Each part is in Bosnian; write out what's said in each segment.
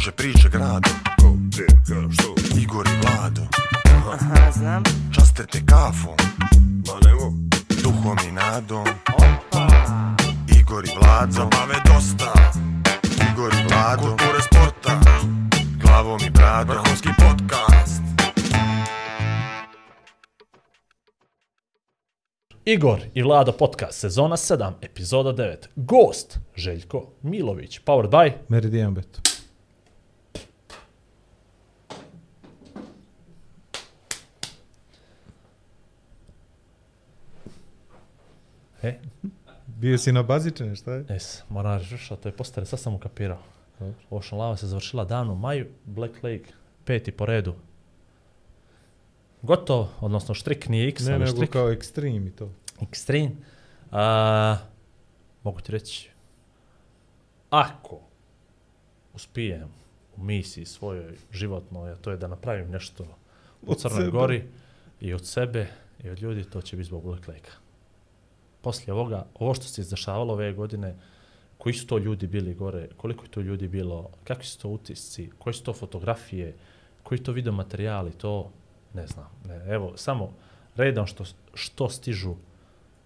kruže priče grado Ko, gdje, ka, što? Igor i Vlado. Aha, znam. Časte te kafom. Ma nemo, Duhom i nadom. Opa. Igor i Vlado. Zabave dosta. Igor i Vlado. Kulture sporta. Glavom i bradom. Vrhunski podcast. Igor i Vlado podcast, sezona 7, epizoda 9. Gost, Željko Milović, powered by... Meridian Bet. E, Bio si na bazične, šta je? es, moram reći, to je postare, sad sam ukapirao. Dobro. Ocean Lava se završila dan u maju, Black Lake, peti po redu. Gotovo, odnosno štrik nije X, Ne, ali nego štrik. kao ekstrem i to. Extreme. A, mogu ti reći, ako uspijem u misiji svojoj životnoj, a to je da napravim nešto u Od Crnoj sebe. Gori i od sebe i od ljudi, to će biti zbog Black Lake-a. Poslije ovoga, ovo što se izdešavalo ove godine, koji su to ljudi bili gore, koliko je to ljudi bilo, kakvi su to utisci, koje su to fotografije, koji to video materijali, to ne znam. Ne, evo, samo redom što, što stižu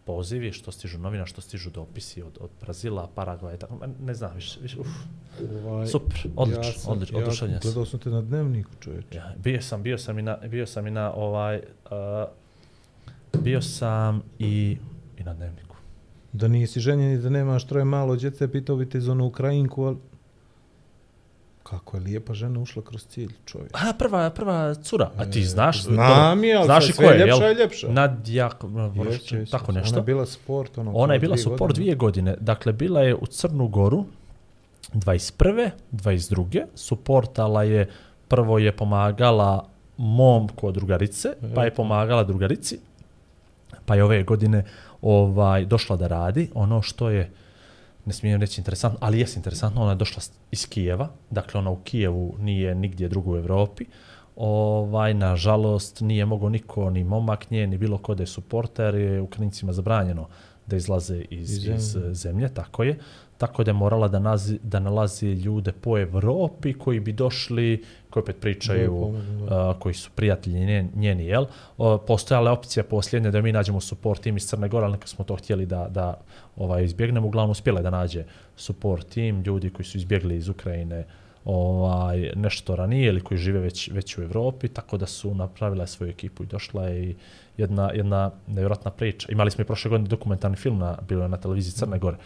pozivi, što stižu novina, što stižu dopisi od, od Brazila, Paragvaja, tako, ne znam, više, više, uf, Ovaj, super, odlično, ja sam- odlično, ja oduševljen sam. Gledao sam te na dnevniku, čovječe. Ja, bio sam, bio sam i na, bio sam i na ovaj, uh, bio sam i, i na dnevniku. Da nisi ženjen i da nemaš troje malo djece, pitao bi te za onu Ukrajinku, ali... Kako je lijepa žena ušla kroz cilj, čovječ. A, prva, prva cura, a ti znaš? Znam je, ali znaš sve ko je, ljepša jel? i ljepša. Nadja, Jeste, jeste. tako Ona nešto. je bila sport, ono, Ona je bila support godine. dvije godine. Dakle, bila je u Crnu Goru 21. 22. Suportala je, prvo je pomagala mom kod drugarice, pa je pomagala drugarici, pa je ove godine ovaj došla da radi ono što je ne smijem reći interesantno, ali jest interesantno, ona je došla iz Kijeva, dakle ona u Kijevu nije nigdje drugo u Evropi, ovaj, nažalost, nije mogo niko, ni momak nje, ni bilo ko da je suporter, je Ukrajincima zabranjeno da izlaze iz, Iz iz, zemlje. iz zemlje, tako je. Tako da je morala da, nazi, da nalazi ljude po Evropi koji bi došli, koji opet pričaju, da. a, koji su prijatelji njen- njeni, jel? O, postojala je opcija posljednje da mi nađemo support tim iz Crne Gore, ali neka smo to htjeli da, da ovaj, izbjegnemo. Uglavnom uspjela je da nađe support tim, ljudi koji su izbjegli iz Ukrajine ovaj nešto ranije ili koji žive već već u Evropi, tako da su napravila svoju ekipu i došla je i jedna jedna nevjerojatna priča. Imali smo i prošle godine dokumentarni film na bilo je na televiziji Crne Gore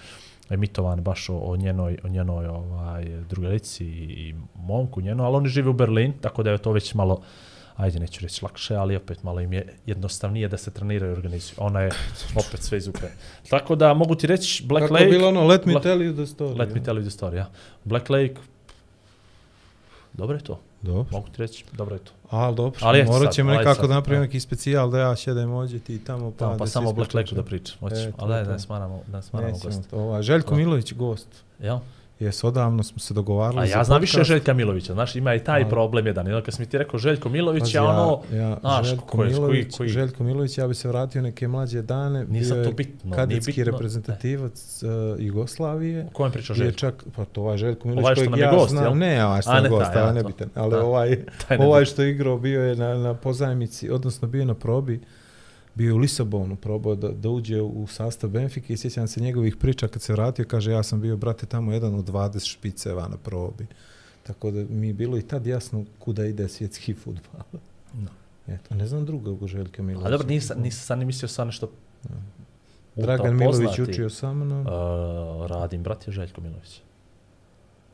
emitovan baš o, o njenoj o njenoj ovaj drugarici i, momku njeno, ali oni žive u Berlin, tako da je to već malo ajde neću reći lakše, ali opet malo im je jednostavnije da se treniraju i organizuju. Ona je opet sve iz Ukrajine. Tako da mogu ti reći Black Kako Lake je bilo ono, let me Black- tell you the story. Let me tell you the story, ja. Black Lake, dobro je to, Dobro. mogu ti reći, dobro je to. Ali dobro, Ali eto morat ćemo nekako sad, da napravimo ajde. neki specijal da ja šedem ođe ti tamo pa, Pa, pa da samo Black Lakeu da pričam, hoćeš. E, Ali daj, da smaramo, da smaramo Nećemo gost. to. Ova, Željko. Milović gost. Jel? Jes, odavno smo se dogovarali A ja znam više. Željka Milovića, znaš, ima i taj Ali- problem jedan. Jedno kad si mi ti rekao Željko Milović, Pazi, ja ono, ja, znaš, Željko koji, Milović, koji, Željko Milović, ja bi se vratio neke mlađe dane. Bio to je bitno, nije Kadetski bitno. reprezentativac uh, Jugoslavije. o kojem priča Je Željko? čak, pa to ovaj Željko Milović Ovaj kojeg nam je ja gost, znam. jel? Ne, ovaj što A, je ne gost, taj, ja, to. nebitan. Ali ovaj, ne ovaj što je igrao bio je na, na pozajmici, odnosno bio je na probi, bio u Lisabonu, probao da, da uđe u sastav Benfike i sjećam se njegovih priča kad se vratio, kaže ja sam bio, brate, tamo jedan od 20 špiceva na probi. Tako da mi je bilo i tad jasno kuda ide svjetski futbal. Da. Eto, ne znam drugog Željka Milovića. A dobro, nisam, nisam sad ni mislio sa nešto Dragan ultra Milović učio sa mnom. Uh, radim, brat je Željko Milović.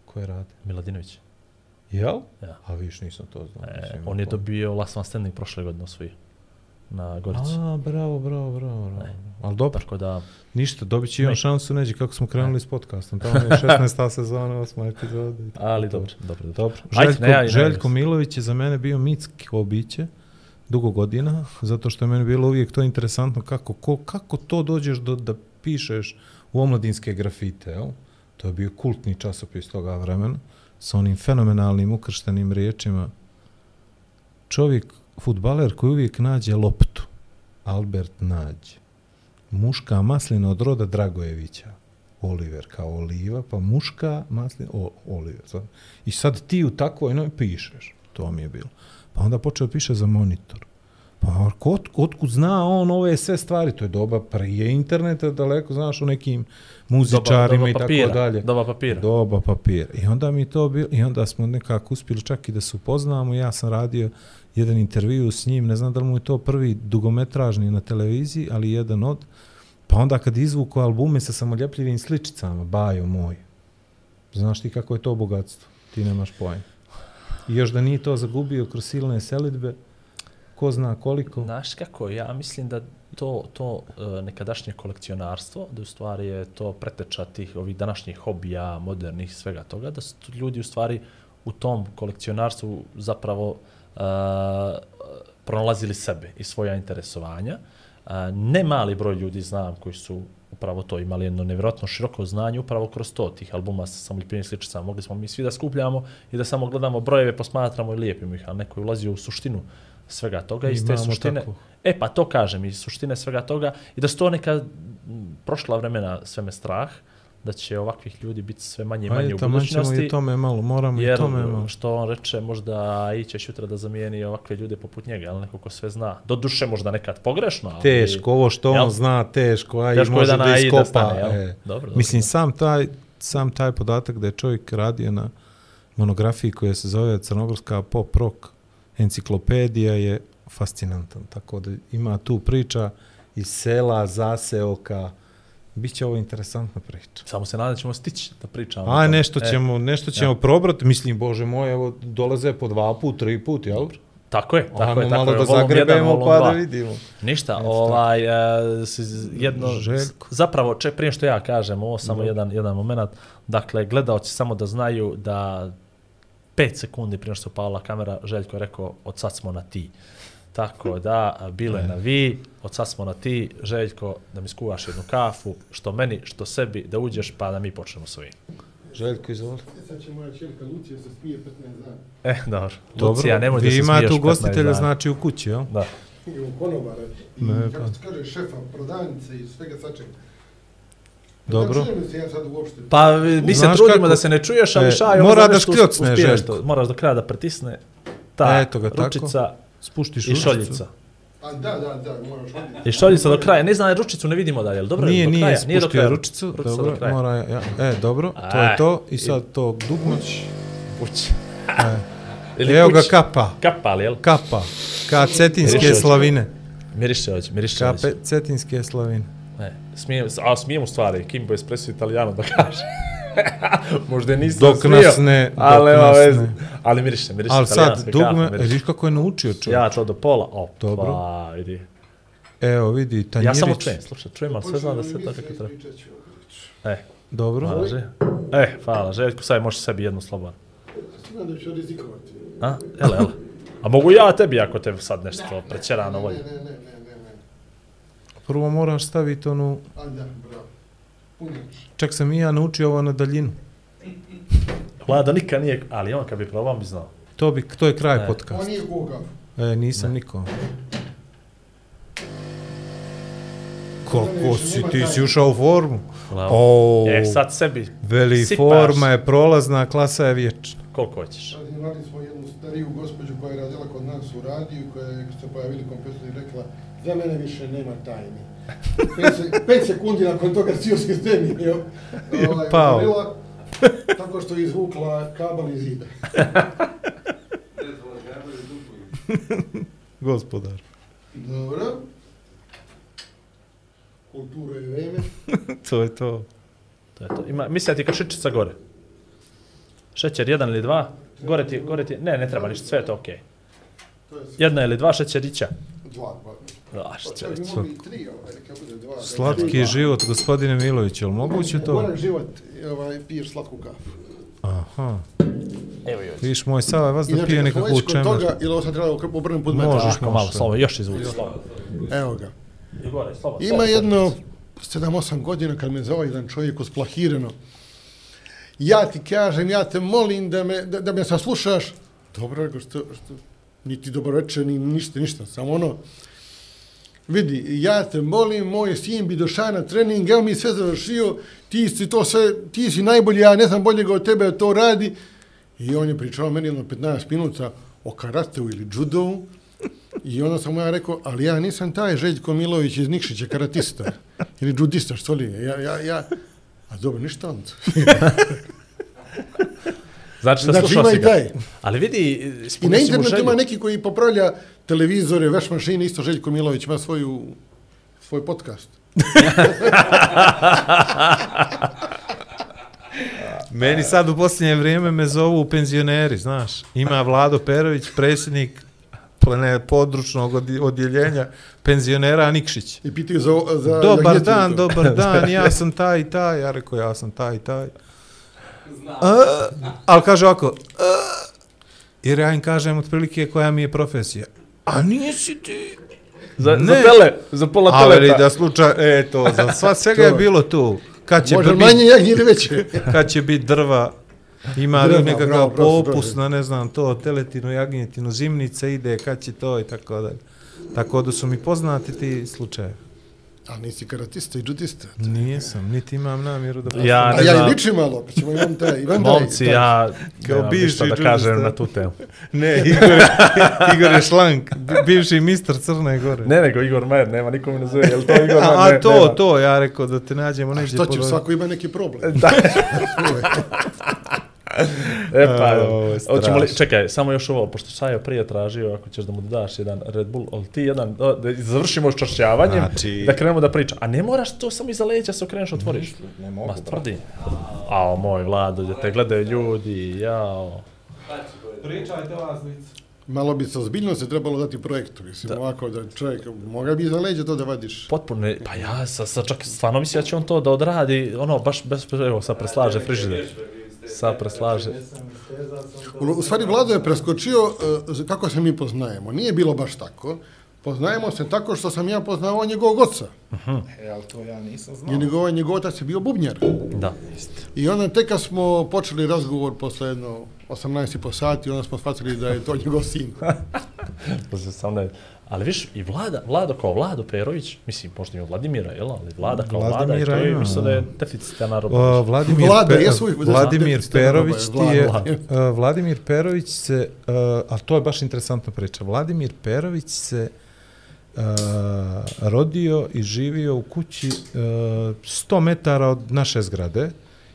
Ko je radi? Miladinović. Jel? Ja. A viš, nisam to znao. E, on je imao dobio Last Van Standing prošle godine osvojio na Gorici. A, bravo, bravo, bravo. bravo. E. Ali dobro, Tako da, ništa, dobit će i on Ne. šansu neđe kako smo krenuli s podcastom. Tamo je 16. sezona, 8. epizoda. ali dobro, dobro, dobro. Dobro. Ajde, Željko, ne, ja ne, Željko. Milović je za mene bio mitsko biće dugo godina, zato što je meni bilo uvijek to interesantno kako, ko, kako to dođeš do, da pišeš u omladinske grafite, jel? To je bio kultni časopis toga vremena, sa onim fenomenalnim ukrštenim riječima. Čovjek, futbaler koji uvijek nađe loptu, Albert nađe. Muška maslina od roda Dragojevića. Oliver kao oliva, pa muška maslina, o, Oliver. Sad. I sad ti u takvoj no, pišeš, to mi je bilo. Pa onda počeo piše za monitor. Pa od, otkud zna on ove sve stvari, to je doba prije interneta, daleko znaš o nekim muzičarima doba i papira, tako dalje. doba papira. Doba papira. I onda mi to bilo, i onda smo nekako uspjeli čak i da se upoznamo. Ja sam radio jedan intervju s njim, ne znam da li mu je to prvi dugometražni na televiziji, ali jedan od. Pa onda kad izvuku albume sa samoljepljivim sličicama, bajo moj. Znaš ti kako je to bogatstvo? Ti nemaš pojma. I još da nije to zagubio kroz silne selitbe, ko zna koliko. Znaš kako, ja mislim da to, to e, nekadašnje kolekcionarstvo, da u stvari je to preteča tih ovih današnjih hobija, modernih, svega toga, da su ljudi u stvari u tom kolekcionarstvu zapravo uh, pronalazili sebe i svoja interesovanja. Uh, ne mali broj ljudi znam koji su upravo to imali jedno nevjerojatno široko znanje upravo kroz to tih albuma sa samoljepljivim sličicama. Mogli smo mi svi da skupljamo i da samo gledamo brojeve, posmatramo i lijepimo ih, ali neko je ulazio u suštinu svega toga iz te suštine. Tako. E pa to kažem, iz suštine svega toga i da su to neka prošla vremena sve me strah da će ovakvih ljudi biti sve manje i manje Ajde, u budućnosti. Ajde, i tome malo, moramo jer, i tome malo. što on reče, možda iće jutra da zamijeni ovakve ljude poput njega, ali neko ko sve zna. Do duše možda nekad pogrešno. Ali, teško, ovo što on jel? zna, teško, a i može da, da iskopa. Da stane, e. dobro, dobro, Mislim, dobro. sam taj, sam taj podatak da je čovjek radio na monografiji koja se zove Crnogorska pop rock enciklopedija je fascinantan. Tako da ima tu priča iz sela, zaseoka, Biće ovo interesantna priča. Samo se nadam ćemo stići da pričamo. A, nešto e. ćemo, nešto ćemo ja. probrati. Mislim, bože moj, evo, dolaze po dva put, tri put, jel? Tako je, tako Ajmo je. Tako malo je. da zagrebemo pa da vidimo. Ništa, Jeste. ovaj, uh, jedno, Željko. zapravo, če, prije što ja kažem, ovo samo no. jedan, jedan moment, dakle, gledaoci samo da znaju da 5 sekundi prije što se upala kamera, Željko je rekao, od sad smo na ti. Tako da, bilo je na vi, od sad smo na ti, Željko, da mi skuvaš jednu kafu, što meni, što sebi, da uđeš, pa da mi počnemo s ovim. Željko, izvoli. Sad će moja čelika Lucija se smije 15 dana. E, dobro. dobro. Lucija, nemoj da se smiješ 15 dana. Vi imate ugostitelja, znači u kući, jel? Da. I u konobare. I, ne, kako pa. kaže, šefa, prodavnice i svega sačega. Dobro. Pa mi se trudimo kako? da se ne čuješ, ali e, šaj, mora da škljocne, Željko. Moraš do kraja da pritisne ta Eto ga, ručica tako. Spuštiš i šoljica. A da, da, da, moraš I šoljica do kraja. Ne znam, ručicu ne vidimo dalje, dobro? Nije, do nije, kraja. nije do kraja. ručicu, ručicu dobro, do mora, ja. E, dobro, to je to. I sad to dugmo. Puć. E. Ili Evo ga kapa. Kapa, ali jel? Kapa. Ka cetinske slavine. Miriše ođe, miriše ođe. Ka cetinske slavine. Ne, smijem, a smijem u stvari, Kimbo Espresso italijano da kaže. Možda nisam dok smio. Nas ne, dok ali, nas vez, ne. Ali miriše, miriše ali sad, dugme, vidiš kako je naučio čovjek. Ja to do pola, op, Dobro. pa, vidi. Evo, vidi, tanjirić. Ja samo čujem, slušaj, čujem, ali sve znam da se tako treba. E, Dobro. Hvala, E, hvala, Željko, sad možeš sebi jednu slobodno. Znam da ću rizikovati. A, ele, ele. A mogu ja tebi ako te sad nešto prećerano volje? Ne, ne, ne, ne, ne. Prvo moraš staviti onu... Čak sam i ja naučio ovo na daljinu. Vlada nikad nije, ali on kad bi probao bi znao. To, bi, to je kraj podcasta. On nije koga. E, nisam ne. niko. Kako si, ti si ušao u formu? O, e, sad sebi Veli, sipaš. forma je prolazna, klasa je vječna. Koliko hoćeš? Imali smo jednu stariju gospođu koja je radila kod nas u radiju, koja je se pojavili kompesu i rekla, za mene više nema tajni. 5 sekundi nakon toga cijel sistem je ovaj, Pao. Bila, tako što je izvukla kabel iz zida. Gospodar. Dobro. Kultura je vreme. to je to. To je to. Ima, misli ti kašičica gore. Šećer jedan ili dva. Gore ti, gore ti, ne, ne treba ništa, sve je to okej. Okay. Jedna ili dva šećerića. Dva, dva. Da, što će Slatki život, gospodine Milović, je li moguće to? Moram život, ovaj, piješ slatku kafu. Aha. Evo još. Viš, moj Sava, vas da pije nekakvu čemer. Inače, toga, ili ovo sam trebalo obrnem put metra. Možeš, možeš. malo, slovo, još izvuci. Evo ga. Ima jedno 7-8 godina kad me zove jedan čovjek usplahireno. Ja ti kažem, ja te molim da me, da, da me saslušaš. Dobro, što, što, niti dobro večer, ni ništa, ništa, samo ono, vidi, ja te molim, moj sin bi došao na trening, evo mi sve završio, ti si to sve, ti si najbolji, ja ne znam boljega od tebe to radi. I on je pričao meni jedno 15 minuta o karateu ili judovu. I onda sam mu ja rekao, ali ja nisam taj Željko Milović iz Nikšića, karatista. Ili judista, što li je. Ja, ja, ja, a dobro, ništa onda. Znači, da Znači, slušao ima si i ga. taj. Ali vidi, I na internetu želju. ima neki koji popravlja televizore, veš mašine, isto Željko Milović ima svoju, svoj podcast. Meni sad u posljednje vrijeme me zovu penzioneri, znaš. Ima Vlado Perović, predsjednik plane područnog odjeljenja penzionera Nikšić. I pitaju za, za Dobar dan, dobar dan, ja sam taj i taj. Ja rekao, ja sam taj i taj. A, ali kaže ovako, a, jer ja im kažem otprilike koja mi je profesija. A nisi ti. Za, za Ne. tele, za pola teleta. da slučaj, eto, za sva svega je To. bilo tu. Kad će, Može biti, manje jagnje ili veće. kad će biti drva, ima li Drva, nekakav bravo, popus na ne znam to, teletinu, jagnjetinu, zimnica ide, kad će to i tako dalje. Tako da su mi poznati ti slučajevi. A nisi karatista i judista. Nisam, niti imam namjeru da Ja A ne ja znam. i ličim malo, pa ćemo imam taj, imam taj. Momci, taj. ja Kao nemam bivši ništa da kažem na tu temu. Ne, Igor, Igor je šlank, bi- bivši mister Crne Gore. Ne, nego Igor Majer, nema, niko mi ne zove, je li to Igor Majer? A, a to, nema. to, ja rekao da te nađemo A neđe što ćeš, pod- svako ima neki problem. Da. E pa, A, hoćemo li, čekaj, samo još ovo, pošto Sajo prije tražio, ako ćeš da mu daš jedan Red Bull, ali ti jedan, da, da završimo s čašćavanjem, Znači- da krenemo da pričamo. A ne moraš to samo iza leđa se okreneš, otvoriš. Ne mogu, Ma, tvrdi. Ao, moj Vlado, da te gledaju ljudi, jao. Pričajte vas. Malo bi se ozbiljno se trebalo dati projektu, mislim, da. ovako da čovjek, moga bi za leđe to da vadiš. Potpuno, pa ja sa, sa čak stvarno mislim da će on to da odradi, ono, baš bez, evo, sad preslaže frižider. Sad preslaže. U, u stvari, Vlado je preskočio uh, kako se mi poznajemo. Nije bilo baš tako. Poznajemo se tako što sam ja poznao njegovog oca. E, ali to ja nisam znao. Jer njegov, njegov otac je bio bubnjar. Da. I onda tek kad smo počeli razgovor posle jedno 18 i po sati, onda smo shvatili da je to njegov sin. Posle 18. Ali viš, i Vlada, Vlado kao Vlado Perović, mislim, možda ima Vladimira, jel? Ali Vlada kao Vlada, i Vladimira to je, mislim da je da. deficitarna roba. O, Vladimir, Vlada, Pe- jesu Vladimir Vlada- Perović ti je, Vlada. uh, Vladimir Perović se, uh, a to je baš interesantna priča, Vladimir Perović se uh, rodio i živio u kući uh, 100 metara od naše zgrade,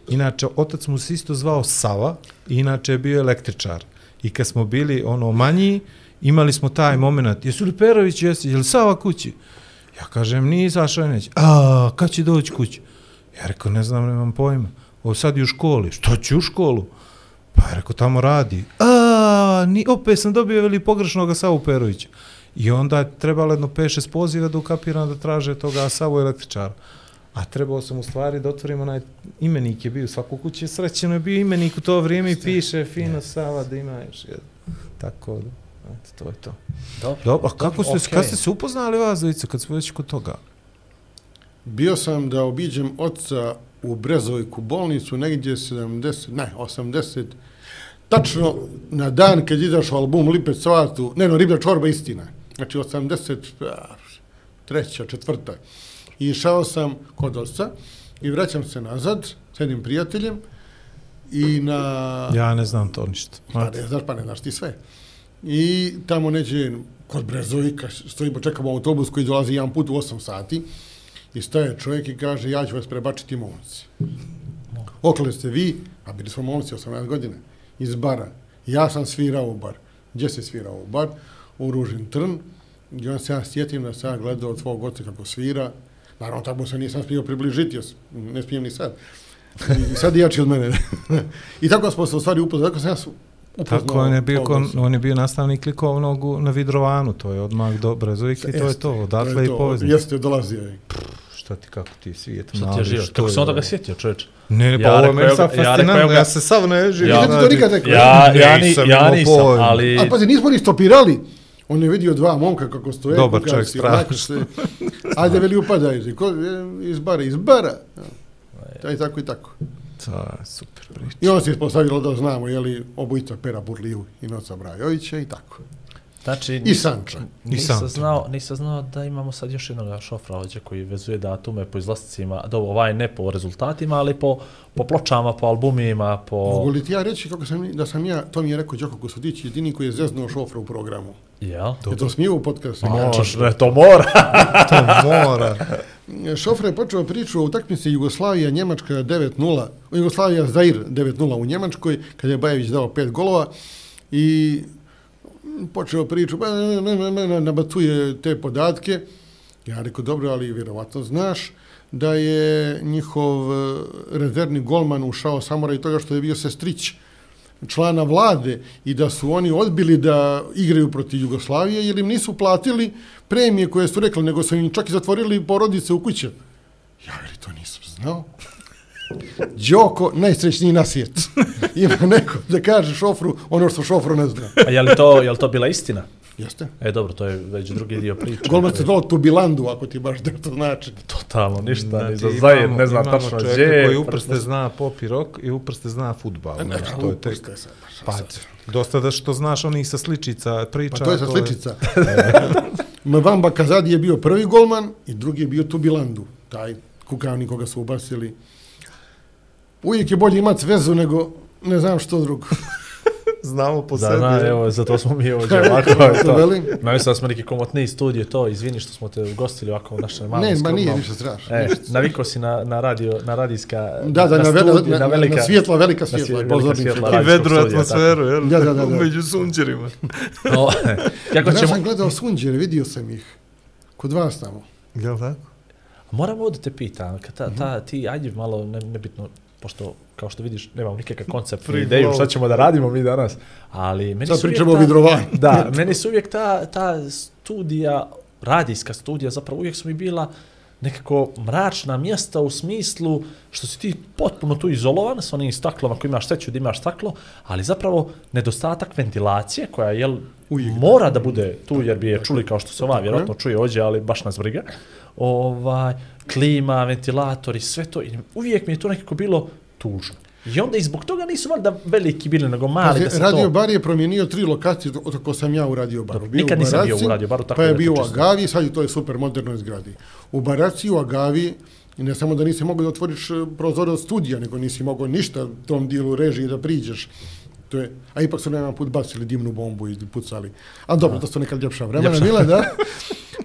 inače otac mu se isto zvao Sava, i inače je bio električar. I kad smo bili ono manji, imali smo taj moment, jesu li Perović, jesi, je li Sava kući? Ja kažem, nije izašao neć. A, kad će doći kući? Ja rekao, ne znam, nemam pojma. O, sad je u školi. Što će u školu? Pa je rekao, tamo radi. A, ni, opet sam dobio veli pogrešnog Savu Perovića. I onda je trebalo jedno 5-6 poziva da ukapiram da traže toga Savu električara. A trebao sam u stvari da otvorim onaj imenik je bio, svako kuće srećeno je bio imenik u to vrijeme i piše fino Sava da ima još jedan. Tako da, to je to. Dobro. Dobro, a kako ste, kad ste se upoznali vas dvojica, kad smo već kod toga? Bio sam da obiđem oca u Brezovojku bolnicu negdje 70, ne, 80, tačno na dan kad je izašao album Lipe Cvatu, ne, no, Riblja čorba istina, znači 80, a, treća, četvrta. I išao sam kod oca i vraćam se nazad s jednim prijateljem i na... Ja ne znam to ništa. Pa ne znaš, pa ne znaš ti sve. I tamo neđe kod Brezovika, stojimo, čekamo autobus koji dolazi jedan put u 8 sati i staje čovjek i kaže ja ću vas prebačiti momci. Okle ste vi, a bili smo momci 18 godina, iz bara. Ja sam svirao u bar. Gdje se svirao u bar? U Ružin Trn. I onda se ja sjetim da sam ja gledao od svog oca kako svira. Naravno, tako se nisam smio približiti, jer ne smijem ni sad. I sad jači od mene. I tako smo se u stvari upoznali, tako sam ja upoznao. Tako on je bio, kon, oca. on je bio nastavnik likovnog na Vidrovanu, to je odmah do Brezovik i to je to, odatle to je i poveznik. Jeste, dolazio je. Šta ti, kako ti svijet Šta ti je mali, život? što Kako je se on ovo? toga sjetio, čovječ? Ne, ne, pa Ja ovo je meni sad ga- ja fascinantno, ja, ga- se sav ne živim. Ja- Nisam ti to nikad rekao. Ja, ja, Nisam ni, ja nisam, pojma. ali... A pazi, nismo ni stopirali. On je vidio dva momka kako stoje. Dobar kako čovjek, strašno. Ajde, veli upadaj. Iz bara, iz bara. Ja. I tako i tako. To je super priča. I onda se ispostavilo da znamo, je li, obojica Pera Burliju i Noca Brajovića i tako. Znači, I Sanča. nisam Sanča. znao, nisam znao da imamo sad još jednog šofra ovdje koji vezuje datume po izlasticima, do ovaj ne po rezultatima, ali po, po pločama, po albumima, po... Mogu li ti ja reći kako sam, da sam ja, to mi je rekao Đoko Kosodić, jedini koji je zeznuo šofra u programu. Jel? Je to smije u podcastu? Može, ne, to mora. To mora. Šofra je počeo priču o utakmici Jugoslavija Njemačka 9:0, Jugoslavija Zair 9:0 u Njemačkoj kad je Bajević dao pet golova i počeo priču, pa ne, ne, ne, ne, ne, nabacuje te podatke. Ja rekao, dobro, ali vjerovatno znaš da je njihov e, rezervni golman ušao samo radi toga što je bio sestrić člana vlade i da su oni odbili da igraju protiv Jugoslavije jer im nisu platili premije koje su rekli, nego su im čak i zatvorili porodice u kuće. Ja veli, to nisam znao. Đoko, najsrećniji na svijetu. Ima neko da kaže šofru ono što šofru ne zna. A je li to, je li to bila istina? Jeste? E, dobro, to je već drugi dio priče. Golman se zvao Tubilandu, ako ti baš da to znači. Totalno, ništa, ni Znači, za Zajer, imamo- ne znam imamo tačno čovjeka gdje. je, koji uprste prste- zna pop i rock i uprste zna futbal. Znači, to je tek... Uprste sad, baš Pa, sad. dosta da što znaš onih sa sličica priča. Pa to je sa sličica. Mvamba Kazadi je bio prvi golman i drugi je bio Tubilandu, taj kukavni koga su ubasili. Uvijek je bolje imati vezu nego ne znam što drugo. Znamo po Da, sebi. da, evo, zato smo mi ovdje ovako To to. velim. Ma mislim da smo neki komotniji studije, to, izvini što smo te ugostili ovako u našem malom Ne, ma nije ništa strašno. E, navikao si na, na radio, na radijska, Da, da, na, vele, studij, na, na, na svjetla, velika na svjetla, velika svjetla, I vedru studija, atmosferu, jel? Da, da, da, da. Među sunđerima. No, kako Ja ćemo... sam gledao sunđere, vidio sam ih. Kod vas tamo. Jel tako? Moram ovdje te pitam, kad ta, ta, ti, ajde malo, ne, nebitno, pošto, kao što vidiš, nemam nikakav koncept, Free ni ideju flow. šta ćemo da radimo mi danas, ali meni Sad pričamo o vidrovanju. Da, meni su uvijek ta, ta studija, radijska studija, zapravo uvijek su mi bila nekako mračna mjesta u smislu što si ti potpuno tu izolovan s onim staklom, ako imaš sreću da imaš staklo, ali zapravo nedostatak ventilacije koja jel, da. mora da bude tu jer bi je čuli kao što se ova vjerojatno čuje ovdje, ali baš nas briga. Ovaj, klima, ventilatori, sve to. I uvijek mi je to nekako bilo tužno. I onda i zbog toga nisu valjda veliki bili, nego mali da se Radio to... Bar je promijenio tri lokacije od sam ja u Radio Baru. Dobro, Bio nikad nisam bio Baraci, u Radio Baru, tako pa je bio u Agavi, sad je to je super modernoj zgradi. U Baraci, u Agavi, i ne samo da nisi mogao da otvoriš e, prozore od studija, nego nisi mogao ništa tom dijelu režije da priđeš. To je, a ipak su nema put bacili dimnu bombu i pucali. A dobro, to su neka ljepša vremena Ljepša. bila, da.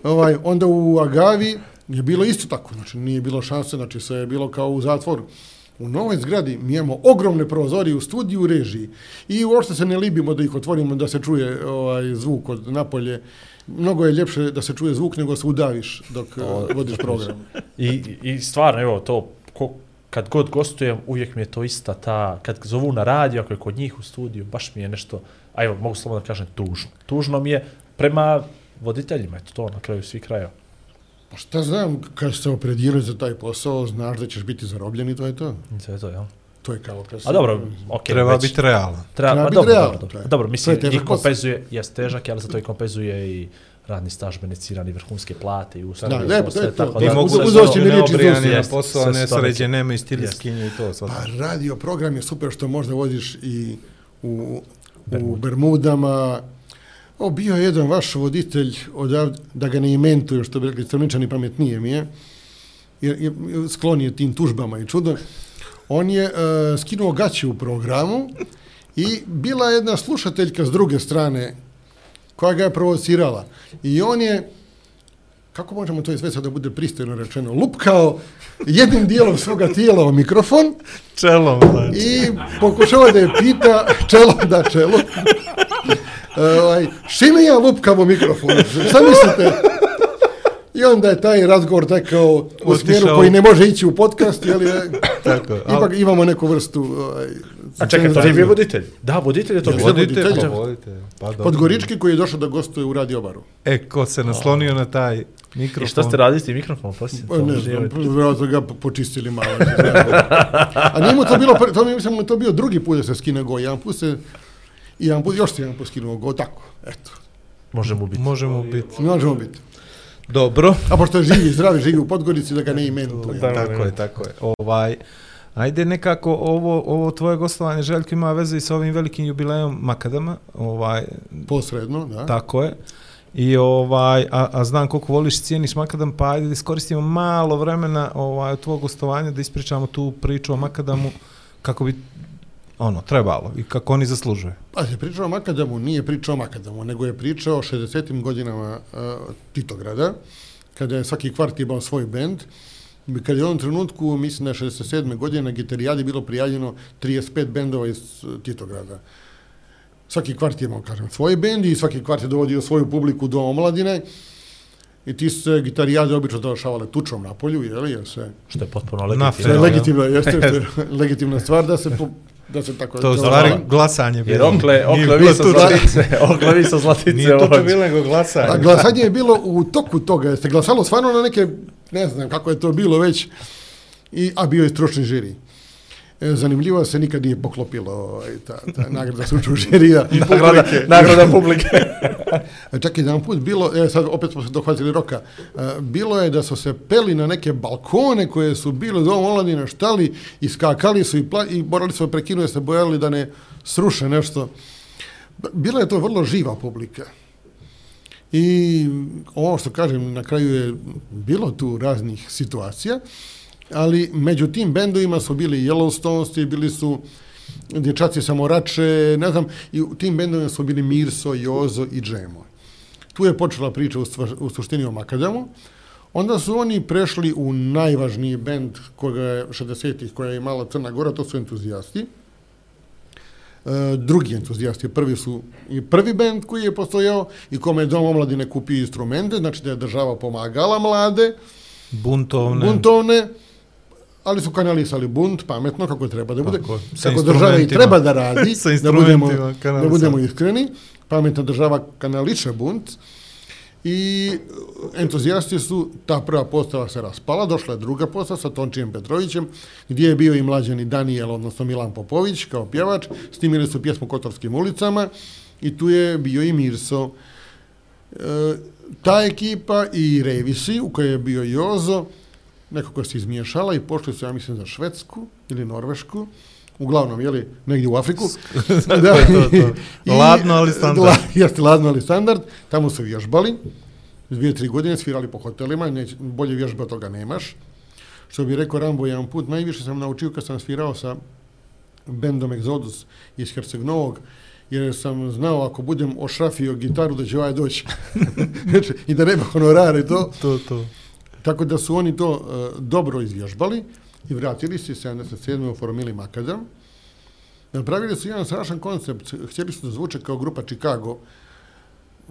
ovaj, onda u Agavi je bilo isto tako, znači nije bilo šanse, znači sve je bilo kao u zatvoru. U novoj zgradi mi imamo ogromne prozorije u studiju u režiji i uopšte se ne libimo da ih otvorimo da se čuje ovaj zvuk od napolje. Mnogo je ljepše da se čuje zvuk nego se udaviš dok eh, vodiš program. I, I stvarno, evo, to, ko, kad god gostujem, uvijek mi je to ista ta, kad zovu na radio, ako je kod njih u studiju, baš mi je nešto, a evo, mogu slobodno da kažem, tužno. Tužno mi je prema voditeljima, eto to na kraju svih krajeva. Pa šta znam, kad se opredijeliš za taj posao, znaš da ćeš biti zarobljen i to je to. I To je to, jel? To je kao kad A dobro, okej, Treba već, biti realan. Treba, treba ma biti dobro, realan, dobro, dobro. dobro, mislim, je posao. kompenzuje, jes težak, ali za to i kompenzuje i radni staž, beneficirani vrhunske plate i usluge. Da, lepo, to je to. I mogu da uzeo si mi riječ iz usta. na posao, ne neki- sređeneme i stiliskinje i to. Sad. Pa radio program je super što možda voziš i u, u Bermudama. O, bio je jedan vaš voditelj, odavde, da ga ne imentuju, što bi rekli crničani pametnije mi je, jer je sklon je tim tužbama i čudo. On je uh, skinuo gaće u programu i bila je jedna slušateljka s druge strane koja ga je provocirala. I on je, kako možemo to sve sad da bude pristojno rečeno, lupkao jednim dijelom svoga tijela u mikrofon Čelom, znači. i pokušava da je pita čelo da čelo. Ovaj, šime ja lupkam u mikrofonu? Šta mislite? I onda je taj razgovor tekao u smjeru koji ne može ići u podcast, jer je, Tako, ipak imamo neku vrstu... Ovaj, A čekaj, to nije bio voditelj? Da, voditelj je to Jel bio. voditelj? Vodite, voditelj. vodite. Pa dobro. Podgorički koji je došao da gostuje u radiobaru. E, ko se naslonio na taj mikrofon? I šta ste radili s tim mikrofonom? Prosim, Pa ne znam, vjerojatno ga po- počistili malo. A nije mu to bilo, to mi mislim, je to bio drugi put da se skine go. Jedan put se, i jedan put, još se jedan put skinuo go, tako, eto. Može mu biti. Možemo biti. Možemo biti. Dobro. A pošto je živi, zdravi, živi u Podgorici, da ga ne. Ja. Tako je, tako je. Ovaj, Ajde nekako ovo, ovo tvoje gostovanje Željko ima veze i sa ovim velikim jubilejom Makadama, ovaj, Posredno, da. tako je. I ovaj, a, a znam koliko voliš i cijeniš Makadam, pa ajde da iskoristimo malo vremena ovaj, od tvog gostovanja da ispričamo tu priču o Makadamu kako bi ono, trebalo i kako oni zaslužuju. Pa se pričao o Makadamu, nije pričao o Makadamu, nego je pričao o 60. godinama uh, Titograda, kada je svaki kvart imao svoj bend, kada je u onom trenutku, mislim da je 67. godine na gitarijadi bilo prijavljeno 35 bendova iz uh, Titograda. Svaki kvart je imao, kažem, svoj bend i svaki kvart je dovodio svoju publiku do omladine i ti su se gitarijade obično završavale tučom na polju, jeli, jer se... Što je potpuno Na legitimno. je Fenomenalno. legitimna, jeste, legitimna stvar da se po, da se tako To stvari glasanje Jer bilo. okle, Nije okle bilo vi sa zlatice, okle vi sa zlatice. Nije to bilo nego glasanje. A glasanje je bilo u toku toga, jeste glasalo stvarno na neke, ne znam kako je to bilo već, i, a bio je stručni žiri. E, zanimljivo se nikad nije poklopilo ovaj, ta, ta nagrada stručnog žirija Nagrada, publike. nagrada publike. E, čak jedan put bilo, e, sad opet smo se dohvatili roka, e, bilo je da su se peli na neke balkone koje su bile do omladine štali i skakali su i, pla, i morali su prekinuti, se bojali da ne sruše nešto. Bila je to vrlo živa publika. I ovo što kažem, na kraju je bilo tu raznih situacija, ali među tim bendovima su bili Yellowstones, bili su dječaci samorače, ne znam, i u tim bendovima su bili Mirso, Jozo i Džemo. Tu je počela priča u, stvar, u suštini o Makadamu. Onda su oni prešli u najvažniji bend koga je 60-ih, koja je imala Crna Gora, to su entuzijasti. E, drugi entuzijasti, prvi su i prvi bend koji je postojao i kome je Dom omladine kupio instrumente, znači da je država pomagala mlade, Buntovne. buntovne, ali su kanalisali bunt pametno kako treba da bude. Tako kako država i treba da radi, da budemo, da budemo iskreni. Pametna država kanališe bunt i entuzijasti su, ta prva postava se raspala, došla je druga postava sa Tončijem Petrovićem, gdje je bio i mlađani Daniel, odnosno Milan Popović kao pjevač, snimili su pjesmu Kotorskim ulicama i tu je bio i Mirso. E, ta ekipa i Revisi, u kojoj je bio Jozo, nekako se izmiješala i pošli su, ja mislim, za Švedsku ili Norvešku, uglavnom, jeli, negdje u Afriku. to je to, to. Ladno, ali standard. La, jeste ladno, ali standard. Tamo su vježbali, dvije, tri godine svirali po hotelima, neć, bolje vježbe od toga nemaš. Što bi rekao Rambo jedan put, najviše sam naučio kad sam svirao sa bendom Exodus iz Herceg-Novog, jer sam znao ako budem ošrafio gitaru da će ovaj doći. Znači, I da nema honorare to. To, to. Tako da su oni to e, dobro izvježbali i vratili se 77. u formili Makadam. Napravili su jedan strašan koncept. Htjeli su da zvuče kao grupa Chicago,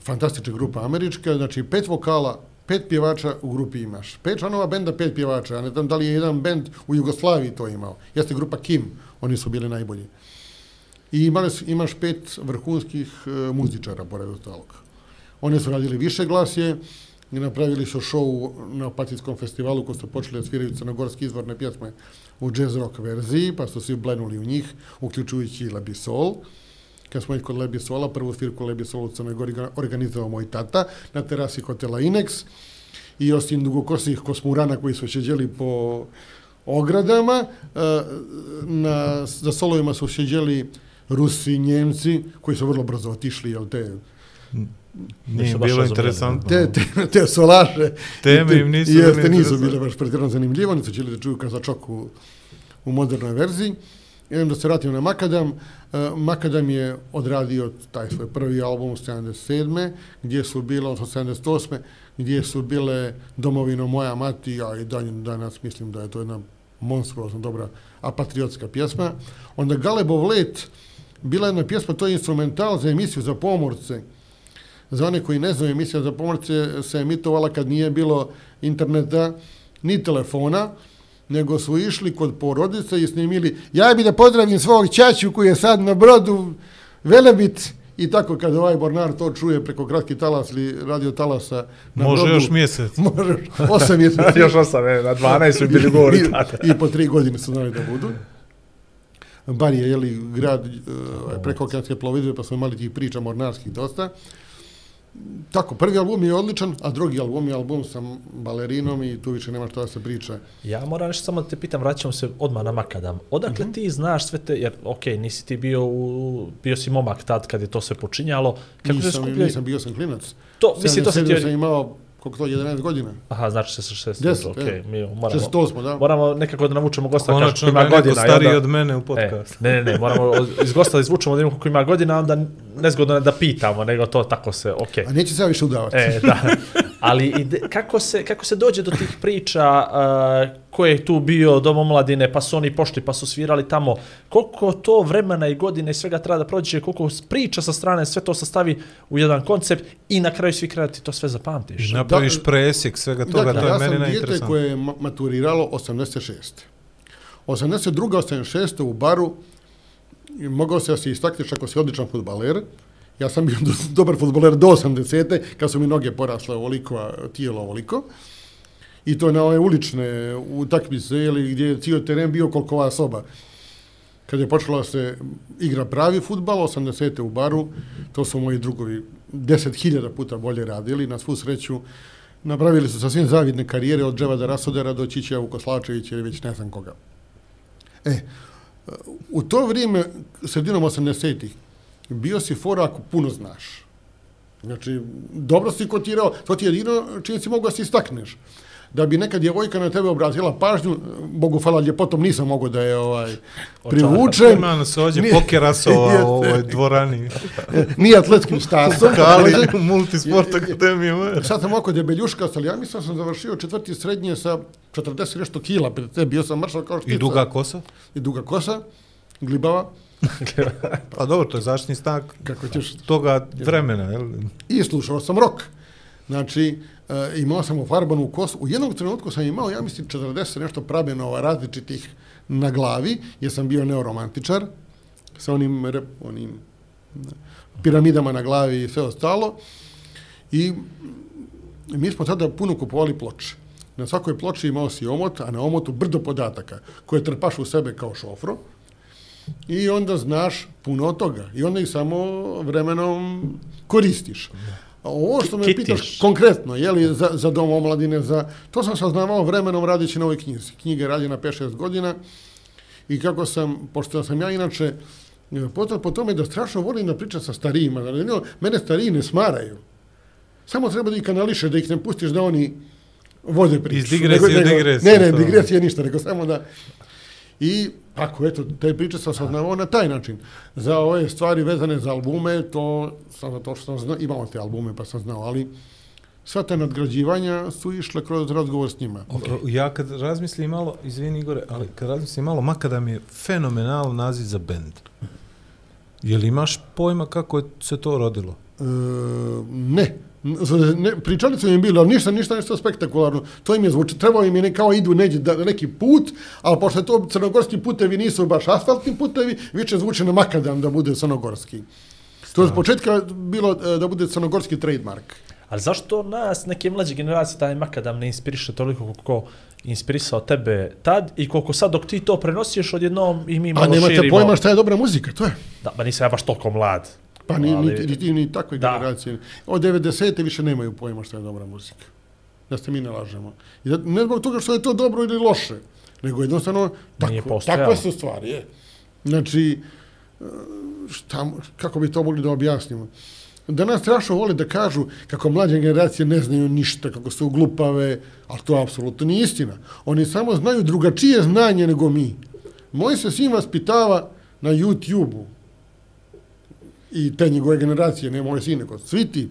fantastična grupa američka, znači pet vokala, pet pjevača u grupi imaš. Pet članova benda, pet pjevača. Ja ne znam da li je jedan bend u Jugoslaviji to imao. Jeste grupa Kim, oni su bili najbolji. I imali su, imaš pet vrhunskih e, muzičara, pored ostalog. Oni su radili više glasje, i napravili su show na Opatijskom festivalu koji su počeli da sviraju crnogorske izvorne pjesme u jazz rock verziji, pa su svi blenuli u njih, uključujući i Lebisol. Kad smo kod Labisola, prvu svirku Labisola u Crnoj Gori organizovao moj tata na terasi hotela Inex. I osim dugokosnih kosmurana koji su šeđeli po ogradama, e, na, za solovima su šeđeli Rusi, Njemci, koji su vrlo brzo otišli, jel te? Mm. Nije Nisu bilo interesantno. te, te, te solaše. Teme im nisu jeste, nisu bile baš pretjerano zanimljivo, oni su htjeli da čuju kazačok u, u modernoj verziji. I onda se vratim na Makadam. Uh, Makadam je odradio taj svoj prvi album u 77. gdje su bile, odnosno 78. gdje su bile Domovino moja mati, a i dan, danas mislim da je to jedna monstruozno dobra, a patriotska pjesma. Onda Galebov let, bila je jedna pjesma, to je instrumental za emisiju za pomorce, za one koji ne znaju, emisija za pomorce se emitovala kad nije bilo interneta ni telefona, nego su išli kod porodice i snimili ja bi da pozdravim svog ćaću koji je sad na brodu Velebit i tako kad ovaj Bornar to čuje preko kratki talas ili radio talasa na Može brodu, još mjesec. može osam mjeseci Još osam, na 12 su bili govori. I, I po tri godine su znali da budu. Bar je, jeli, grad uh, preko okeanske plovidbe, pa smo imali tih priča mornarskih dosta. Tako, prvi album je odličan, a drugi album je album sa balerinom i tu više nema što da se priča. Ja moram nešto samo da te pitam, vraćamo se odmah na Makadam. Odakle ti znaš sve te, jer okej, nisi ti bio u, bio si momak tad kad je to sve počinjalo. Kako se nisam, skupljaju? nisam bio sam klinac. To, mislim, to se ti... 77 sam imao, koliko to, 11 godina. Aha, znači se sa 60, Deset, okej, e. mi moramo... 68, da. Moramo nekako da navučemo gosta Konačno da ima godina. i stariji onda- od mene u E, podcastu. ne, ne, ne, moramo iz gosta da izvučemo da vidimo koliko ima godina, onda nezgodno je da pitamo, nego to tako se, okej. A neće se ja više udavati. E, da. Ali ide, kako, se, kako se dođe do tih priča uh, ko je tu bio dom omladine, pa su oni pošli, pa su svirali tamo, koliko to vremena i godine i svega treba da prođe, koliko priča sa strane, sve to sastavi u jedan koncept i na kraju svi kraju ti to sve zapamtiš. Napraviš Da- presjek svega toga, dakle, to je ja meni sam dijete najinteresantnije. koje je ma- maturiralo 86. 82. 86. u baru i mogao se da se istakneš ako si odličan futbaler. Ja sam bio dobar futboler do 80. kad su mi noge porasle ovoliko, a tijelo ovoliko. I to na ove ulične utakmice, ili gdje je cijel teren bio koliko ova soba. Kad je počela se igra pravi futbal, 80. u baru, to su moji drugovi 10.000 puta bolje radili, na svu sreću. Napravili su sasvim zavidne karijere od Dževada Rasodera do Čića Vukoslačevića ili već ne znam koga. E, u to vrijeme, sredinom 80-ih, bio si fora ako puno znaš. Znači, dobro si kotirao, to ti je jedino čim si mogao da se istakneš. Da bi neka djevojka na tebe obratila pažnju, Bogu hvala ljepotom nisam mogao da je ovaj, privučem. Ima nas ovdje Nije- pokerasova Jeste. u ovoj dvorani. Nije atletskim stasom. Kali Multisport Akademije moja. Sad sam oko debeljuška, ali ja mislim sam završio četvrti srednje sa 40 nešto kila, pred te bio sam mršao kao štica. I duga kosa? I duga kosa, glibava, Pa dobro, to je zaštitni stak kako ćeš... toga vremena, jel? I slušao sam rok. Znači, e, imao sam ufarbanu kosu. U jednom trenutku sam imao, ja mislim, 40 nešto prabenova različitih na glavi, jer sam bio neoromantičar, sa onim, rep, onim piramidama na glavi i sve ostalo. I mi smo tada puno kupovali ploče. Na svakoj ploči imao si omot, a na omotu brdo podataka, koje trpaš u sebe kao šofro. I onda znaš puno toga. I onda ih samo vremenom koristiš. A ovo što me Kitiš. pitaš konkretno, je li za, za dom omladine, za, to sam saznavao vremenom radeći na ovoj knjizi. Knjiga je rađena 5-6 godina i kako sam, pošto sam ja inače e, potom po tome da strašno volim da pričam sa starijima, da ne, mene stariji ne smaraju. Samo treba da ih kanališe, da ih ne pustiš da oni vode priču. Iz digresije u digresiju, Ne, ne, digresije ništa, nego samo da... I ako, eto, te priče sam saznavao na taj način. Za ove stvari vezane za albume, to sam zato što sam znao, imao te albume pa sam znao, ali sva te nadgrađivanja su išle kroz razgovor s njima. Okay. Ja kad razmislim malo, izvini Igore, ali kad razmislim malo, Makadam je fenomenalan naziv za bend. Je li imaš pojma kako je se to rodilo? E, ne. Ne, pričali su im bilo, ali ništa, ništa, ništa spektakularno. To im je zvuči, trebao im je ne, kao idu neđe, da, neki put, ali pošto to crnogorski putevi nisu baš asfaltni putevi, više zvuči na makadam da bude crnogorski. To je od početka bilo e, da bude crnogorski trademark. Ali zašto nas, neke mlađe generacije, taj makadam ne inspiriše toliko koliko inspirisao tebe tad i koliko sad dok ti to prenosiš odjednom i mi A malo nemate širimo. pojma šta je dobra muzika, to je. Da, ba nisam ja baš toliko mlad. Pa ni, Ali- ni, ni, ni, ni takve Da. generacije. Od 90. više nemaju pojma šta je dobra muzika. Da se mi ne lažemo. I da, ne zbog toga što je to dobro ili loše, nego jednostavno tako, takve su stvari. Je. Znači, e, šta, kako bi to mogli da objasnimo? Danas strašno vole da kažu kako mlađe generacije ne znaju ništa, kako su glupave, ali to apsolutno nije istina. Oni samo znaju drugačije znanje nego mi. Moj se sin vaspitava na YouTube-u i te njegove generacije, ne moje sine, kod svi ti.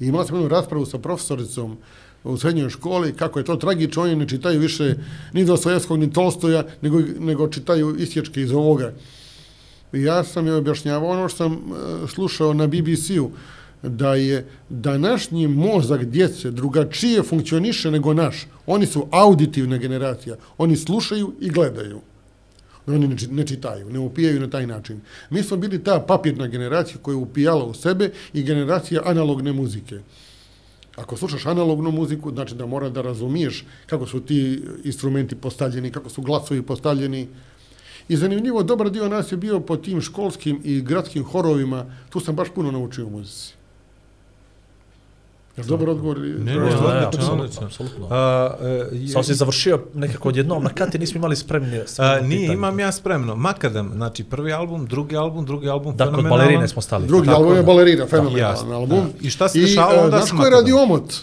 I imao sam jednu raspravu sa profesoricom u srednjoj školi, kako je to tragično, oni ne čitaju više ni Dostojevskog, ni Tolstoja, nego, nego čitaju isječke iz ovoga. I ja sam joj objašnjavao ono što sam e, slušao na BBC-u, da je današnji mozak djece drugačije funkcioniše nego naš. Oni su auditivna generacija. Oni slušaju i gledaju. Oni ne, ne čitaju, ne upijaju na taj način. Mi smo bili ta papirna generacija koja je upijala u sebe i generacija analogne muzike. Ako slušaš analognu muziku, znači da mora da razumiješ kako su ti instrumenti postavljeni, kako su glasovi postavljeni. I zanimljivo, dobar dio nas je bio po tim školskim i gradskim horovima, tu sam baš puno naučio muzici. Jel dobar odgovor? Ne, ne, odličan, odgovor. odličan. Apsolutno. A, e, je- Samo si završio nekako odjednom, na kati nismo imali spremni pitanje. nije, imam ja spremno. Makadam, znači prvi album, drugi album, drugi album, Da, kod fenomenalan. balerine smo stali. Drugi Tako album je da. Balerina, fenomenalan album. da. I šta se I, dešavalo e, onda znaš s ko je radio omot?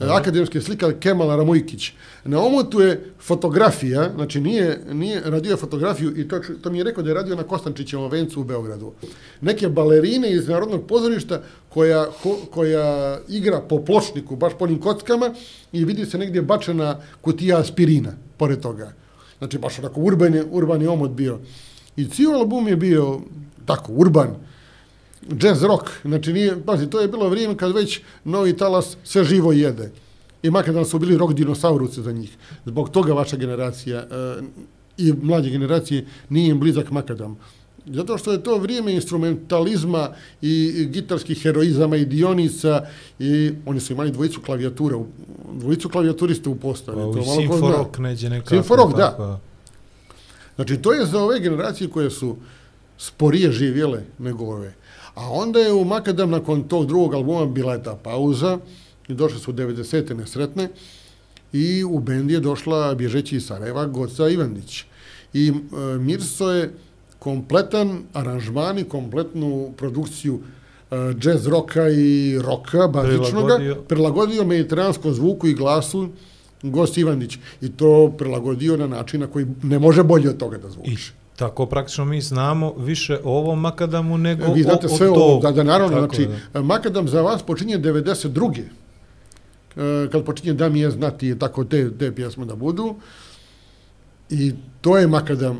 E, Akademski slikar Kemal Ramojkić. Na omotu je fotografija, znači nije, nije radio fotografiju i to, to mi je rekao da je radio na Kostančićevom vencu u Beogradu. Neke balerine iz Narodnog pozorišta koja, ko, koja igra po pločniku, baš po njim kockama i vidi se negdje bačena kutija aspirina, pored toga. Znači baš onako urban, urbani omot bio. I cijel album je bio tako, urban, jazz rock, znači nije, pazi, to je bilo vrijeme kad već novi talas sve živo jede. I makar su bili rock dinosaurusi za njih. Zbog toga vaša generacija uh, i mlađe generacije nije im blizak makadam. Zato što je to vrijeme instrumentalizma i, gitarskih heroizama i dionica i oni su imali dvojicu klavijatura, dvojicu klavijaturista u postavi. Pa, to malo. Simforok neđe nekako. Simforok, da. Znači, to je za ove generacije koje su sporije živjele nego ove. A onda je u Makadam nakon tog drugog albuma bila je ta pauza i došle su 90. nesretne i u bendi je došla bježeći iz Sarajeva Goca Ivandić. I e, Mirso je kompletan aranžman i kompletnu produkciju e, jazz roka i roka bazičnoga Prilagodio. prilagodio mediteranskom zvuku i glasu Gost Ivandić i to prilagodio na način na koji ne može bolje od toga da I zvuči. Tako praktično mi znamo više o ovom Makadamu nego Vi znate o, o sve tog. ovo, da, da naravno, Tako znači, da. Makadam za vas počinje 92. E, kad počinje da mi je znati tako te, te pjesme da budu. I to je Makadam,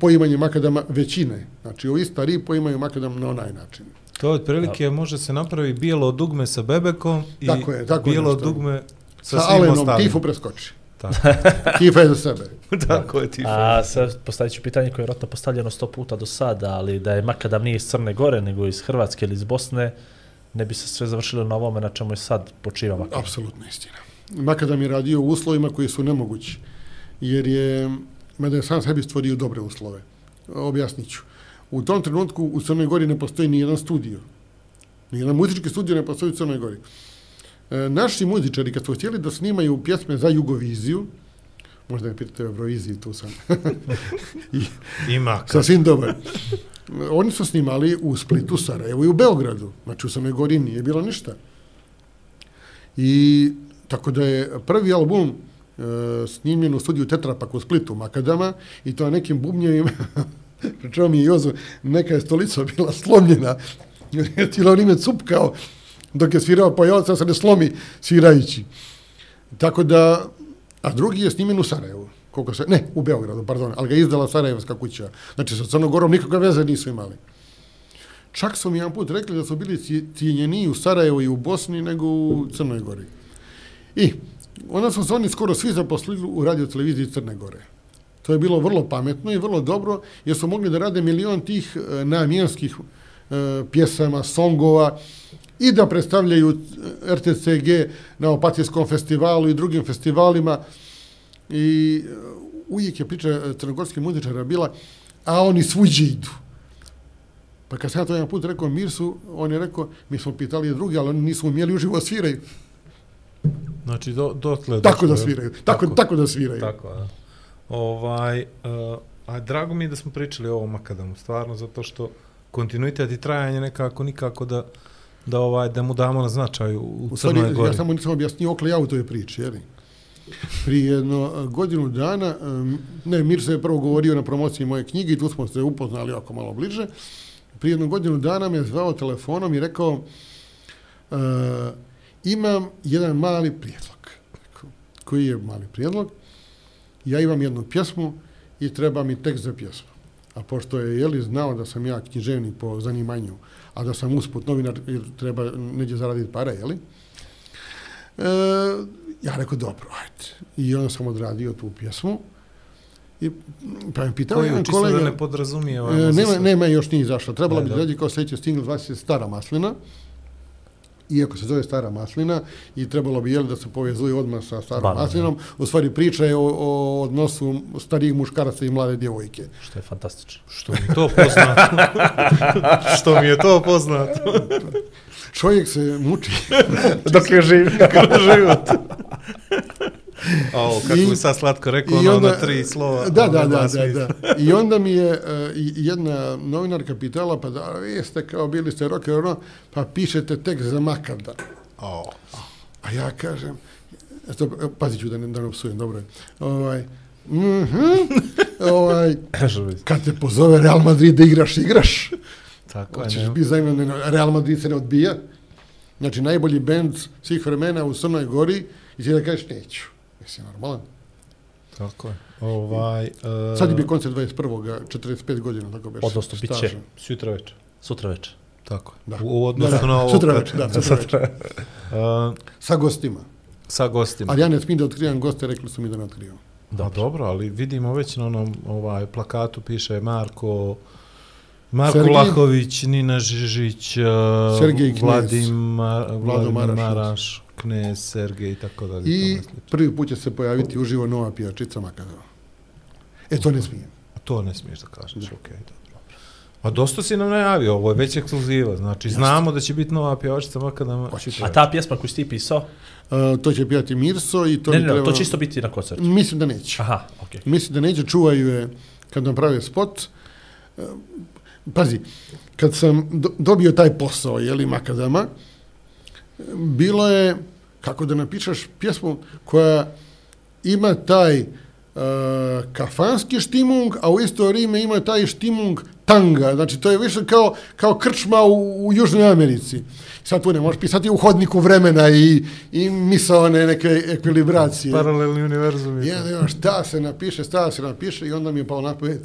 poimanje Makadama većine. Znači, ovi stari poimaju Makadam na onaj način. To otprilike može se napravi bijelo dugme sa Bebekom i Tako je, tako bijelo nešto. dugme sa, Sa, svim Alenom ostalim. Tifu preskoči. Tako, Tifa je za sebe. tako je Tifu. A sad postavit ću pitanje koje je vjerojatno postavljeno sto puta do sada, ali da je Makadam nije iz Crne Gore, nego iz Hrvatske ili iz Bosne, ne bi se sve završilo na ovome na čemu je sad počiva Makadam. Apsolutno istina. Makadam je radio u uslovima koji su nemogući, jer je, mada je sam sebi stvorio dobre uslove. Objasnit ću. U tom trenutku u Crnoj Gori ne postoji ni jedan studio. Ni jedan muzički studio ne postoji u Crnoj Gori. E, naši muzičari, kad su htjeli da snimaju pjesme za Jugoviziju, možda me pitate o Euroviziji, tu sam i, Ima kad. sasvim dobar. Oni su snimali u Splitu, Sarajevu i u Beogradu. Znači u Crnoj Gori nije bilo ništa. I tako da je prvi album e, snimljen u studiju Tetrapak u Splitu, Makadama, i to na nekim bubnjevima, pričao mi je Jozo, neka je stolica bila slomljena, jer je cijelo vrijeme cupkao dok je svirao pojavac, da se ne slomi svirajući. Tako da, a drugi je snimen u Sarajevu. Koliko se, ne, u Beogradu, pardon, ali ga je izdala Sarajevska kuća. Znači, sa Crnogorom nikakve veze nisu imali. Čak su mi jedan put rekli da su bili cijenjeni u Sarajevu i u Bosni nego u Crnoj Gori. I onda su se oni skoro svi zaposlili u radio televiziji Crne Gore. To je bilo vrlo pametno i vrlo dobro, jer su mogli da rade milion tih e, namjenskih e, pjesama, songova i da predstavljaju e, RTCG na Opatijskom festivalu i drugim festivalima. I e, uvijek je priča e, crnogorskih muzičara bila, a oni svuđe idu. Pa kad sam ja to jedan put rekao Mirsu, on je rekao, mi smo pitali drugi, ali oni nisu umjeli uživo sviraju. Znači, do, dotle Tako da sviraju. Tako, tako da sviraju. Tako, da. Ovaj, uh, a drago mi je da smo pričali o ovom Makadamu, stvarno, zato što kontinuitet i trajanje nekako nikako da da ovaj da mu damo na značaju u, U Crnoj Gori. ja samo nisam objasnio okle ja u toj priči, jeli? Prije jedno e, godinu dana, ne, Mir se je prvo govorio na promociji moje knjige i tu smo se upoznali oko malo bliže. Prije jednu godinu dana me je zvao telefonom i rekao e, imam jedan mali prijedlog. Koji je mali prijedlog? Ja imam jednu pjesmu i treba mi tekst za pjesmu. A pošto je Jeli znao da sam ja književnik po zanimanju, a da sam usput novinar jer treba neđe zaraditi pare, jeli? E, ja rekao, dobro, ajde. I onda sam odradio tu pjesmu. I, pa me pitao Koju, jedan čisto kolega... da ne podrazumijeva. E, nema, nema još nije izašla. Trebala bi da. izađe kao sljedeći singl, zva se Stara maslina. Iako se zove stara maslina i trebalo bi jel, da se povezuje odmah sa starom Banana. maslinom, u stvari priča je o, o odnosu starijih muškaraca i mlade djevojke. Što je fantastično. Što mi je to poznato? što mi je to poznato? Čovjek se muči. Dok je živ. život. O, kako I- bi sad slatko rekao, ono, ono tri slova. Da, ono, da, da, da, da. I onda mi je uh, jedna novinarka pitala, pa da, vi ste kao bili ste rocker, ono, pa pišete tekst za Makada. O, A ja kažem, eto, pazit ću da ne, da ne psujem, dobro je. Ovaj, mhm, ovaj, kad te pozove Real Madrid da igraš, igraš. tako je, Hoćeš biti zajmljen, Real Madrid se ne odbija. Znači, najbolji bend svih vremena u Crnoj Gori i ti da kažeš neću. Mislim, normalan. Tako je. Ovaj, uh, Sad je bio koncert 21. 45 godina, tako beše. Odnosno, bit će. Sutra večer. Sutra večer. Tako je. Da. U, u odnosu Da, da, na ovo. sutra večer, da, sutra večer. Uh, Sa gostima. sa gostima. Ali ja ne smijem da otkrivam goste, rekli su mi da ne otkrivam. Dobro. dobro, ali vidimo već na onom ovaj plakatu piše Marko Marko Sergij. Lahović, Nina Žižić, uh, Sergej Knez. Vladimar, Vladimir Maraš. Maraš, Knez, Sergej i tako dalje. I prvi put će se pojaviti uživo nova pijačica Makadova. E, to ne smijem. A to ne smiješ da kažeš, okej, dobro. A dosta si nam najavio, ovo je već ekskluziva, znači znamo da će biti nova pjevačica Makadama. A ta pjesma koju si ti pisao? Uh, to će pijati Mirso i to Ne, ne, ne, treba... to će isto biti na koncertu. Mislim da neće. Aha, okej. Mislim da neće, čuvaju je kad naprave spot. E, Pazi, kad sam do, dobio taj posao, jeli, Makadama, e, bilo je, kako da napišeš pjesmu koja ima taj uh, kafanski štimung, a u isto vrijeme ima taj štimung tanga. Znači, to je više kao, kao krčma u, u Južnoj Americi. Sad tu ne možeš pisati u hodniku vremena i, i misaone neke ekvilibracije. Paralelni univerzum. Ja, ja, šta se napiše, šta se napiše i onda mi je pao na pamet.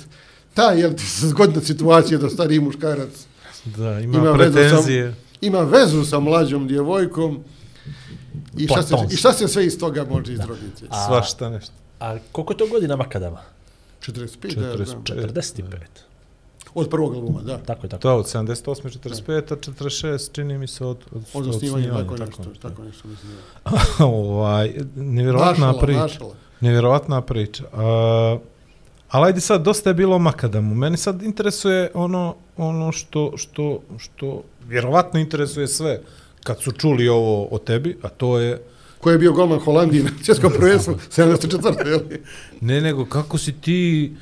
Ta, se zgodna situacija da stari muškarac Da, ima, Ima pretenzije. Ima vezu sa mlađom djevojkom i šta, se, i šta se sve iz toga može izroditi. A- Svašta nešto. A koliko je to godina Makadama? 45, da, znam. 45. Od prvog albuma, da. Tako je, tako. To od 78. 45. a 46 čini mi se od, od, Od osnivanja, tako, tako, nešto, tako. tako nešto mislim. ovaj, nevjerovatna Našala, priča. našala. Nevjerovatna priča. Uh, ali ajde sad, dosta je bilo o Makadamu. Meni sad interesuje ono, ono što, što, što vjerovatno interesuje sve kad su čuli ovo o tebi, a to je Ko je bio golman Holandije na svjetskom prvenstvu 74. jel? ne nego kako si ti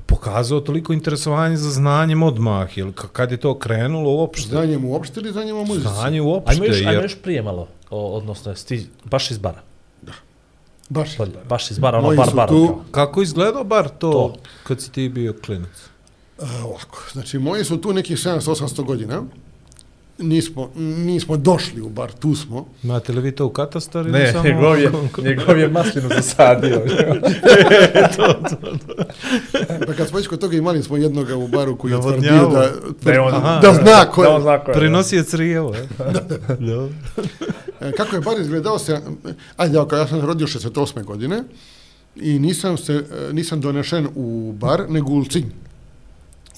pokazao toliko interesovanje za znanjem odmah, jel ka- kad je to krenulo uopšte? Znanjem uopšte ili znanjem o muzici? Znanje Ajmo uopšte, još, ajmo jer još prije malo, o, odnosno, jesi ti baš iz bara. Baš. Bolje, baš iz bara, ono Moji bar, su bar. tu- kako izgledao bar to, To. kad si ti bio klinac? A, ovako, znači moji su tu nekih 700-800 godina. Nismo, nismo došli u bar, tu smo. Imate li vi to u katastar ili Ne, samo... njegov je, njegov je maslinu zasadio. Pa kad smo već kod toga imali smo jednoga u baru koji je tvrdio da, on- da, da zna ko je. Da on zna ko je. Prenosi je crijevo. E, Kako je bar izgledao se, ajde, ako ja sam rodio 68. godine i nisam, se, e, nisam donešen u bar, nego u Ulcinj.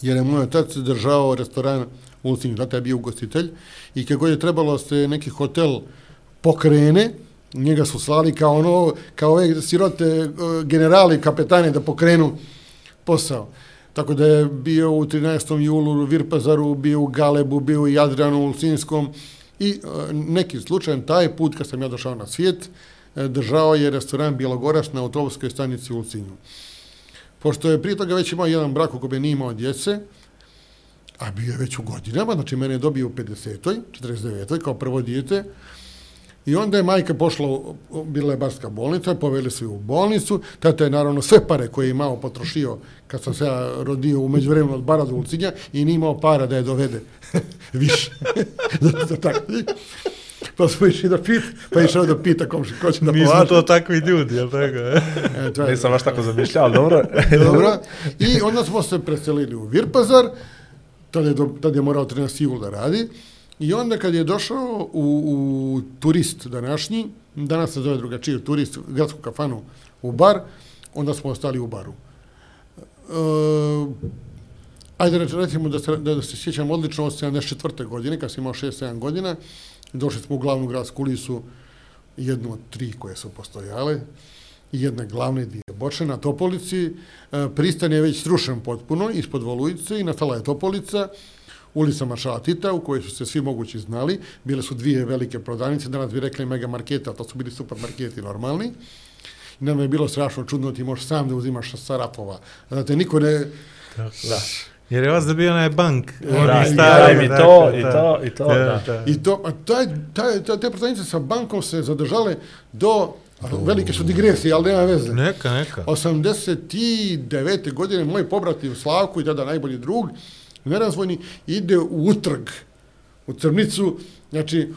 Jer je moj otac držao restoran u Ulcinju, tata je bio ugostitelj i kako je trebalo se neki hotel pokrene, njega su slali kao ono, kao ove sirote e, generali, kapetane da pokrenu posao. Tako da je bio u 13. julu u Virpazaru, bio u Galebu, bio u Jadranu, u Ulcinskom i e, neki slučajem taj put kad sam ja došao na svijet, e, držao je restoran Bjelogorac na autobuskoj stanici u Ulcinju. Pošto je prije toga već imao jedan brak u kojem nije imao djece, a bio je već u godinama, znači mene je dobio u 50. 49. kao prvo dijete, I onda je majka pošla, u- bila je barska bolnica, poveli su ju u bolnicu, tata je naravno sve pare koje je imao potrošio kad sam se ja rodio u međuvremenu od bara do Ulcinja i nije imao para da je dovede više. za, za taksi. Pa smo išli da pita, pa išao da pita komši ko će da Mi smo plaća. to takvi ljudi, jel tako? je? E, to je- Nisam baš tako zamišljao, dobro. Dobro. I onda smo se preselili u Virpazar, tada je, do, tada je morao 13 jul da radi. I onda kad je došao u, u turist današnji, danas se zove drugačije turist, gradsku kafanu u bar, onda smo ostali u baru. E, ajde recimo da se, da, da se sjećam odlično od 74. godine, kad sam imao 6-7 godina, Došli smo u glavnu gradsku ulicu, jednu od tri koje su postojale, jedna glavna i dvije bočne na Topolici. E, Pristan je već srušen potpuno ispod Volujice i nastala je Topolica, ulica Maršala Tita, u kojoj su se svi mogući znali. Bile su dvije velike prodavnice, danas bi rekli mega marketa, to su bili supermarketi normalni. I nam je bilo strašno čudno, ti možeš sam da uzimaš sa Sarapova. Znate, niko ne... Da. Jer je vas da bio onaj bank. Da, i stari, daj mi dakle, to, i to, i to, da. I to, a taj, taj, taj, te prodavnice sa bankom se zadržale do, velike su digresije, ali nema veze. Neka, neka. 89. godine moj pobratim Slavko i tada najbolji drug, nerazvojni, ide u utrg, u Crnicu, znači,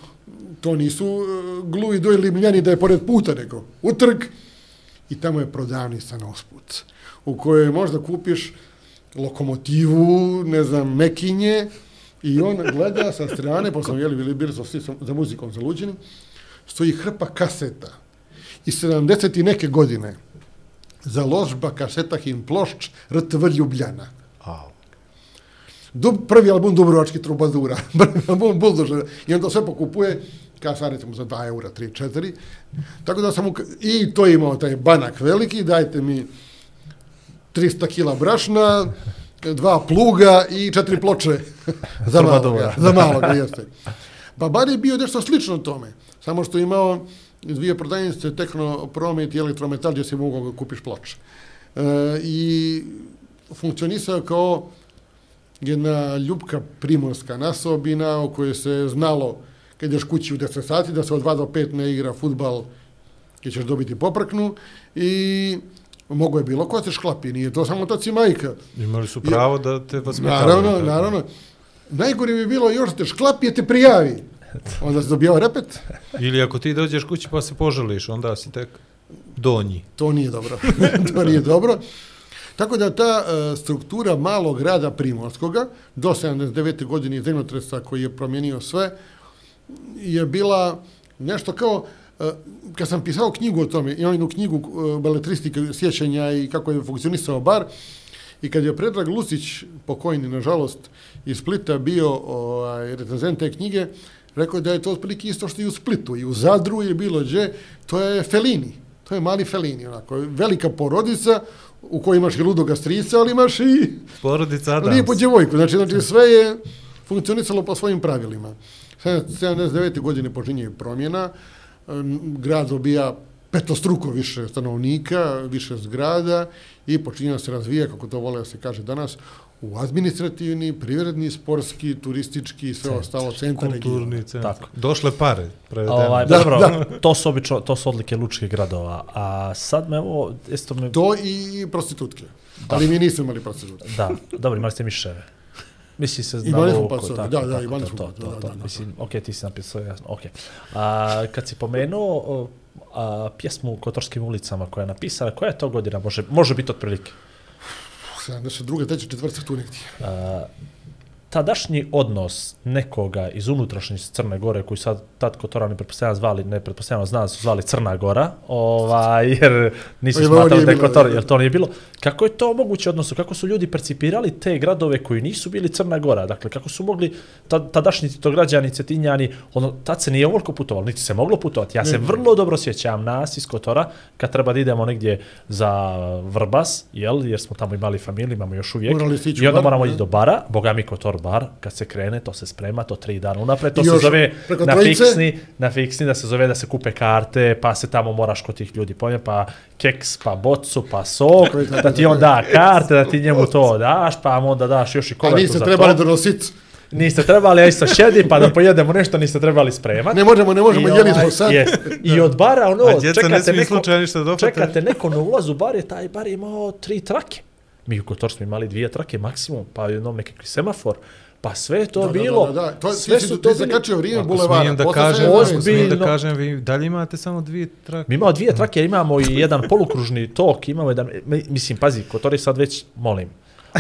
to nisu uh, gluvi doj limljani da je pored puta, nego utrg, i tamo je prodavnica na usput, u kojoj možda kupiš lokomotivu, ne znam, mekinje, i on gleda sa strane, pa sam jeli, bili, bili svi za muzikom zaluđeni, stoji hrpa kaseta. I 70 i neke godine, založba kaseta im plošč RTV Ljubljana. Au. Dub, prvi album Dubrovački trubadura, prvi album Buldožera. I on to sve pokupuje, kao sad recimo za 2 eura, 3, 4. Tako da sam mu, i to je imao taj banak veliki, dajte mi 300 kila brašna, dva pluga i četiri ploče za maloga. Za maloga, jeste. Pa bar je bio nešto slično tome, samo što je imao dvije prodajnice, Tekno Promet i Elektrometal, gdje si mogao kupiš ploče. E, I funkcionisao kao jedna ljubka primorska nasobina o kojoj se znalo kad ješ kući u 10 sati da se od 2 do 5 ne igra futbal i ćeš dobiti poprknu i mogo je bilo ko se šklapi, nije to samo taci majka. Imali su pravo da te vaspitavaju. Naravno, naravno. Najgore bi bilo još te šklapi, je te prijavi. Onda se dobijao repet. Ili ako ti dođeš kući pa se požališ, onda si tek donji. To nije dobro. to nije dobro. Tako da ta e, struktura malog grada Primorskoga do 79. godine zemljotresa koji je promijenio sve je bila nešto kao e, kad sam pisao knjigu o tome, imam jednu knjigu e, beletristike sjećanja i kako je funkcionisao bar, i kad je Predrag Lucić, pokojni, nažalost, iz Splita bio ovaj, recenzent te knjige, rekao da je to otprilike isto što i u Splitu, i u Zadru je bilo gdje, to je Felini, to je mali Felini, onako, velika porodica u kojoj imaš i ludoga strica, ali imaš i Porodica Adams. lijepu djevojku, znači, znači sve je funkcionisalo po svojim pravilima. 79. godine počinje promjena, grad dobija petostruko više stanovnika, više zgrada i počinje se razvija, kako to vole da se kaže danas, u administrativni, privredni, sportski, turistički i sve ostalo centar kulturni regiona. centar. Tako. Došle pare, prevedeno. Ovaj, Da, dobro, da. to su obično, to su odlike lučkih gradova. A sad me ovo, isto me... To i prostitutke. Ali mi nismo imali prostitutke. Da, dobro, imali ste miševe. Misli se Imali smo Luku, pasove, tako, da, da, tako, imali to, smo, to, da, to, da, da, da. Mislim, ok, ti si napisao, jasno, ok. A, kad si pomenuo a, pjesmu u Kotorskim ulicama koja je napisana, koja je to godina, može, može biti otprilike? Znači, 72. treća četvrtak tu negdje. A, tadašnji odnos nekoga iz unutrašnjice Crne Gore, koji sad tad Kotorani pretpostavljamo zvali, ne pretpostavljamo zna su zvali Crna Gora, ovaj, jer nisu smatrali da je Kotor, jer to nije bilo. Kako je to moguće odnosno? Kako su ljudi percipirali te gradove koji nisu bili Crna Gora? Dakle, kako su mogli ta, tadašnji titograđani, cetinjani, ono, tad se nije ovoliko putovalo, niti se moglo putovati. Ja se vrlo dobro sjećam nas iz Kotora, kad treba da idemo negdje za Vrbas, jel, jer smo tamo imali familiju, imamo još uvijek. I onda moramo ne? ići do bara, boga mi Kotor bar, kad se krene, to se sprema, to tri dana unapred, to I se još zove na trojice? fiksni, na fiksni, da se zove da se kupe karte, pa se tamo moraš kod tih ljudi pojem, pa keks, pa bocu, pa sok, Tako je, tako da ti on da karte, da ti njemu to daš, pa mu onda daš još i A kovertu niste za trebali to. donositi. Niste trebali, ja isto šedi, pa da pojedemo nešto, niste trebali spremati. Ne možemo, ne možemo, jeli ovaj, smo sad. jest. I od bara, ono, A ne čekate smiju neko, ništa čekate neko na ulazu bar je, taj bar imao tri trake. Mi u Kotor smo imali dvije trake maksimum, pa jednom nekakvi semafor, pa sve je to Da, bilo, Da, da, da. To, sve ti, su si- to ti bili... zakačio vrijeme bulevara. smijem da kažem, smijem da kažem, vi dalje imate samo dvije trake. Mi imamo dvije trake, imamo i jedan polukružni tok, imamo jedan, mi- mislim, pazi, Kotor je sad već, molim,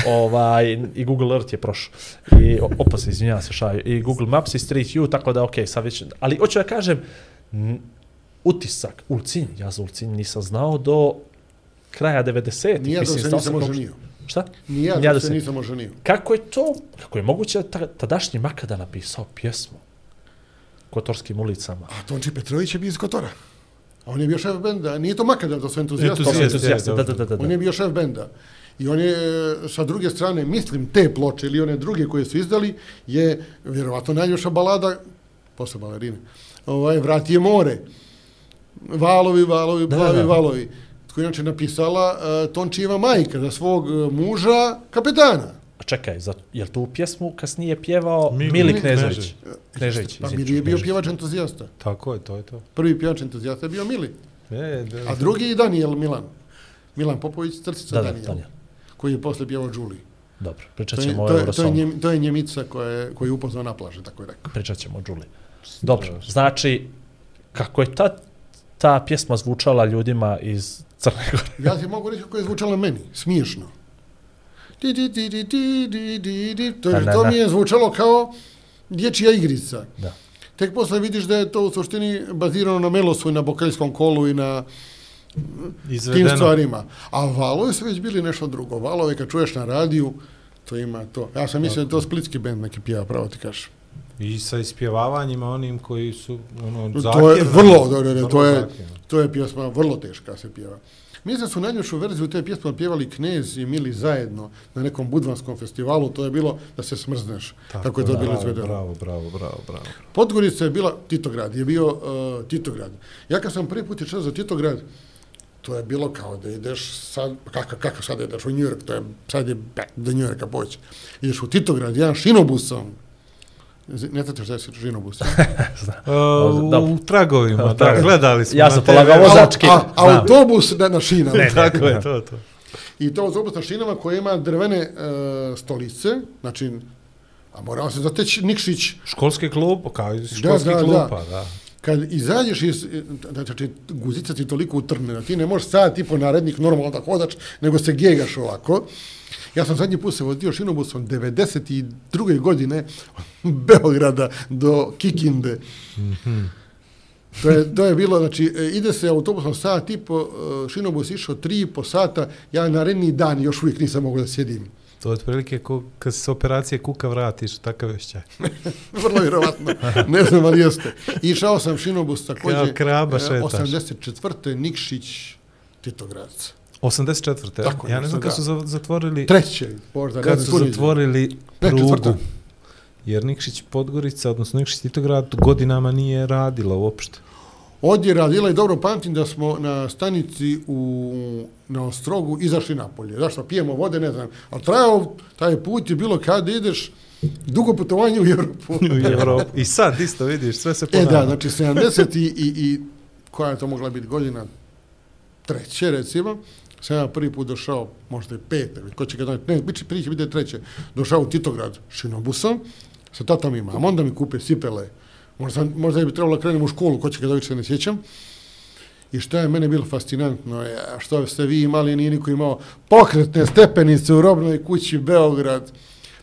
ovaj, i Google Earth je prošao. I, opa se, izvinjavam se, šaju, i Google Maps i Street View, tako da, okej, sad već, ali hoću da kažem, utisak, Ulcinj, ja za Ulcinj nisam znao do kraja 90-ih. Nije da mislim, se nisam oženio. Šta? Ni ja Nije da se nisam oženio. Kako je to, kako je moguće da ta, tadašnji Makada napisao pjesmu? kotorskim ulicama. A Tonči Petrović je bio iz Kotora. A on je bio šef benda. Nije to Makadar, to su entuzijasti. Entuzijasti, da, da, da, da, On da. je bio šef benda. I on je, e, sa druge strane, mislim, te ploče ili one druge koje su izdali, je vjerovatno najljepša balada, posle balerine, ovaj, Vrat je more. Valovi, valovi, Da, plavi da. valovi. Koju je inače napisala uh, Tončijeva majka za svog uh, muža, kapetana. A čekaj, za, je li tu pjesmu kasnije pjevao Mili Mili, Knežević. Knežević? Knežević, Pa Mili je bio pjevač entuzijasta. Tako je, to je to. Prvi pjevač entuzijasta je bio Mili. E, da, A drugi je Daniel Milan. Milan Popović, crtica Da, da, Daniel, Daniel. koji je posle pjevao Julie. Dobro, pričat To je, ćemo o to, je, to, je Eurosongu. njem, to je Njemica koja je, koju je upoznao na plaži, tako je rekao. Pričat ćemo o Đuli. Dobro, znači, kako je ta, ta pjesma zvučala ljudima iz Crne Gore? Ja ti mogu reći kako je zvučalo meni, smiješno. Di, di, di, di, di, di, di, di. To, je, ne, to ne. mi je zvučalo kao dječja igrica. Da. Tek posle vidiš da je to u suštini bazirano na melosu i na bokaljskom kolu i na tim izvedeno. stvarima. A valovi su već bili nešto drugo. Valove kad čuješ na radiju, to ima to. Ja sam mislio da je to splitski bend neki pjeva, pravo ti kažeš. I sa ispjevavanjima onim koji su ono, To je vrlo, da, da, to je, to je pjesma vrlo teška se pjeva. Mislim da su najljepšu verziju te pjesme pjevali Knez i Mili zajedno na nekom budvanskom festivalu, to je bilo da se smrzneš, tako, kako je to bilo izvedeno. Bravo, bravo, bravo, bravo. Podgorica je bila Titograd, je bio uh, Titograd. Ja kad sam prvi put išao za Titograd, to je bilo kao da ideš sad, pa kako, kako sad ideš u New York, to je, sad je do New Yorka poći. Ideš u Titograd, jedan šinobusom, ne znate šta je šinobus? Uh, Dobro. u tragovima, da, gledali smo Ja sam polagao vozač. Vozački, A, a, autobus na, na šinama. Ne, tako je, to, to. I to autobus na šinama koje ima drvene e, stolice, znači, a morao se zateći Nikšić, Školski klub, kao i školski da, da. klupa, da. kad izađeš iz, znači, guzica ti toliko utrne, da ti ne možeš sad tipo narednik normalno da hodaš, nego se gegaš ovako. Ja sam zadnji put se vozio šinobusom 92. godine od Beograda do Kikinde. To je, to je bilo, znači, e, ide se autobusom sat i po, e, šinobus išao tri i po sata, ja naredni dan još uvijek nisam mogao da sjedim. To je otprilike ko, kad se operacije kuka vratiš, takav vešćaj. Vrlo vjerovatno, ne znam, ali jeste. Išao sam šinobus također. Kao kraba e, šetaš. 84. Nikšić, Titogradca. 84. Tako ja ne znam kad su za- zatvorili, Treće, možda, kad su zatvorili Ne, prugu. Jer Nikšić Podgorica, odnosno Nikšić Titograd, godinama nije radila uopšte. Ovdje je radila i dobro pamtim da smo na stanici u, na Ostrogu izašli napolje. Zašto? Pijemo vode, ne znam. Ali trajao, taj put je bilo kada ideš dugo putovanje u Europu. U Evropu. I sad isto vidiš, sve se E ponavlja. da, znači 70 i, i, i koja je to mogla biti godina? Treće, recimo. Sam ja prvi put došao, možda i pete, ko će ga doneti, ne, biće, prije će biti treće. Došao u Titograd šinobusom, sa tatom i mamom, da mi kupe sipele. Možda, možda bi trebalo krenem u školu, ko će ga dobiti, se ne sjećam. I što je mene bilo fascinantno, je, što ste vi imali, nije niko imao pokretne stepenice u robnoj kući Beograd.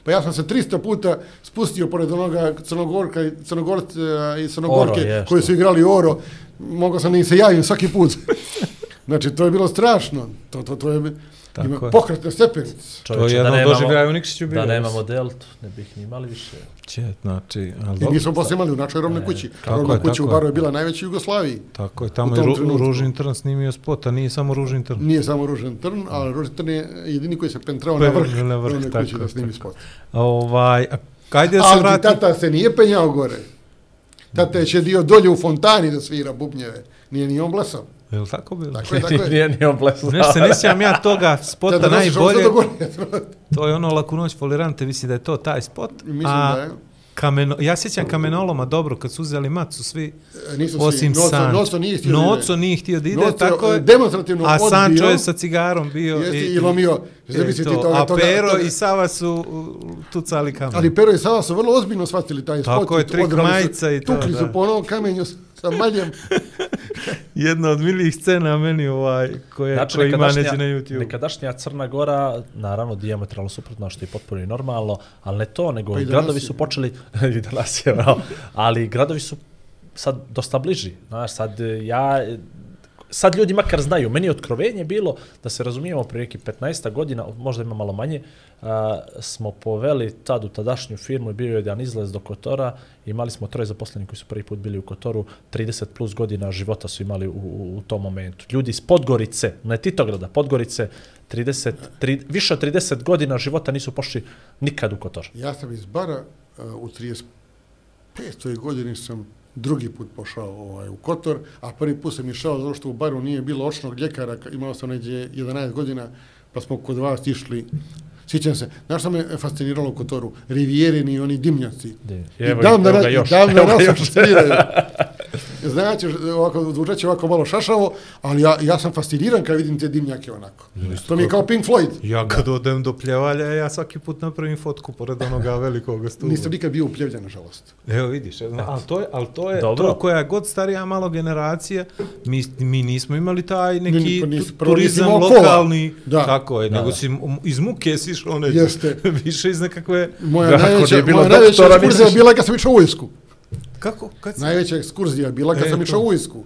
Pa ja sam se 300 puta spustio pored onoga Crnogorka i Crnogorca i Crnogorke Oro, je, koji su igrali oro. Mogao sam da im se javim svaki put. znači, to je bilo strašno. To, to, to je, Tako ima je. pokretne stepenice. To je jedno da nemamo, doživljaju u Nikšiću bilo. da nemamo deltu, ne bih ni imali više. Će, znači, ali I dobro. mi smo posle imali u našoj robnoj kući. tako Robna je, kuća u. Baru je bila najveća u Jugoslaviji. Tako je, tamo je Ru, trenutku. Ružin Trn snimio spot, a nije samo Ružin Trn. Nije samo Ružen Trn, ali Ružen Trn je jedini koji se pentrao na vrh, na vrh, robne tako kuće da snimi spot. Ovaj, a kajde da se Ali vrati... tata se nije penjao gore. Tata je dio dolje u fontani da svira bubnjeve. Nije ni on blesao. Je li tako bilo? Tako je, tako je. Nije ni on blesao. Nešto se ne sjećam ja toga spota Da, da najbolje. To je ono Laku noć folirante, misli da je to taj spot. Mislim a da je. Kameno, ja sjećam kamenoloma dobro kad su uzeli macu svi E, Nisu osim svi. Noco, Sančo. Noco nije htio da ide. Noco nije htio da ide, Noco tako je. demonstrativno A odbio. Sančo je sa cigarom bio. Jeste, i lomio. i Zamislite to. toga, A toga, Pero toga. i Sava su uh, tucali kamen. Ali Pero i Sava su vrlo ozbiljno shvatili taj spot. Tako je, trik majica i to, Tukli da. su po onom kamenju sa maljem. Jedna od milijih scena meni ovaj, koje, Znači, koje ima nekadašnja, na YouTube. nekadašnja Crna Gora, naravno, diametralno suprotno, što je potpuno i normalno, ali ne to, nego Pa i gradovi su počeli, i danas je, bravo, ali gradovi su sad dosta bliži. Znaš, sad e, ja, sad ljudi makar znaju, meni je otkrovenje bilo, da se razumijemo, prije neki 15 godina, možda ima malo manje, a, smo poveli tad u tadašnju firmu i bio je jedan izlaz do Kotora, imali smo troje zaposlenih koji su prvi put bili u Kotoru, 30 plus godina života su imali u, u, u tom momentu. Ljudi iz Podgorice, ne Titograda, Podgorice, 30, tri, više od 30 godina života nisu pošli nikad u Kotor. Ja sam iz bara uh, u 35. godini sam drugi put pošao ovaj, u Kotor, a prvi put sam išao zato što u baru nije bilo očnog ljekara, imao sam neđe 11 godina, pa smo kod vas išli Sjećam se, znaš što me fasciniralo u Kotoru? Rivijerini i oni dimnjaci. Evo, I evo da ga još. Dan da Evo ga nas još. Znači, ovako, zvučat će ovako malo šašavo, ali ja, ja sam fasciniran kad vidim te dimnjake onako. To mi je kao Pink Floyd. Ja kad odem do pljevalja, ja svaki put napravim fotku pored onoga velikog stula. Nisam nikad bio u Pljevlja, nažalost. Evo vidiš, evo, ali to je, ali to je Dobro. to koja je god starija malo generacija, mi, mi nismo imali taj neki Ni- pa tu- prvo nisi turizam lokalni, Da. tako je, Da, nego da. si iz muke si išao neđe. Više iz nekakve, Moja Da, najveća, moja najveća ekskurzija misliš- bila kad sam išao u vojsku. Kako, kad si? Najveća ekskurzija bila kad E, sam išao u vojsku.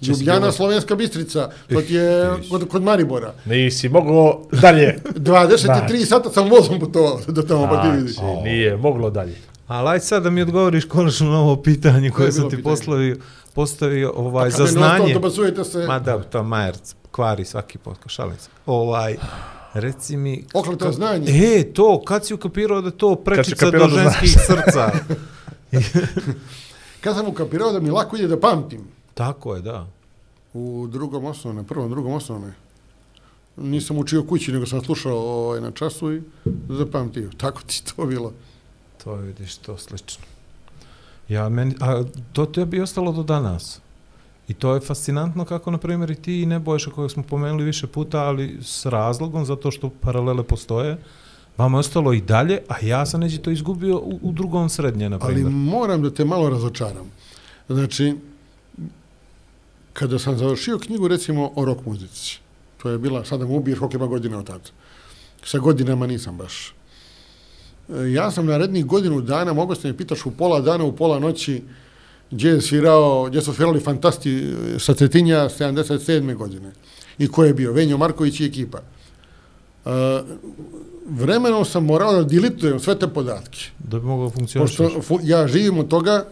si Ljubljana? Slovenska Bistrica, ti je vidiš. kod, kod Maribora. Nisi moglo dalje. 23 Znači. sata sam vozom putovao do tamo, pa ti vidiš. Znači, nije moglo dalje. Ali aj sad da mi odgovoriš konačno na ovo pitanje koje, je sam ti pitanje? postavio, postavio ovaj, za znanje. Dobacujete se, Ma da, to Majerc kvari svaki podcast, šalim se. Ovaj, reci mi... Okleto ka- znanje. E, to, kad si ukapirao da to prečica do ženskih srca? kad sam ukapirao da mi lako ide da pamtim, Tako je, da. u drugom osnovne, prvom, drugom osnovne, nisam učio kući, nego sam slušao ovaj, na času i zapamtio. Tako ti to bilo. To je, vidiš, to slično. Ja, meni, a to tebi je ostalo do danas. I to je fascinantno kako, na primjer, i ti i Nebojša kojeg smo pomenuli više puta, ali s razlogom, zato što paralele postoje, vama je ostalo i dalje, a ja sam neđe to izgubio u, u drugom srednje, na Ali primjer. moram da te malo razočaram. Znači, kada sam završio knjigu, recimo, o rock muzici, to je bila, sada mu ubiješ koliko ima godina od tada. Sa godinama nisam baš. E, Ja sam narednih godinu dana, mogu se me pitaš u pola dana, u pola noći, gdje je svirao, gdje su svirali fantasti e, sa Cetinja 77. godine. I ko je bio? Venjo Marković i ekipa. Uh, vremenom sam morao da dilitujem sve te podatke. Da bi mogao funkcionati. Pošto fu, ja živim od toga,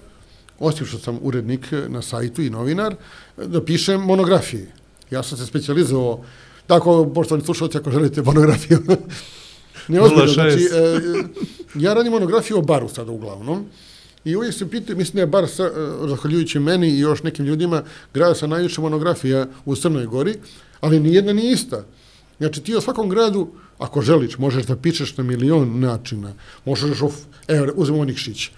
osim što sam urednik na sajtu i novinar, da pišem monografije. Ja sam se specijalizovao, tako, poštovani slušalci, ako želite monografiju, ne ozbiljno, 06. znači, e, ja radim monografiju o baru sada uglavnom, I uvijek se pitaju, mislim da je bar sa, e, zahvaljujući meni i još nekim ljudima, grada sa najviše monografija u Crnoj Gori, ali nijedna nije ista. Znači ti o svakom gradu, ako želiš, možeš da pišeš na milion načina. Možeš, o, evo, uzmemo Nikšić.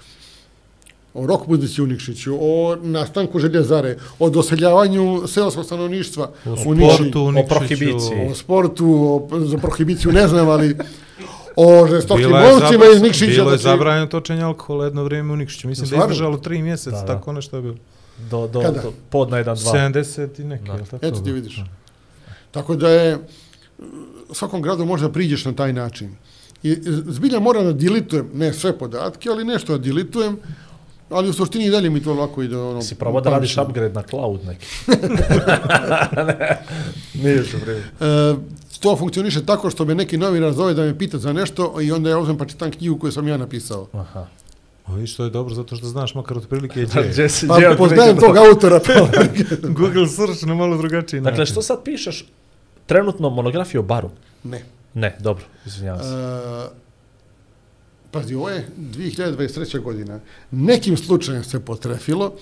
O rock muzici u Nikšiću, o nastanku željezare, o doseljavanju seoskog stanovništva O u sportu, u o prohibiciji. o sportu, o, za prohibiciju ne znam, ali o žestokim zabra- iz Nikšića. bilo je znači- zabranjeno točenje alkohola jedno vrijeme u Nikšiću. Mislim da je izdržalo tri mjeseca, Da, da. tako nešto je bilo. Do, do, Kada? do podna 1-2. 70 i neki, Da. je li tako? Eto ti vidiš. Tako da je, svakom gradu možda priđeš na taj način. I zbilja moram da dilitujem, ne sve podatke, ali nešto da dilitujem, ali u suštini i dalje mi to lako ide. Ono, Si probao da radiš upgrade na cloud neki. ne, nije prvi. E, to funkcioniše tako što me neki novinar zove da me pita za nešto i onda ja uzmem pa čitam knjigu koju sam ja napisao. Aha. A vidiš, to je dobro zato što znaš makar otprilike gdje. gdje si, Pa je poznajem tog autora. Pa. Google search na malo drugačiji Dakle, način. što sad pišeš trenutno monografiju o baru? ne. Ne, dobro, izvinjavam se. E, pazi, ovo je 2023. godina. Nekim slučajem se potrefilo.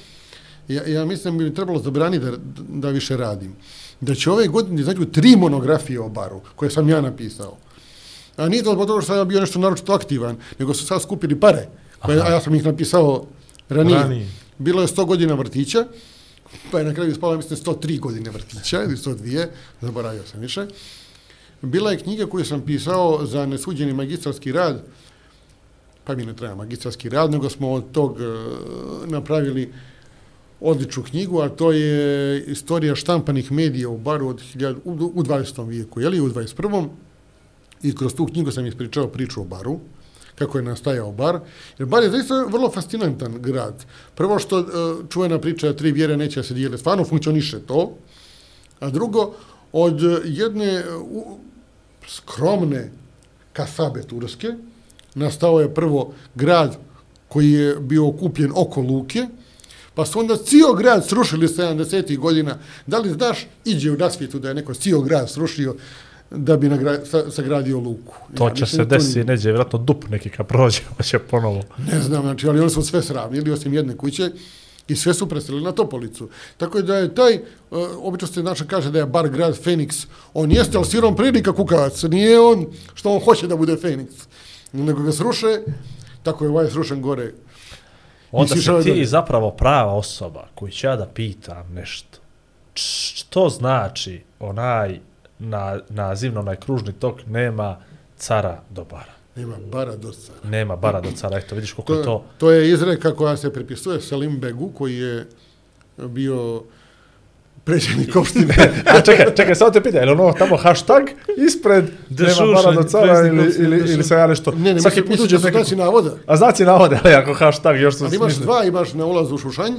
Ja, ja mislim bi mi trebalo zabraniti da, da više radim. Da će ove godine izađu tri monografije o baru, koje sam ja napisao. A nije to zbog toga što sam ja bio nešto naročito aktivan, nego su sad skupili pare, koje, a ja sam ih napisao ranije. Ranije. Bilo je 100 godina vrtića, pa je na kraju ispalo, mislim, 103 godine vrtića, ili 102, zaboravio sam više. Bila je knjiga koju sam pisao za nesuđeni magistarski rad, pa mi ne treba magistarski rad, nego smo od tog e, napravili odličnu knjigu, a to je istorija štampanih medija u baru od 1000, u, u 20. vijeku, jeli, u 21. I kroz tu knjigu sam ispričao priču o baru, kako je nastajao bar. Jer bar je zaista vrlo fascinantan grad. Prvo što e, čuvena priča tri vjere neće se dijele, stvarno funkcioniše to. A drugo, od jedne e, skromne kasabe turske, nastao je prvo grad koji je bio okupljen oko Luke, pa su onda cijel grad srušili 70. godina. Da li znaš, iđe u nasvijetu da je neko cijel grad srušio da bi nagra, sa, sagradio Luku. To Ja će se desiti, neđe, vjerojatno dup neki kad prođe, pa će ponovo. Ne znam, znači, ali oni su sve sravnili, osim jedne kuće, i sve su preselili na Topolicu. Tako da je taj, uh, obično se naša kaže da je bar grad Feniks, on jeste, ali sirom prilika kukavac, nije on što on hoće da bude Feniks, nego ga sruše, tako je ovaj srušen gore. Onda si ti dolje? zapravo prava osoba koju ću ja da pitam nešto. Što znači onaj na, nazivno, onaj kružni tok nema cara do bara? Nema bara do cara. Nema bara do cara, eto vidiš koliko To, je to... to je izreka koja se pripisuje Selim Begu, koji je bio predsjednik opštine. A čekaj, čekaj, samo te pitaj, je li ono tamo hashtag ispred Da nema bara do cara ili, ili, ili sam ja nešto... ne, ne, svaki mislim, put mislim uđe da su znaci navoda. A znaci navode, ali ako hashtag još su Ali imaš smislili. dva, imaš na ulazu u Šušanj,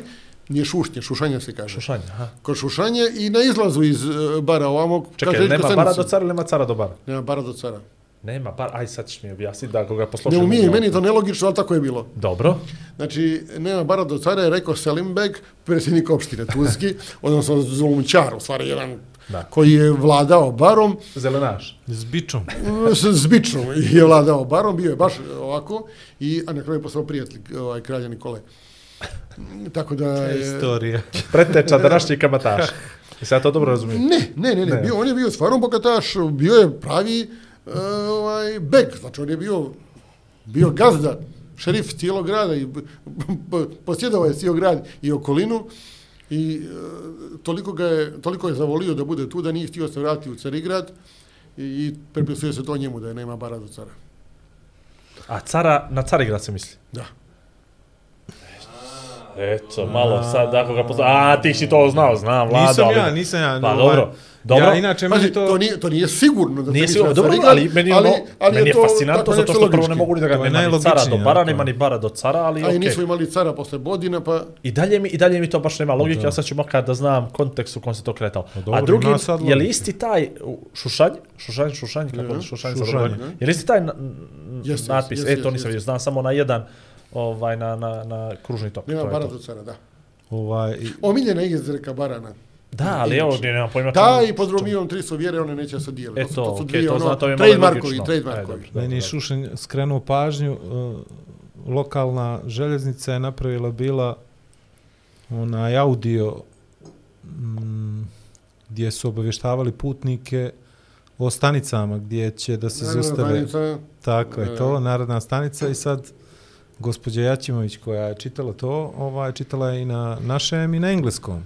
nije Šušnje, Šušanja se kaže. Šušanje, aha. Kod Šušanje i na izlazu iz uh, bara ovamo. Čekaj, kaže nema bara do cara ili nema cara do bara? Nema bara do cara. Nema bara, aj sad ćeš mi objasniti da koga Ne poslušamo. umije, meni je to nelogično, ali tako je bilo. Dobro. Znači, nema bara do cara je rekao Selimbeg, predsjednik opštine Turski, odnosno Zulumčar, u stvari jedan Da. koji je vladao barom, Zelenaš. S bičom. s zbičnom je vladao barom, bio je baš ovako, i, a na kraju je postao prijatelj ovaj, kralja Nikole. Tako da je... Istorija. Preteča današnji kamataš. Jesi ja to dobro razumijem? Ne, ne, ne, ne, Ne. Bio, on je bio stvarno bogataš, bio je pravi uh, ovaj, bek, znači on je bio, bio gazda, šerif cijelog grada i posjedao je cijel grad i okolinu i uh, toliko, ga je, toliko je zavolio da bude tu da nije htio se vratiti u Carigrad i, i prepisuje se to njemu da je nema bara do cara. A cara, na Carigrad se misli? Da. Eto, malo sad, ako ga pozna... A, ti si to znao, znam, Vlado, Nisam ali... ja, nisam ja. Pa ovaj, dobro, dobro. Ja, inače, Pazi, meni to... to... nije, to nije sigurno da Nije sigurno, na dobro, ali meni, je ono, meni je to fascinantno zato što prvo ne mogu ni da ga To je nema ni cara do bara, nema ni bara do cara, ali okej. nismo imali cara posle Bodina, pa I dalje mi, i dalje mi to baš nema logike, ja sad ću makar da znam kontekst u kom se to kretalo. dobro, A drugi, je li isti taj šušanj, šušanj, šušanj, kako Mhm. šušanj, Šušanj, je li isti taj natpis, e, to nisam vidio, znam samo na jedan, ovaj, na, na, na kružni tok. nema to je bara to. do cara, da. Ovaj, i- Omiljena izreka barana. Da, ali evo, ne, nemam pojma. Ta čemu- i pod Romijom tri su vjere, one neće se dijeliti. E su- to, su dvije, to ono, zna, to mi je malo trademarkovi, logično. trademarkovi. E. Meni je Šušanj skrenuo pažnju, uh, lokalna željeznica je napravila bila onaj audio mm, gdje su obavještavali putnike o stanicama gdje će da se Narodna zaustave. stanica, Tako je Da, to, da. narodna stanica i sad gospođa Jačimović koja je čitala to, ovaj, čitala je i na našem i na engleskom.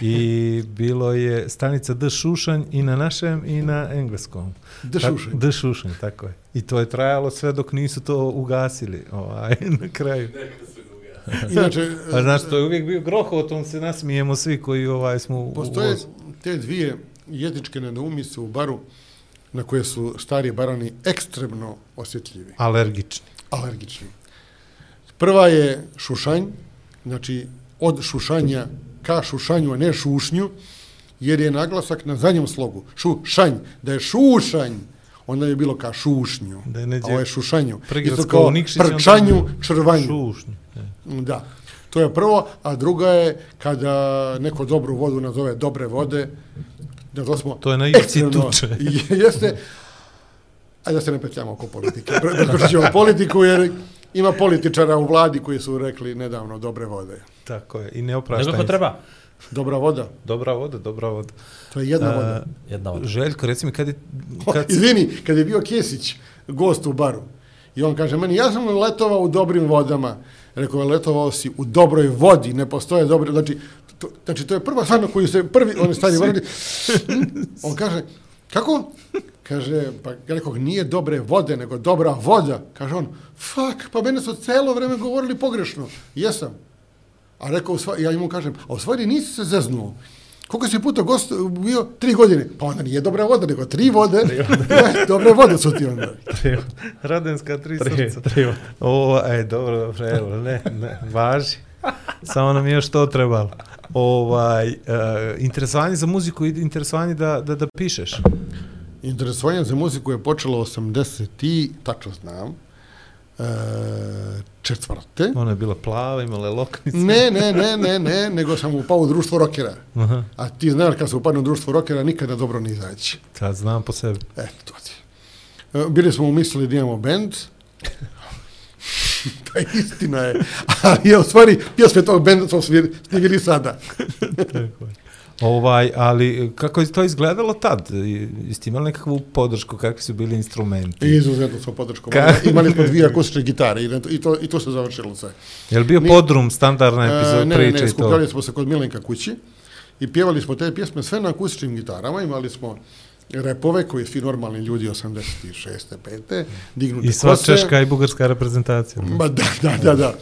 I bilo je stanica D Šušanj i na našem i na engleskom. D. Šušanj. D Šušanj, tako je. I to je trajalo sve dok nisu to ugasili ovaj, na kraju. Inače, A znaš, to je uvijek bio grohotom, se nasmijemo svi koji ovaj smo u postoje vozu. te dvije jetičke nedoumice u baru na koje su stari barani ekstremno osjetljivi, Alergični. alergični. Prva je šušanj, znači od šušanja ka šušanju, a ne šušnju, jer je naglasak na zadnjem slogu. Šušanj, da je šušanj, onda je bilo ka šušnju, Da je a ovo je šušanju. Isto kao prčanju, je črvanju. Šušnju. E. Da. To je prvo, a druga je kada neko dobru vodu nazove dobre vode, da to smo To je na ivici ekstremno- tuče. Jeste, a da se ne petljamo oko politike. Pre- Preskočit ćemo politiku jer ima političara u vladi koji su rekli nedavno dobre vode. Tako je. I ne Nego opraštaj. kako treba? Dobra voda, Dobra voda, dobra voda. to je jedna voda. Jedna od... Željko, reci mi kad je... O, Kad, Izvini, kad je bio Kesić, gost u baru, i on kaže, meni, ja sam letovao u dobrim vodama. Rekao, letovao si u dobroj vodi, ne postoje dobre, znači, to, znači, to je prva stvar na koju se prvi, on je stari vrati, on kaže, kako? Kaže, pa ja rekao, nije dobre vode, nego dobra voda. Kaže on, fuck, pa mene su celo vreme govorili pogrešno. Jesam. A rekao, sva, ja mu kažem, a u stvari nisi se zeznuo. Koliko si puta gost bio? Tri godine. Pa onda nije dobra voda, nego tri vode. Dobre vode su ti onda. Radenska tri Tri, srca. tri od... O, aj, dobro, dobro, evo, ne, ne, važi. Samo nam je još to trebalo. ovaj, uh, interesovanje za muziku i interesovanje da, da, da pišeš. Interesovanje za muziku je počelo 80 i, tačno znam, e, četvrte. Ona je bila plava, imala je loknice. Ne, ne, ne, ne, ne, nego sam upao u društvo rokera. Aha, A ti znaš kad se upadne u društvo rokera, nikada dobro ne izaći. sad znam po sebi. Eto, to ti. E, Bili smo umislili da imamo bend. pa istina je. Ali je u stvari pjesme tog benda smo snimili sada. Ovaj, ali kako je to izgledalo tad? Jeste imali nekakvu podršku, kakvi su bili instrumenti? Izuzetno smo podrškom. Ka- Imali smo dvije akustične gitare i, to- i, to, i to se završilo sve. Je li bio Ni- podrum, standardna epizoda, E, ne, ne, priča ne, i to? skupljali smo se kod Milenka kući i pjevali smo te pjesme sve na akustičnim gitarama, imali smo repove koji svi normalni ljudi 86. 5. dignute I sva kose. češka i bugarska reprezentacija. Ma da, da, da, da.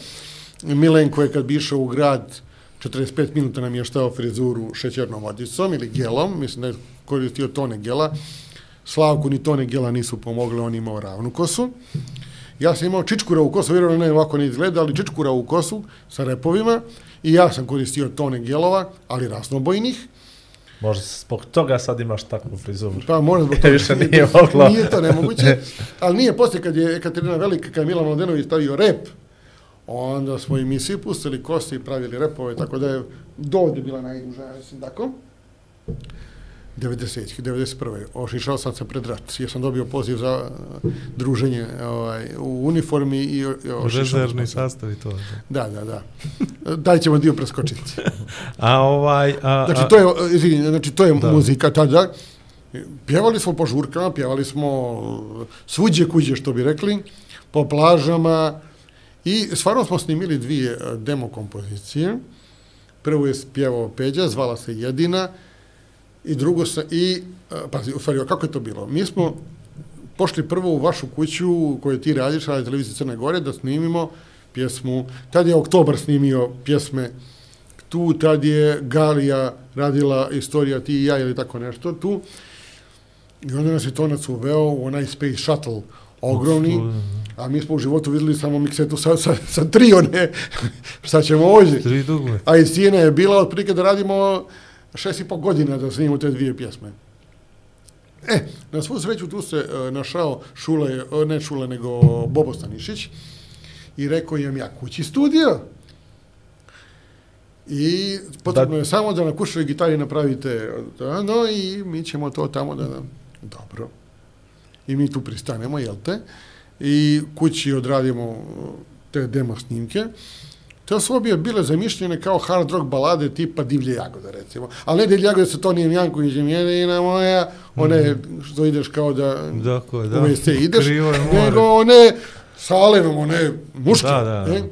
Milenko je kad bi išao u grad, 45 minuta nam je štao frizuru šećernom vodicom ili gelom, mislim da je koristio tone gela. Slavku ni tone gela nisu pomogle, on imao ravnu kosu. Ja sam imao čičkura u kosu, vjerovno ne ovako ne izgleda, ali čičkura u kosu sa repovima i ja sam koristio tone gelova, ali raznobojnih. Možda zbog toga sad imaš takvu frizuru. Pa možda zbog toga Više nije, nije to-. Nije to nemoguće, ali nije poslije kad je Ekaterina Velika, kad je Milan Mladenović stavio rep, onda smo i mi svi pustili kosti i pravili repove, tako da je dovde bila najduža, ja mislim, tako. 90. 91. Ošišao sam se pred rat, jer sam dobio poziv za uh, druženje ovaj, u uniformi i, ošišao Rezervni sam se. sastav i to. da. Da, da, da. Daj ćemo dio preskočiti. A ovaj... A, Znači, to je, izvini, znači, to je Da. da. muzika tada. Pjevali smo po žurkama, pjevali smo svuđe kuđe, što bi rekli, po plažama i stvarno smo snimili dvije e, demo kompozicije. Prvo je pjevao Peđa, zvala se Jedina i drugo se, i, e, pazi, u stvari, kako je to bilo? Mi smo pošli prvo u vašu kuću koju ti radiš, radi televizije Crne Gore, da snimimo pjesmu. Tad je Oktobar snimio pjesme tu, tad je Galija radila istorija ti i ja ili tako nešto tu. I onda nas je tonac uveo u onaj Space Shuttle ogromni, a mi smo u životu vidjeli samo miksetu sa, sa, sa tri one, šta ćemo ovdje. Tri dugme. A i cijena je bila otprilike da radimo šest i pol godina da snimimo te dvije pjesme. E, na svu sreću tu se e, našao Šule, e, ne Šule, nego Bobo Stanišić i rekao imam ja kući studio. I potrebno je samo da na kućnoj gitari napravite da, no, i mi ćemo to tamo da... da dobro. I mi tu pristanemo, jel te? I kući odradimo te demo snimke. Te su obje bile zamišljene kao hard rock balade tipa Divlje jagode, recimo. Ali ne Divlje jagode sa Tonijem Jankovićem, jedina moja, one što ideš kao da Dakle, u da. WC ideš, nego one sa Alenom, one muške. Da, da, da. ne?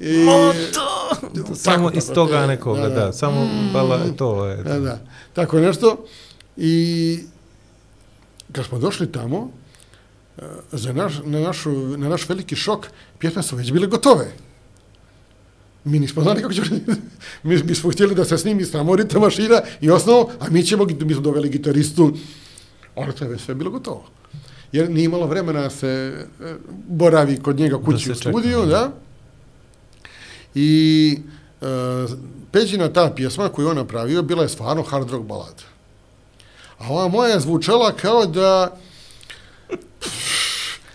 I, Samo tako, iz toga nekoga, da, da, da. samo bala, to je. Da, da. Tako nešto. I kad smo došli tamo, eh, za naš, na, našu, na naš veliki šok, pjesme su već bile gotove. Mi nismo znali kako ćemo... mi, mi smo htjeli da se snimi samo ritam mašina i osnovo, a mi ćemo, mi smo doveli gitaristu, ali to je već sve bilo gotovo. Jer nije imalo vremena da se eh, boravi kod njega kući u studiju, da. I uh, Peđina ta pjesma koju je on napravio bila je stvarno hard rock balada. A ova moja je zvučala kao da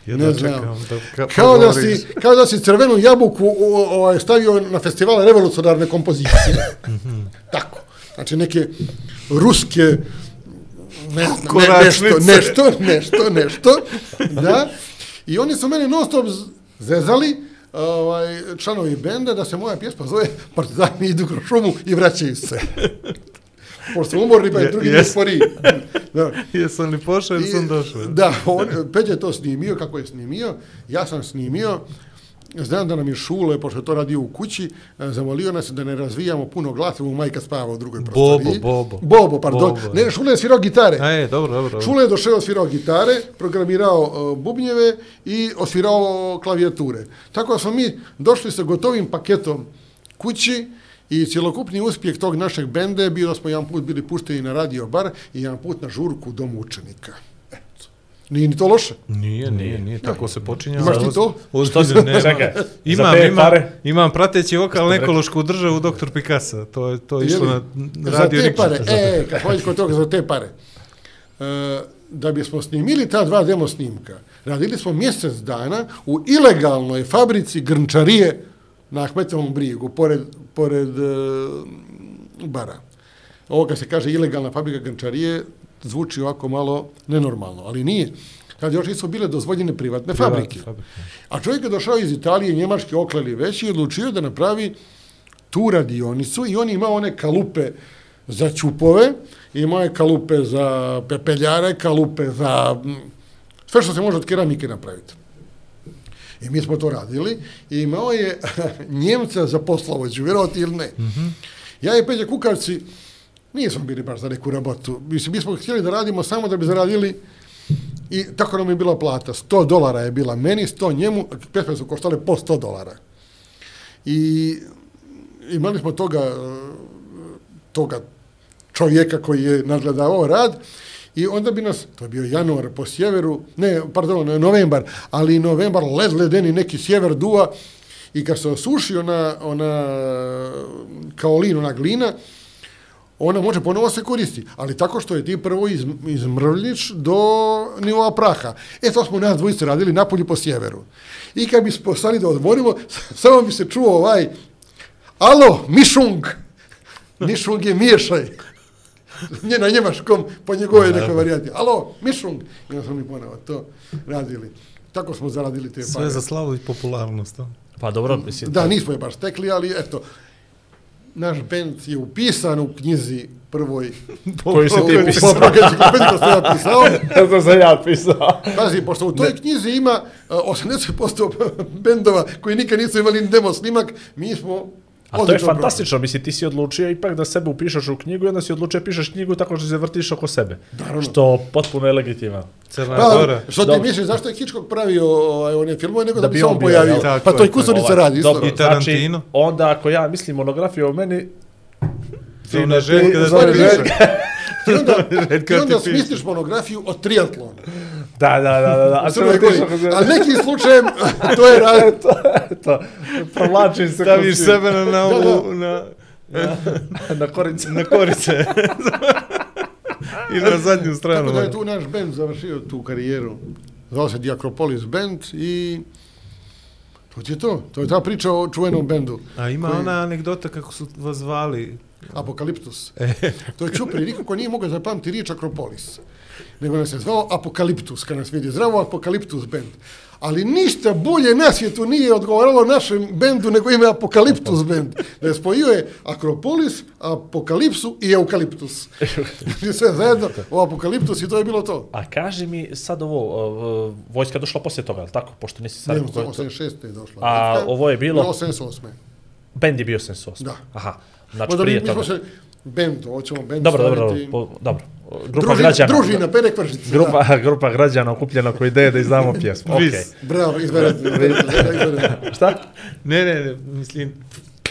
ne znam. čekam da ka, kao da si kao da si crvenu jabuku o, ovaj stavio na festival revolucionarne kompozicije. Tako. Znači neke ruske ne, ne, nešto, nešto, nešto, nešto, da. I oni su meni non stop zezali, ovaj, članovi benda, da se moja pjesma zove Partizani idu kroz šumu i vraćaju se. Pošto sam umorni, pa je drugi ne spori. Da. Jesam li pošao ili sam došao? Da, on, Peđa je to snimio, kako je snimio, ja sam snimio, znam da nam je Šule, pošto je to radio u kući, e, zamolio nas da ne razvijamo puno glasa, mu majka spava u drugoj Bobo, prostoriji. Bobo. Bobo, pardon. Bobo, ne, Šule je svirao gitare. Je, dobro, dobro. dobro. Šule je došao, svirao gitare, programirao uh, bubnjeve i osvirao klavijature. Tako da smo mi došli sa gotovim paketom kući i cjelokupni uspjeh tog našeg benda je bio da smo jedan put bili pušteni na radio bar i jedan put na žurku u domu učenika. Eto. Nije ni to loše. Nije, nije, nije, tako se počinja. Imaš ti to? Što se- ne, čekaj, za imam, te imam, pare? imam prateći okal ekološku državu dr. Picasso. To je to je išlo na Za radio te Nikša. pare, e, kad hoćeš kod toga za te pare, e, da bismo snimili ta dva demo snimka, radili smo mjesec dana u ilegalnoj fabrici grnčarije na Ahmetovom brigu, pored, pored e, bara. Ovo kad se kaže ilegalna fabrika grnčarije, zvuči ovako malo nenormalno, ali nije. Kad još nisu bile dozvoljene privatne fabrike. A čovjek je došao iz Italije, Njemačke, oklali već i odlučio da napravi tu radionicu i on ima one kalupe za ćupove, ima je kalupe za pepeljare, kalupe za sve što se može od keramike napraviti. I mi smo to radili i imao je Njemca za poslovođu, vjerovati ili ne. Mm -hmm. Ja i Peđa Kukavci nismo bili baš za neku robotu. Mislim, mi smo htjeli da radimo samo da bi zaradili i tako nam je bila plata. 100 dolara je bila meni, 100 njemu, pesme su koštale po 100 dolara. I imali smo toga, toga čovjeka koji je nadgledavao rad i onda bi nas, to je bio januar po sjeveru, ne, pardon, novembar, ali novembar led ledeni neki sjever duva i kad se osuši ona, ona kaolin, ona glina, ona može ponovo se koristi, ali tako što je ti prvo iz, izmrvljiš do nivoa praha. E, to smo nas dvojice radili napolju po sjeveru. I kad bi stali da odmorimo, samo bi se čuo ovaj, alo, mišung, mišung je miješaj. Nje na njemaškom, po njegove nekoj varijanti. Alo, mišung. I onda smo mi ponovo to radili. Tako smo zaradili te pare. Sve za slavu i popularnost. a? Pa dobro, mislim... Da, nismo je baš stekli, ali eto, naš band je upisan u knjizi prvoj Koji si ti pisao? Po enciklopediji koju sam ja pisao. to sam ja pisao. Pazi, pošto u toj knjizi ima uh, 80% bendova koji nikad nisu imali demo snimak, mi smo A to je fantastično, mislim, ti si odlučio ipak da sebe upišeš u knjigu i onda si odlučio pišeš knjigu tako što se vrtiš oko sebe. Naravno. Što potpuno je legitimno. Crna. Gora. Pa, što ti misliš, zašto je Hitchcock pravio ovaj, one filmove, nego da, Da bi bi se on pojavio? Tako Pa to je. Kusurica radi isto. dobro, I Tarantino. Znači, onda ako ja mislim monografiju o meni, Zove Željka da ti piše. I onda, i onda ti piše. smisliš monografiju o triatlonu. Da, da, da, da, da. A U što ti. A nekim slučajem, to je rad, to, provlačim se Staviš kroz- sebe na, na, Da, ovu, na, na koricu. na korice. I na zadnju stranu. Tako da je tu naš band završio tu karijeru. Zvao se Diakropolis Band i to je to. To je ta priča o čuvenom bendu. A ima Koji- ona anegdota kako su vas zvali. Apokaliptus. To je čupri, nikako nije mogao zapamti riječ Akropolis. Nego nas je zvao Apokaliptus, kad nas vidi. Zdravo, Apokaliptus band. Ali ništa bolje na svijetu nije odgovaralo našem bendu nego ime Apokaliptus band. Da je spojio je Akropolis, Apokalipsu i Eukaliptus. I sve zajedno u Apokaliptus i to je bilo to. A kaži mi sad ovo, vojska došla poslije toga, ali tako? Pošto nisi sad Ne, rekao koji je to. 86. je došla. A ovo je bilo- i 88. Bend je bio 78. Da. Aha, znači mi, prije mi toga. se bend, hoćemo bend Dobro, dobro, dobro, staviti. po, dobro. Grupa Družina, građana. družina, pere kvržice. Grupa, grupa građana okupljena oko ideje da izdamo pjesmu. Okej. Da. Bravo, izvanredno. Šta? Ne, ne, ne, mislim,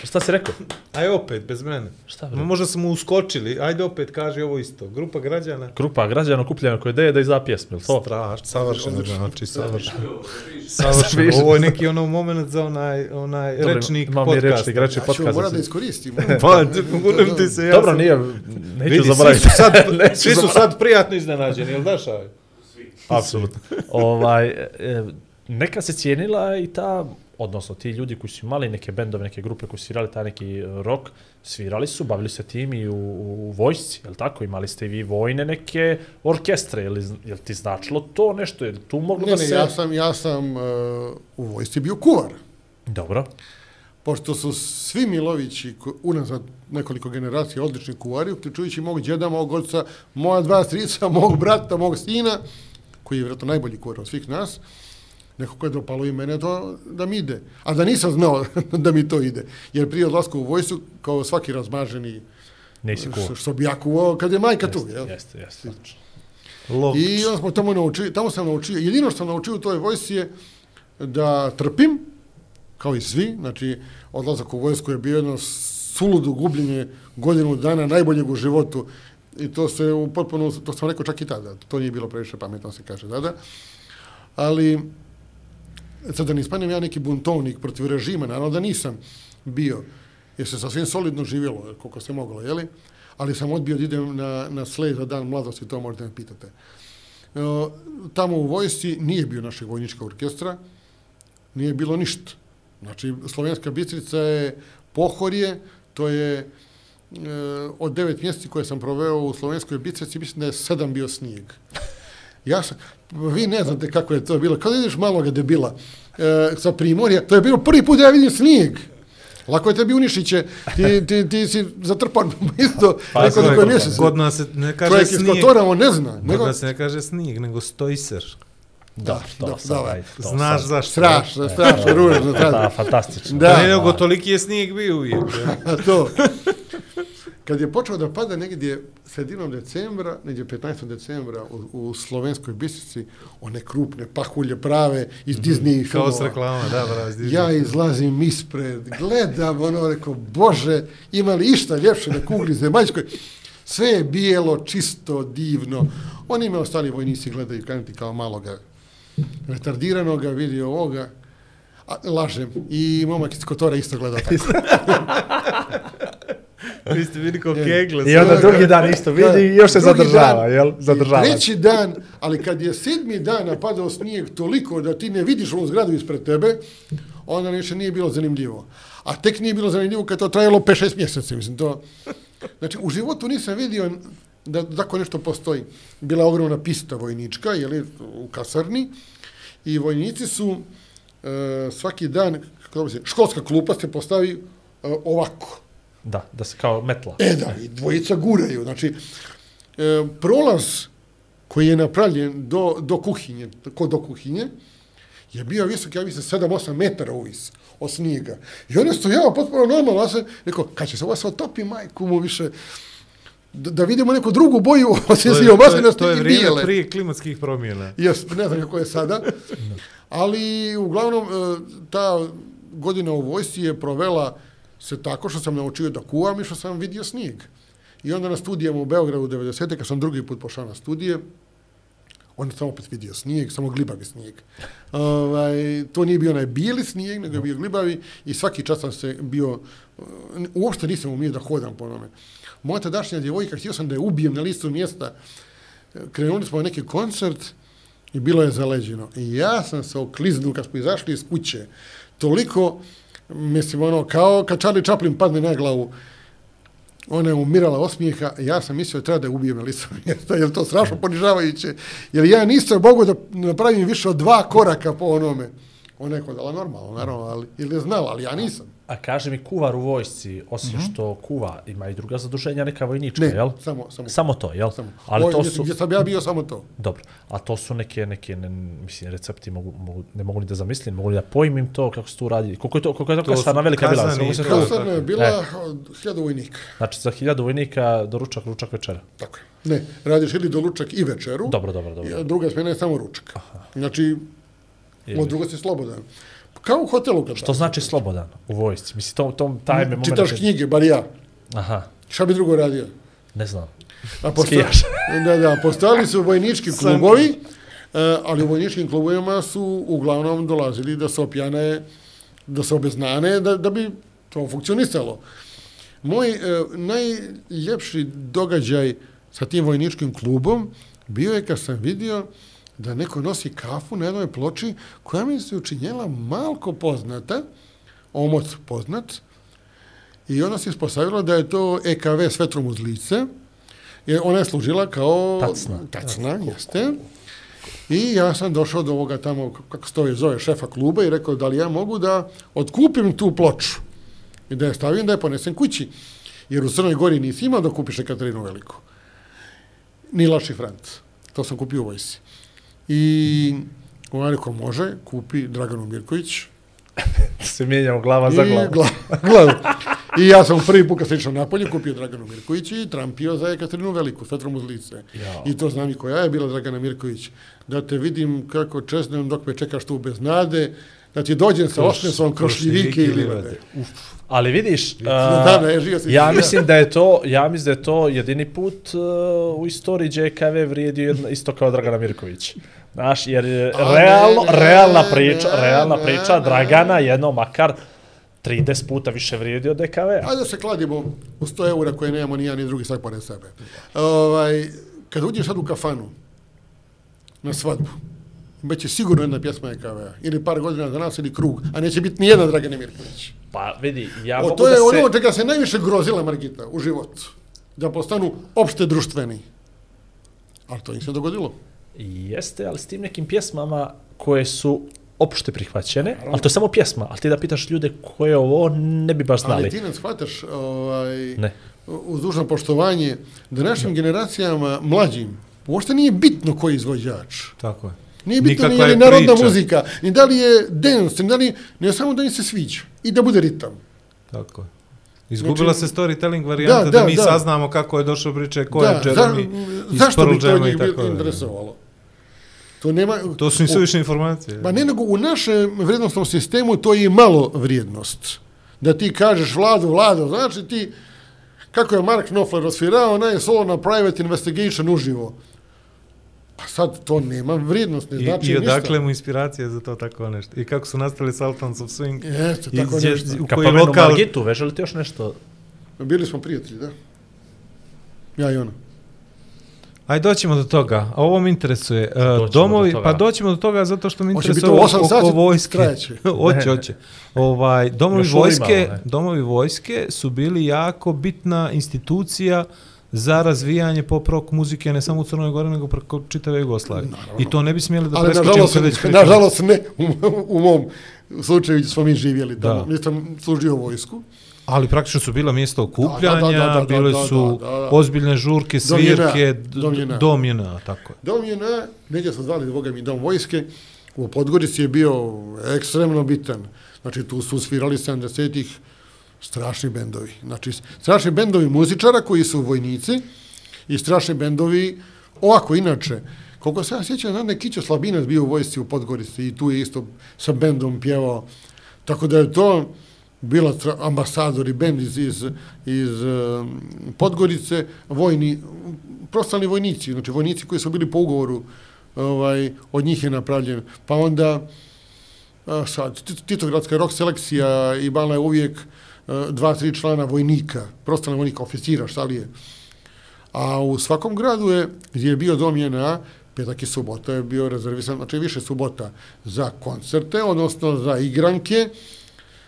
Šta si rekao? aj opet, bez mene. Šta bre? Možda smo uskočili, ajde opet kaži ovo isto. Grupa građana. Grupa građana okupljena oko ideje da izda pjesmu, ili to? Strašno, savršeno, znači, savršeno. Savršeno. Ovo je neki ono moment za onaj, onaj Dobro, rečnik imamo mi podcasta. rečnik, rečnik Ja ću podcast. morat da iskoristim. Pa, moram ti se, ja Dobro, nije, neću Vidi, svi zaboraviti. su sad, svi su sad prijatno iznenađeni, jel daš aj? Apsolutno. ovaj, e, neka se cijenila i ta, odnosno ti ljudi koji su imali neke bendove, neke grupe koji su svirali taj neki rock, svirali su, bavili se tim i u, u vojsci, je tako? Imali ste i vi vojne neke orkestre, je li, je li ti značilo to nešto? Je li tu moglo Ne, da ne, se... ja sam, ja sam uh, u vojsci bio kuvar. Dobro. Pošto su svi Milovići unazad nekoliko generacija odlični kuvari, uključujući mog djeda, mog oca, moja dva strica, mog brata, mog sina, koji je vjerojatno najbolji kuvar od svih nas, nekako je dopalo i mene to da mi ide. A da nisam znao da mi to ide. Jer prije odlaska u vojsu, kao svaki razmaženi, Nisi kuo. što, što bi ja kuvao, kad je majka tu, jel? Jeste, jeste. Lok. I onda smo tamo naučili, tamo sam naučio, jedino što sam naučio u toj vojsci je da trpim, kao i svi, znači odlazak u vojsku je bio jedno suludo gubljenje godinu dana najboljeg u životu. I to se u potpuno, to sam rekao čak i tada, to nije bilo previše pametno se kaže tada. Ali, sad da ne ispanem ja neki buntovnik protiv režima, naravno da nisam bio, jer se sasvim solidno živjelo, koliko se moglo, jeli? Ali sam odbio da idem na, na sled za dan mladosti, to možete me pitate. E, tamo u vojsci nije bio našeg vojnička orkestra, nije bilo ništa. Znači, Slovenska Bistrica je pohorje, to je e, od devet mjeseci koje sam proveo u Slovenskoj Bistrici, mislim da je sedam bio snijeg. Ja sam, vi ne znate kako je to bilo. Kada ideš maloga debila e, sa primorja, to je bilo prvi put da ja vidim snijeg. Lako je tebi unišiće, ti, ti, ti si zatrpan isto Pa, neko na znam, koje mjesec. Kod nas se ne kaže Čovjek iz snijeg. Kotora, on ne zna. Kod Nego, nas se ne kaže snijeg, nego stojser. Da, to da, sad, da, to Znaš sad. zašto? strašno, strašno, ružno. Da, fantastično. Da. Ne, nego toliki je snijeg bio uvijek. A to. Kad je počeo da pada negdje sredinom decembra, negdje 15. decembra u, u slovenskoj bisici, one krupne pahulje prave iz Disney Mhm. Kao filmova. s reklama, da, bravo, Ja Disney. izlazim ispred, gledam, ono, rekao, Bože, ima li išta ljepše na kugli zemaljskoj? Sve je bijelo, čisto, divno. Oni me ostali vojnici gledaju kaniti kao maloga retardiranoga, vidi ovoga. A, lažem. I momak iz Kotora isto gleda tako. Vi ste bili kao kegle. I onda Da, drugi da. dan isto vidi i još se zadržava, dan, jel? Zadržava. Treći dan, ali kad je sedmi dan napadao snijeg toliko da ti ne vidiš ovu zgradu ispred tebe, onda više nije bilo zanimljivo. A tek nije bilo zanimljivo kad to trajalo 5-6 mjeseci, mislim, to... Znači, u životu nisam vidio da da tako nešto postoji. Bila je ogromna pista vojnička, jeli, u kasarni, i vojnici su e, svaki dan, kako bi se, školska klupa se postavi e, ovako. Da, da se kao metla. E da, i dvojica guraju. Znači, e, prolaz koji je napravljen do, do kuhinje, kod do kuhinje, je bio visok, ja mislim, 7-8 metara uvis od snijega. I on je stojao potpuno normalno, ja sam rekao, kad će se ovo se otopi, majku mu više, da, da vidimo neku drugu boju, osim To si je, to obasne na je, to je vrijeme bijele. prije klimatskih promjena. Jes, ne znam kako je sada. Ali, uglavnom, e, ta godina u vojsci je provela se tako što sam naučio da kuvam i što sam vidio snijeg. I onda na studijama u Beogradu 90. kad sam drugi put pošao na studije, onda sam opet vidio snijeg, samo glibavi snijeg. Ovaj, to nije bio onaj bijeli snijeg, nego je bio glibavi i svaki čas sam se bio, eh, uopšte nisam umio da hodam po onome. Moja tadašnja djevojka, htio sam da je ubijem na listu mjesta, krenuli smo na neki koncert i bilo je zaleđeno. I ja sam se okliznuo kad smo izašli iz kuće. Toliko, mislim, ono, kao kad Charlie Chaplin padne na glavu, ona je umirala osmijeha, ja sam mislio da treba da je ubijem licu mjesta, jer to strašno ponižavajuće. Jer ja nisam mogu da napravim više od dva koraka po onome. Ona je hodala normalno, naravno, ali, ili je znala, ali ja nisam. A kaže mi kuvar u vojsci, osim što kuva, ima i druga zaduženja, neka vojnička. Ne, jel? samo, samo. Samo to, jel? samo. Ali Ovo, to su... Gdje sam ja bio, samo to. Dobro, a to su neke, neke ne, mislim, recepti, mogu, mogu, ne mogu ni da zamislim, mogu li da pojmim to kako se tu radi. Koliko je to, koliko je to, To kasarna velika bila? to- to- Kasarna je bila E. hiljada vojnika. Znači, za hiljadu vojnika doručak, ručak, večera. Tako je. Ne, radiš ili do ručak i večeru. Dobro, dobro, dobro. Druga smjena je samo ručak. Znači, Ili- od druga si slobodan. Kao u hotelu kad Što znači slobodan u vojsci? Mislim, to, to, taj me moment... Čitaš knjige, bar ja. Aha, Šta bi drugo radio? ne znam. A posto... Skijaš. da, da, postojali su vojnički klubovi, e, ali u vojničkim klubovima su uglavnom dolazili da se opjane, da se obeznane, da, da bi to funkcionisalo. Moj e, najljepši događaj sa tim vojničkim klubom bio je kad sam vidio da neko nosi kafu na jednoj ploči koja mi se učinjela malko poznata, omoc poznat, i ona se ispostavila da je to EKV s vetrom uz lice, jer ona je služila kao... Tacna. Tacna, jeste. I ja sam došao do ovoga tamo, kako se to je zove, šefa kluba i rekao da li ja mogu da otkupim tu ploču i da je stavim da je ponesem kući. Jer u Crnoj Gori nisi imao da kupiš Ekaterinu Veliku. Ni Laši Franc. To sam kupio u vojsi. I on je rekao, može, kupi Draganu Mirković, Se mijenjamo glava za I glavu. Gla, glavu. I ja sam prvi put kad sam napolje, kupio Draganu Mirković i trampio za Ekaterinu Veliku, s vetrom uz lice. Jao. I to znam i koja je bila Dragana Mirković. Da te vidim kako česnem dok me čekaš tu bez nade, da ti dođem sa osmesom krošljivike i livade. livade. Ali vidiš, uh, da, živio si ja živio. mislim da je to, ja mislim da je to jedini put uh, u istoriji JKV vrijedio jedno, isto kao Dragana Mirković. Znaš, jer je A, realno, ne, ne, realna priča, ne, realna ne, priča ne. Dragana jedno makar 30 puta više vrijedio od DKV. Ajde da se kladimo u 100 eura koje nemamo ni ja ni drugi sad pored sebe. Ovaj, kad uđeš sad u kafanu na svadbu, bit će sigurno jedna pjesma EKV-a. Ili par godina za nas ili krug. A neće biti ni jedna Dragane Mirković. Pa vidi, ja O, mogu to da je se... ono čega se najviše grozila Margita u životu. Da postanu opšte društveni. Ali to im se dogodilo. Jeste, ali s tim nekim pjesmama koje su opšte prihvaćene, ali to je samo pjesma, ali ti da pitaš ljude koje je ovo, ne bi baš znali. Ali ti ne shvataš ovaj, Ne. uz dužno poštovanje da našim generacijama mlađim uopšte nije bitno koji je izvođač. Tako je. Nije bitno ni je narodna priča. muzika, ni da li je dance, ni da li, ne samo da im se sviđa i da bude ritam. Tako je. Izgubila Znači- se storytelling varijanta da, Da, da, mi da. saznamo kako je došao priče, ko je za, Jeremy iz zašto bi to njih bilo interesovalo? To nema... To su im suvišne informacije. Pa ne, nego u našem vrijednostnom sistemu to je malo vrijednost. Da ti kažeš vladu, vladu, znači ti, kako je Mark Knopfler osvirao, ona je solo na private investigation uživo. Pa sad to nema vrijednost, ne I, znači I ništa. odakle mu inspiracija za to tako nešto. I kako su nastali Sultans of Swing. Jeste, tako Iz- nešto. u koji pomenu lokal... Margitu, veže li ti još nešto? Bili smo prijatelji, da? Ja i ona. Aj doćemo do toga. A ovo me interesuje. Uh, Doćemo domovi, do toga. pa doćemo do toga zato što me interesuje oko sati, vojske. hoće, hoće. Ovaj, domovi Još vojske, domovi vojske su bili jako bitna institucija za razvijanje pop rock muzike ne samo u Crnoj Gori nego preko čitave Jugoslavije. I to ne bi smjeli da preskočimo već pričamo. nažalost ne, u, u mom slučaju smo mi živjeli tamo. Da. Nisam služio vojsku. Ali praktično su bila mjesta okupljanja, Da, da, da, da, da, bile da, su da, da, da. ozbiljne žurke, svirke, Dom JNA. dom JNA, tako je. Dom je na, neđe su zvali Boga mi dom vojske, u Podgorici je bio ekstremno bitan. Znači tu su svirali 70-ih strašni bendovi. Znači strašni bendovi muzičara koji su vojnici i strašni bendovi ovako inače. Koliko se ja sjećam, znam da je Kićo Slabinac bio u vojsci u Podgorici i tu je isto sa bendom pjevao. Tako da je to bila ambasadori, ambasador i bend iz, iz, iz um, Podgorice, vojni, prostalni vojnici, znači vojnici koji su bili po ugovoru, ovaj, od njih je napravljen. Pa onda, sad, Titogradska rock selekcija i Bala je uvijek uh, E, dva, tri člana vojnika, prostalni vojnika, oficira, šta li je. A u svakom gradu je, gdje je bio dom JNA, petak i subota je bio rezervisan, znači više subota za koncerte, odnosno za igranke.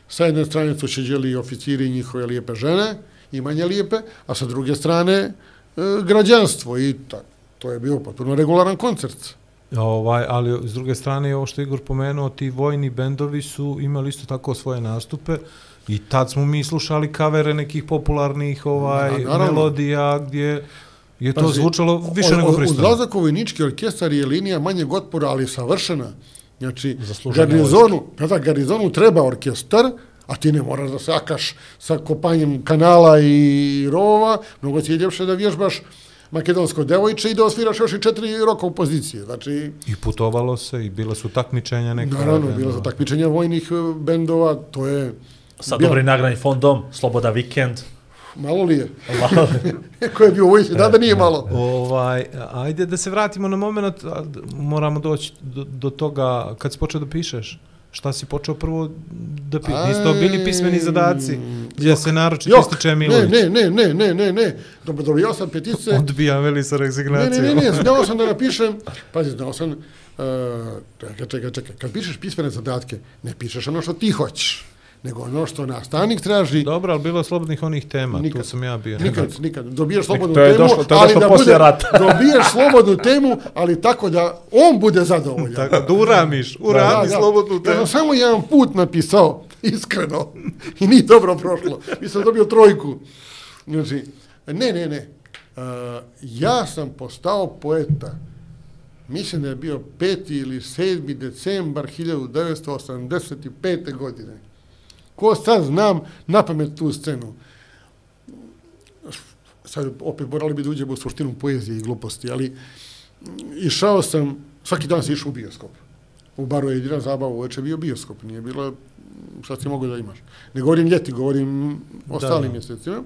Sa jedne strane su šeđeli oficiri i njihove lijepe žene, i manje lijepe, a sa druge strane e, građanstvo i ta, to je bio potpuno regularan koncert. Ovaj, ali s druge strane, ovo što Igor pomenuo, ti vojni bendovi su imali isto tako svoje nastupe i tad smo mi slušali kavere nekih popularnih ovaj Da, naravno. melodija gdje je to Pazi, zvučalo više o- nego pristojno. Odlazak u vojnički orkestar je linija manjeg otpora, ali savršena. Znači, garnizonu, da, da, garnizonu treba orkestar, a ti ne moraš da sakaš sa kopanjem kanala i rova, mnogo ti je ljepše da vježbaš makedonsko devojče i da osviraš još i četiri roka u pozicije. Znači, I putovalo se i bila su takmičenja neka. naravno, bendova. su takmičenja vojnih e, bendova, to je... Sa bilo- dobrim nagradnim fondom, Sloboda Vikend. Malo li je? Ko je bio u? Da, da nije malo. Ovaj, ajde da se vratimo na moment, moramo doći do, do toga kad si počeo da pišeš. Šta si počeo prvo da pišeš? Nisu to bili pismeni zadaci gdje se naročito Jok, ističe ne, Milović. ne, ne, ne, ne, ne, ne. Dobro, dobio sam petice. Odbija veli sa Ne, rezignacijom. ne, ne, ne, znao sam da napišem, pazi, znao sam, uh, čekaj, čekaj, čekaj, kad pišeš pismene zadatke, ne pišeš ono što ti hoćeš, nego ono što nastavnik traži, Dobro, ali bilo slobodnih onih tema, Nikad. tu sam ja bio. nikad, nikad, dobiješ slobodnu to je temu, došlo- to je ali da bude, rata. dobiješ slobodnu temu, ali tako da on bude zadovoljan. Tako, da uramiš, urami slobodnu Ja temu. sam samo jedan put napisao, iskreno, i nije dobro prošlo. Mislim, dobio trojku. Znači, ne, ne, ne. Uh, ja sam postao poeta. Mislim da je bio 5. ili 7. decembar 1985. godine. Ko sad znam na pamet tu scenu? Sad opet morali bi da uđemo u suštinu poezije i gluposti, ali išao sam, svaki dan sam išao u bioskop. u baru je jedina zabava uveče bio bioskop, nije bilo šta ti mogu da imaš. Ne govorim ljeti, govorim ostalim da. mjesecima.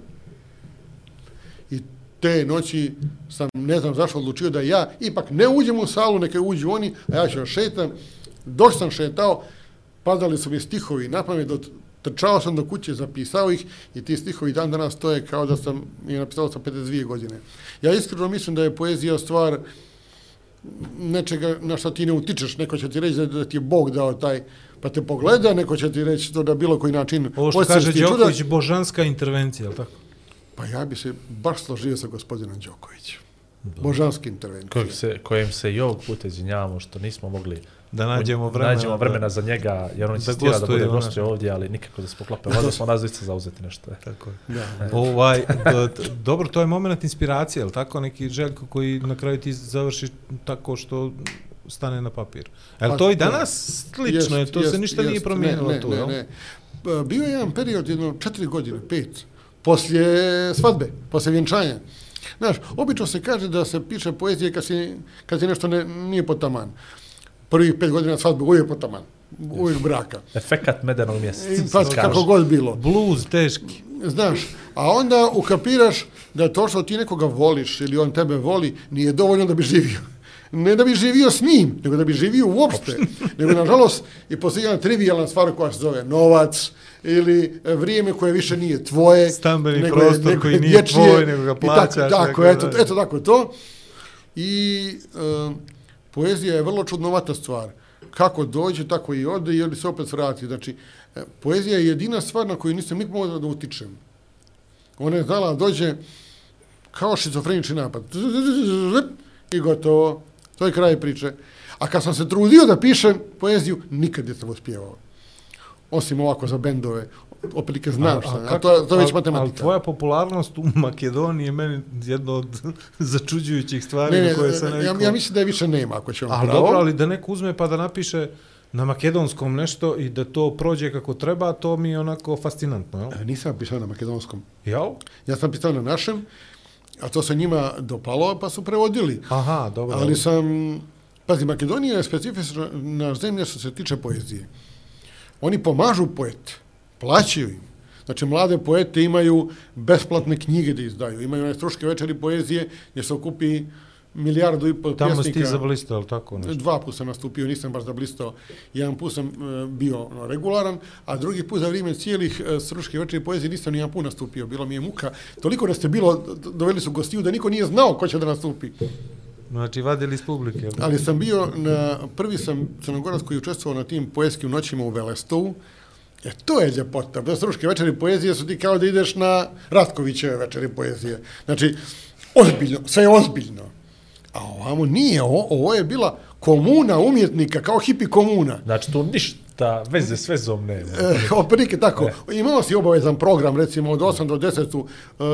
I te noći sam, ne znam zašto, odlučio da ja ipak ne uđem u salu, neka uđu oni, a ja ću šetam. Dok sam šetao, padali su mi stihovi na pamet, do, trčao sam do kuće, zapisao ih i ti stihovi dan danas stoje kao da sam je napisao sa 52 godine. Ja iskreno mislim da je poezija stvar nečega na što ti ne utičeš, neko će ti reći da, da ti je Bog dao taj, pa te pogleda, neko će ti reći to da bilo koji način Ovo što kaže ti čuda. Đoković, božanska intervencija, je li tako? Pa ja bi se baš složio sa gospodinom Đokovićem. Božanski intervencija. Kojeg se, kojem se i ovog puta izvinjavamo što nismo mogli Da nađemo vremena. nađemo vremena za njega, jer on da insistira da, gostuje bude u gostuje ovdje, ali nikako da se poklope. Možda smo nas dvojica zauzeti nešto. je. Tako je. Da. Ovaj, d, d, dobro, to je moment inspiracije, je tako? Neki željko koji na kraju ti završi tako što stane na papir. Je Pa, to i danas slično? je, to se jest, ništa nije jest. promijenilo ne, ne, tu, ne, jel? ne. Pa, Bio je jedan period, jedno četiri godine, pet, poslije svadbe, poslije vjenčanja. Znaš, obično se kaže da se piše poezije kad, si, kad si nešto ne, nije potaman. Prvih pet godina svadbe uvijek potaman, uvijek braka. Efekat medenog mjeseca. I, pa kako god bilo. Blues teški. Znaš, a onda ukapiraš da to što ti nekoga voliš ili on tebe voli nije dovoljno da bi živio. Ne da bi živio s njim, nego da bi živio uopšte. nego, nažalost, i postoji jedna trivialna stvar koja se zove novac ili e, vrijeme koje više nije tvoje. Stambeni nego je- prostor nego koji je nije dječije tvoj, nego ga i plaćaš, Tako, tako, tako eto, eto tako to. I e, poezija je vrlo čudnovata stvar. Kako dođe, tako i ode i ili se opet vrati. Znači, e, poezija je jedina stvar na koju nisam nikad mogao da utičem. Ona je znala dođe kao šizofrenični napad. I gotovo. To je kraj priče. A kad sam se trudio da pišem poeziju, nikad nisam uspjevao. Osim ovako za bendove. Opelike znam šta. A, to, je- to je već matematika. Ali tvoja popularnost u Makedoniji je meni jedno od začuđujućih stvari ne, ne, koje se ja, navikao. ja mislim da je više nema, ako ćemo Ali pravo. dobro, ali da neko uzme pa da napiše na makedonskom nešto i da to prođe kako treba, to mi je onako fascinantno, jel? E, Nisam pisao na makedonskom. Jel? Ja sam pisao na našem, a to se njima dopalo, pa su prevodili. Aha, dobro. Ali sam, pazi, Makedonija je specifična zemlja što se tiče poezije. Oni pomažu poete, plaćaju im. Znači, mlade poete imaju besplatne knjige da izdaju. Imaju one struške večeri poezije gdje se okupi milijardu i pol Tamo si pjesnika. ti zablistao, ali tako nešto? Dva puta sam nastupio, nisam baš zablistao. Jedan put sam e, bio ono, regularan, a drugi put za vrijeme cijelih e, sruške večeri poezije nisam ni jedan put nastupio. Bilo mi je muka. Toliko da ste bilo, doveli su gostiju da niko nije znao ko će da nastupi. Znači, vadili iz publike? Ali sam bio, na, prvi sam crnogorac koji je učestvovao na tim poetskim noćima u Velestovu. E, to je ljepota. Bez sruške večeri poezije su ti kao da ideš na Ratkovićeve večeri poezije. Znači, ozbiljno, sve je ozbiljno. A ovamo nije, ovo, ovo je bila komuna umjetnika, kao hipi komuna. Znači, tu ništa veze s vezom nema. E, oprilike tako. Imao si obavezan program, recimo od 8 do 10 su e,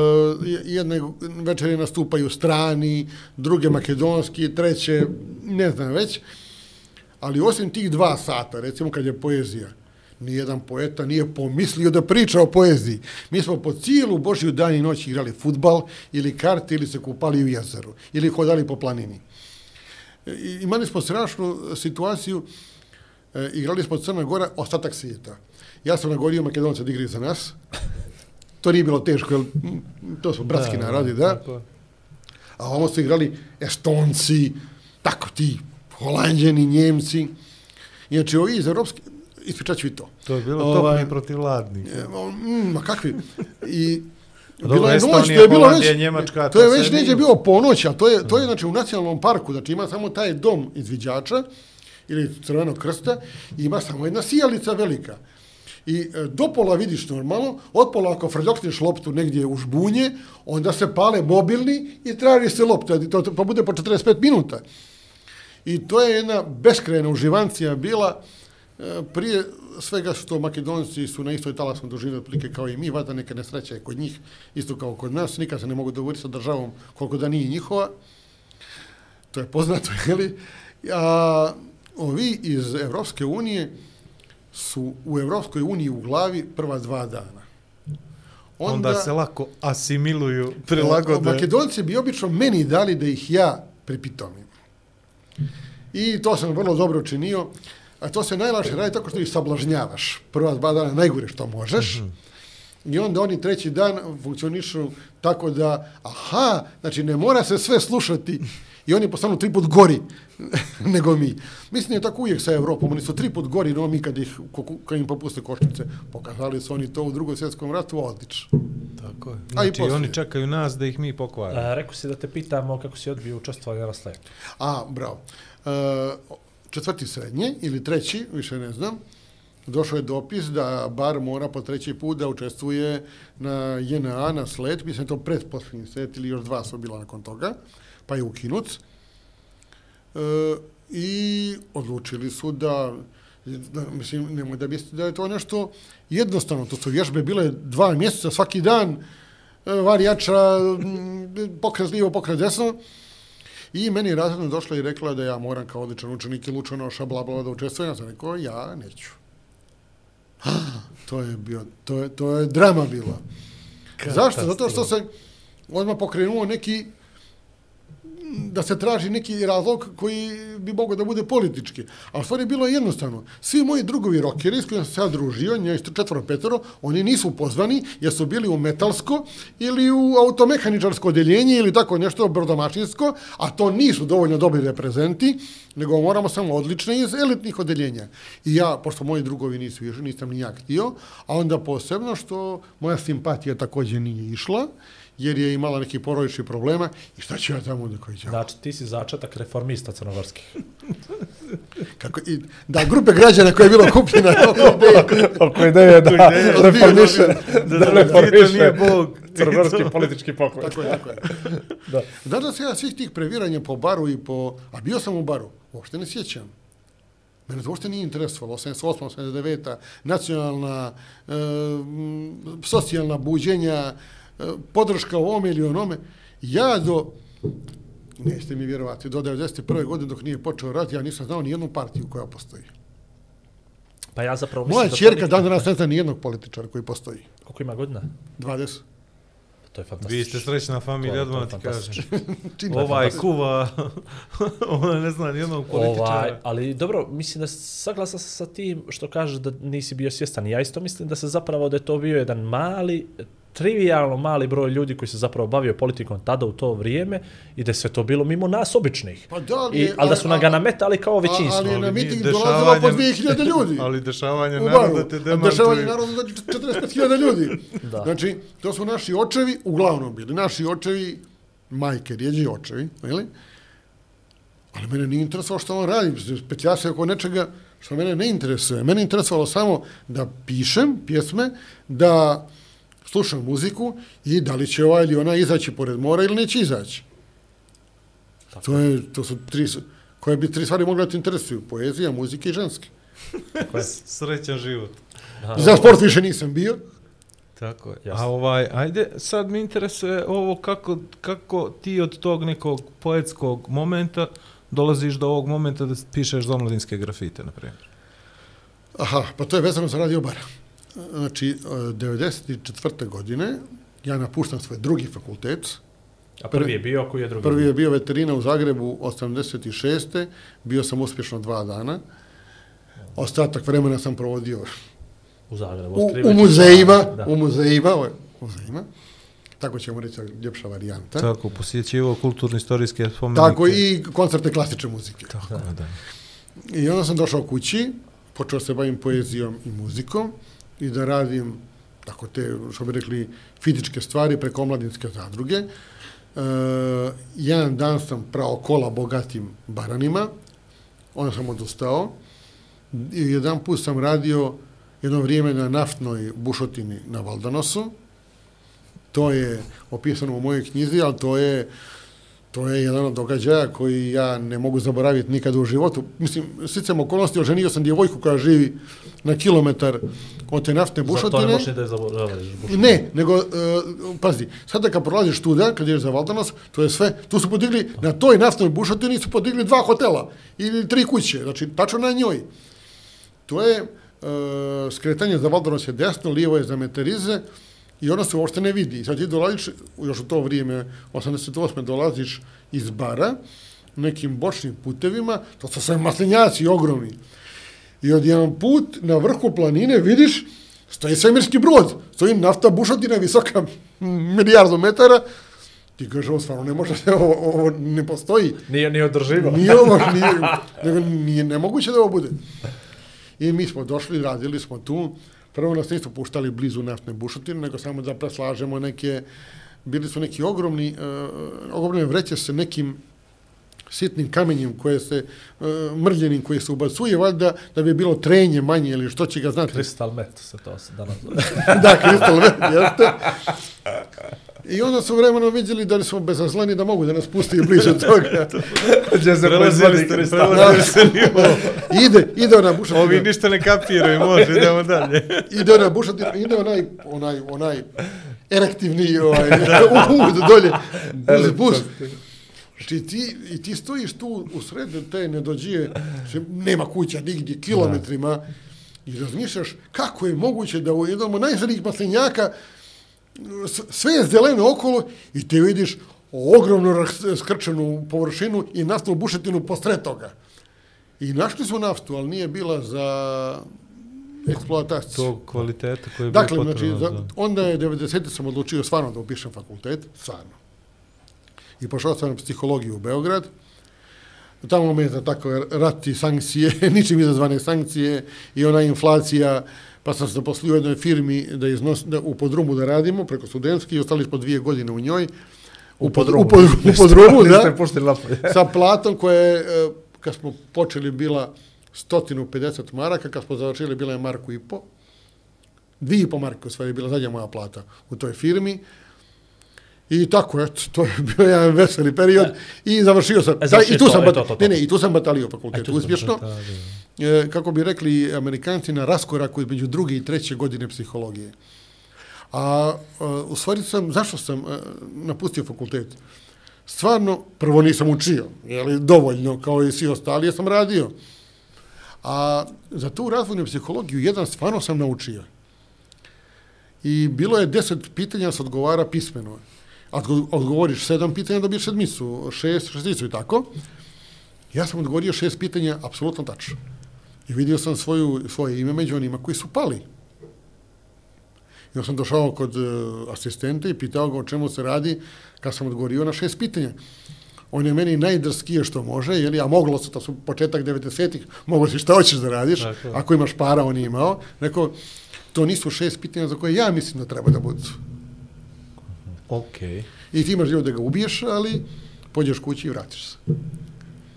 jedne večeri nastupaju strani, druge makedonski, treće, ne znam već. Ali osim tih dva sata, recimo kad je poezija, nijedan poeta nije pomislio da priča o poeziji. Mi smo po cijelu Božju dan i noć igrali futbal ili karte ili se kupali u jezeru ili hodali po planini. E, I, imali smo strašnu situaciju, e, igrali smo Crna Gora, ostatak svijeta. Ja sam nagodio Makedonca da igraju za nas. To nije bilo teško, jer to su bratski da, narodi, da. A ovamo su igrali Estonci, tako ti, Holandjani, Njemci. Inače, ovi iz Europske, ispričat ću i to. To je bilo Ovaj, topni protiv ladnih. Mm, ma kakvi? I Dobro, bila je noć, to je bilo već, Njemačka, to je već neđe bilo ponoć, a to je, to je znači u nacionalnom parku, znači ima samo taj dom izviđača ili crvenog krsta i ima samo jedna sijalica velika. I e, do pola vidiš normalno, od pola ako frljokneš loptu negdje u žbunje, onda se pale mobilni i traži se lopta, to, to, pa bude po 45 minuta. I to je jedna beskrajna uživancija bila prije svega što Makedonci su na istoj talasnoj dužini otprilike kao i mi, vada neka nesreća je kod njih, isto kao kod nas, nikad se ne mogu dogovoriti sa državom koliko da nije njihova. To je poznato, jeli? A ovi iz Evropske unije su u Evropskoj uniji u glavi prva dva dana. Onda, Onda se lako asimiluju, prilagode. Makedonci bi obično meni dali da ih ja pripitomim. I to sam vrlo dobro činio. A to se najlakše radi tako što ih sablažnjavaš. Prva dva dana najgore što možeš. I onda oni treći dan funkcionišu tako da, aha, znači ne mora se sve slušati i oni postanu tri put gori nego mi. Mislim je tako uvijek sa Evropom, oni su tri put gori no mi kad, ih, kad im popuste košnice. Pokazali su oni to u drugom svjetskom ratu, odlično. Tako je. A i Znači, poslije. oni čekaju nas da ih mi pokvarimo. Rekao si da te pitamo kako si odbio učestvovanje na sletu. A, bravo. E, četvrti srednje ili treći, više ne znam, došao je dopis da bar mora po treći put da učestvuje na JNA, na sled, mislim to predposljednji sled ili još dva su bila nakon toga, pa je ukinut. E, I odlučili su da, da mislim, nemoj da mislite da je to nešto jednostavno, to su vježbe bile dva mjeseca svaki dan, e, varijača, pokret lijevo, pokret desno, I meni je razredno došla i rekla da ja moram kao odličan učenik i lučanoša, bla, bla, da učestvujem. Ja sam rekao, ja neću. to je bio, to je, to je drama bila. Zašto? Zato što se odmah pokrenuo neki da se traži neki razlog koji bi mogao da bude politički. A u stvari bilo je jednostavno. Svi moji drugovi rokeri s kojima sam se ja družio, njih četvoro petoro, oni nisu pozvani jer su bili u metalsko ili u automehaničarsko odeljenje ili tako nešto brodomašinsko, a to nisu dovoljno dobri reprezenti, nego moramo samo odlične iz elitnih odeljenja. I ja, pošto moji drugovi nisu išli, nisam ni ja htio, a onda posebno što moja simpatija također nije išla, jer je imala neki porodični problema i šta ću ja tamo da koji ću? Znači, ti si začetak reformista crnogorskih. Kako, i, da, grupe građana koja je bila kupljena Oko ideje da reformiše, da reformiše nije Bog. crnogorski politički pokoj. Tako je, tako je. Da. Znaš da se ja svih tih previranja po baru i po... A bio sam u baru, uopšte ne sjećam. Mene to uopšte nije interesovalo. 88, 89, nacionalna, e, socijalna buđenja, e, podrška u ovome ili onome. Ja do, nećete mi vjerovati, do 91. godine dok nije počeo rat, ja nisam znao ni jednu partiju koja postoji. Pa ja zapravo mislim Moja da čerka nikad- dan danas ne zna ni jednog političara koji postoji. Koliko ima godina? 20. To je fantastično. Vi ste srećna familija, odmah ti kažem. Ovaj kuva, ona ne zna nijednog Ovaj, političara. ali dobro, mislim da saglasan sam sa tim što kažeš da nisi bio svjestan. Ja isto mislim da se zapravo da je to bio jedan mali, trivialno mali broj ljudi koji se zapravo bavio politikom tada u to vrijeme i da je sve to bilo mimo nas običnih. Pa da, ali I, je- ali da su ali- na ga nametali kao većinstvo. ali je na Ali miting dolazilo po dešavanje- 2000 ljudi. Ali dešavanje naroda te A demantuju. Dešavanje naroda znači 45.000 ljudi. Da. Znači, to su naši očevi, uglavnom bili naši očevi, majke, rijeđi očevi, ili? Ali mene nije interesovalo što on radi, specijal se oko nečega što mene ne interesuje. Mene interesovalo samo da pišem pjesme, da slušam muziku i da li će ova ili ona izaći pored mora ili neće izaći. To, je, to su tri, koje bi tri stvari mogle da te interesuju. Poezija, muzika i ženski. Srećan život. Za sport više nisam bio. Tako je. Jasno. A ovaj, ajde, sad mi interesuje ovo kako, kako ti od tog nekog poetskog momenta dolaziš do ovog momenta da pišeš za omladinske grafite, na primjer. Aha, pa to je vezano za radio bar. Znači, e, 94. godine ja napuštam svoj drugi fakultet. A prvi je bio, koji je drugi? Prvi je bio veterina u Zagrebu 86. Bio sam uspješno dva dana. Ostatak vremena sam provodio U Zagrebu. u, u muzejima, da. u muzejima, je muzejima. Tako ćemo reći ljepša varijanta. Tako, posjećivo kulturno-istorijske spomenike. Tako i koncerte klasične muzike. Tako, da. da. I onda sam došao kući, počeo se bavim poezijom i muzikom i da radim tako te, što bi rekli, fizičke stvari preko omladinske zadruge. E, jedan dan sam prao kola bogatim baranima, onda sam odustao i jedan put sam radio jedno vrijeme na naftnoj bušotini na Valdanosu. To je opisano u mojoj knjizi, ali to je To je jedan od događaja koji ja ne mogu zaboraviti nikada u životu. Mislim, sticam okolnosti, oženio sam djevojku koja živi na kilometar od te naftne Zato ne bušotine. možeš ni da je zaboraviš. Ne, nego, uh, pazi, sada kad prolaziš tuda, kad ješ za Valdanos, to je sve, tu su podigli, na toj naftnoj bušotini su podigli dva hotela ili tri kuće, znači tačno na njoj. To je uh, skretanje za Valdanos je desno, lijevo je za Meterize i ono se uopšte ne vidi. Sad ti dolaziš, još u to vrijeme, 88. dolaziš iz bara, nekim bočnim putevima, to su sve maslinjaci ogromni. I odjedan put na vrhu planine vidiš, stoji svemirski brod, stoji nafta bušotina visoka milijardu metara, ti kažeš, ovo stvarno ne može, ovo, ovo ne postoji. Nije, nije održivo. Nije ovo, nije, nego nije nemoguće da ovo bude. I mi smo došli, radili smo tu. Prvo nas nismo puštali blizu naftne bušotine, nego samo da preslažemo neke, bili su neki ogromni, uh, ogromne vreće sa nekim sitnim kamenjem koje se, uh, mrljenim koje se ubacuje, valjda da bi bilo trenje manje ili što će ga znati. Kristal met se to se danas zove. da, kristal met, jeste. I onda su vremenom vidjeli da li smo bezazleni da mogu da nas pusti blizu toga. Gdje se Prelazili ste, ste nivo. ide, ide ona bušotina. Ovi ništa ne kapiraju, može, idemo dalje. ide ona bušotina, ide onaj, onaj, onaj erektivni ovaj, uvod dolje, uz bus. Znači ti, i ti stojiš tu u sredu te nedođije, se- nema kuća nigdje, kilometrima, i razmišljaš kako je moguće da u jednom od najzranijih maslinjaka sve je zeleno okolo i te vidiš ogromnu rak- skrčenu površinu i naftnu bušetinu posred toga. I našli smo naftu, ali nije bila za eksploataciju. Tog kvaliteta koji je Dakle, bio znači, za, za- onda je 90. sam odlučio stvarno da upišem fakultet, stvarno. I pošao sam na psihologiju u Beograd. Tamo me za tako rat i sankcije, ničim izazvane sankcije i ona inflacija, pa sam se zaposlio u jednoj firmi da, iznos, da u podrumu da radimo preko studentski i ostali smo dvije godine u njoj. U pod- podrumu. U, pod, u podrumu, da. Sa platom koja je, e, kad smo počeli, bila 150 maraka, kad smo završili, bila je marku i po. Dvije i po marke, u stvari, je bila zadnja moja plata u toj firmi. I tako, eto, to je bio jedan veseli period i završio sam. E, završio I tu to, sam, e, to, to, to. Ne, ne, i tu sam batalio fakultet, uspješno. E, E, kako bi rekli amerikanci, na raskoraku između druge i treće godine psihologije. A, e, u stvari sam, zašto sam e, napustio fakultet? Stvarno, prvo nisam učio, je li dovoljno, kao i svi ostali, ja sam radio. A za tu razvojnu psihologiju jedan stvarno sam naučio. I bilo je deset pitanja, se odgovara pismeno. Ako odgovoriš sedam pitanja, dobiješ sedmicu, šest, šesticu i tako. Ja sam odgovorio šest pitanja, apsolutno tačno. I vidio sam svoju, svoje ime među onima koji su pali. I onda sam došao kod uh, asistenta i pitao ga o čemu se radi, kad sam odgovorio na šest pitanja. On je meni najdrskije što može, jeli, a moglo se, to su početak 90-ih, moglo si šta hoćeš da radiš, Tako je. ako imaš para, on je imao. Rekao, to nisu šest pitanja za koje ja mislim da treba da budu. Okej. I ti imaš život da ga ubiješ, ali pođeš kući i vratiš se.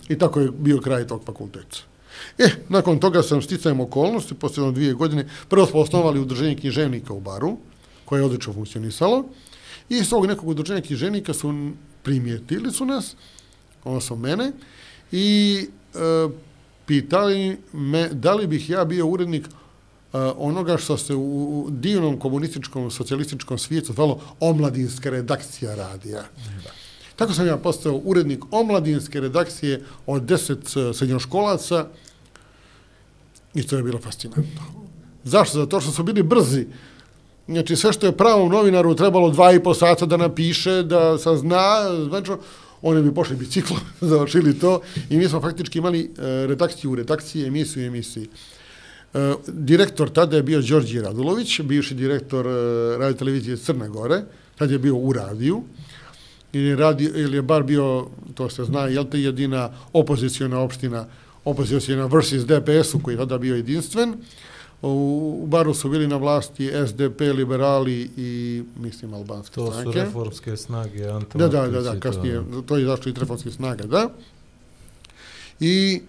I tako je bio kraj tog fakulteta. E, nakon toga sam sticajem okolnosti, posle jedno dvije godine, prvo smo osnovali udruženje književnika u Baru, koje je odlično funkcionisalo, i iz tog nekog udruženja književnika su primijetili su nas, odnosno mene, i e, pitali me da li bih ja bio urednik e, onoga što se u, u divnom komunističkom, socijalističkom svijetu zvalo omladinska redakcija radija. Tako sam ja postao urednik omladinske redakcije od deset e, srednjoškolaca i to je bilo fascinantno. Zašto? Zato što su bili brzi. Znači, sve što je pravom novinaru trebalo dva i po sata da napiše, da sazna, znači, oni bi pošli biciklom, završili to i mi smo faktički imali e, redakciju u redakciji, emisiju u emisiji. E, direktor tada je bio Đorđe Radulović, bivši direktor e, radio televizije Crne Gore, tad je bio u radiju, ili je, radio, ili je bar bio, to se zna, jel te jedina opozicijona opština, opozicijona versus DPS-u koji je tada bio jedinstven. U, u baru su bili na vlasti SDP, liberali i, mislim, albanske To su stranke. reformske snage, Ante Da, da, da, da, to. kasnije, to je zašto i trefonske snage, da. I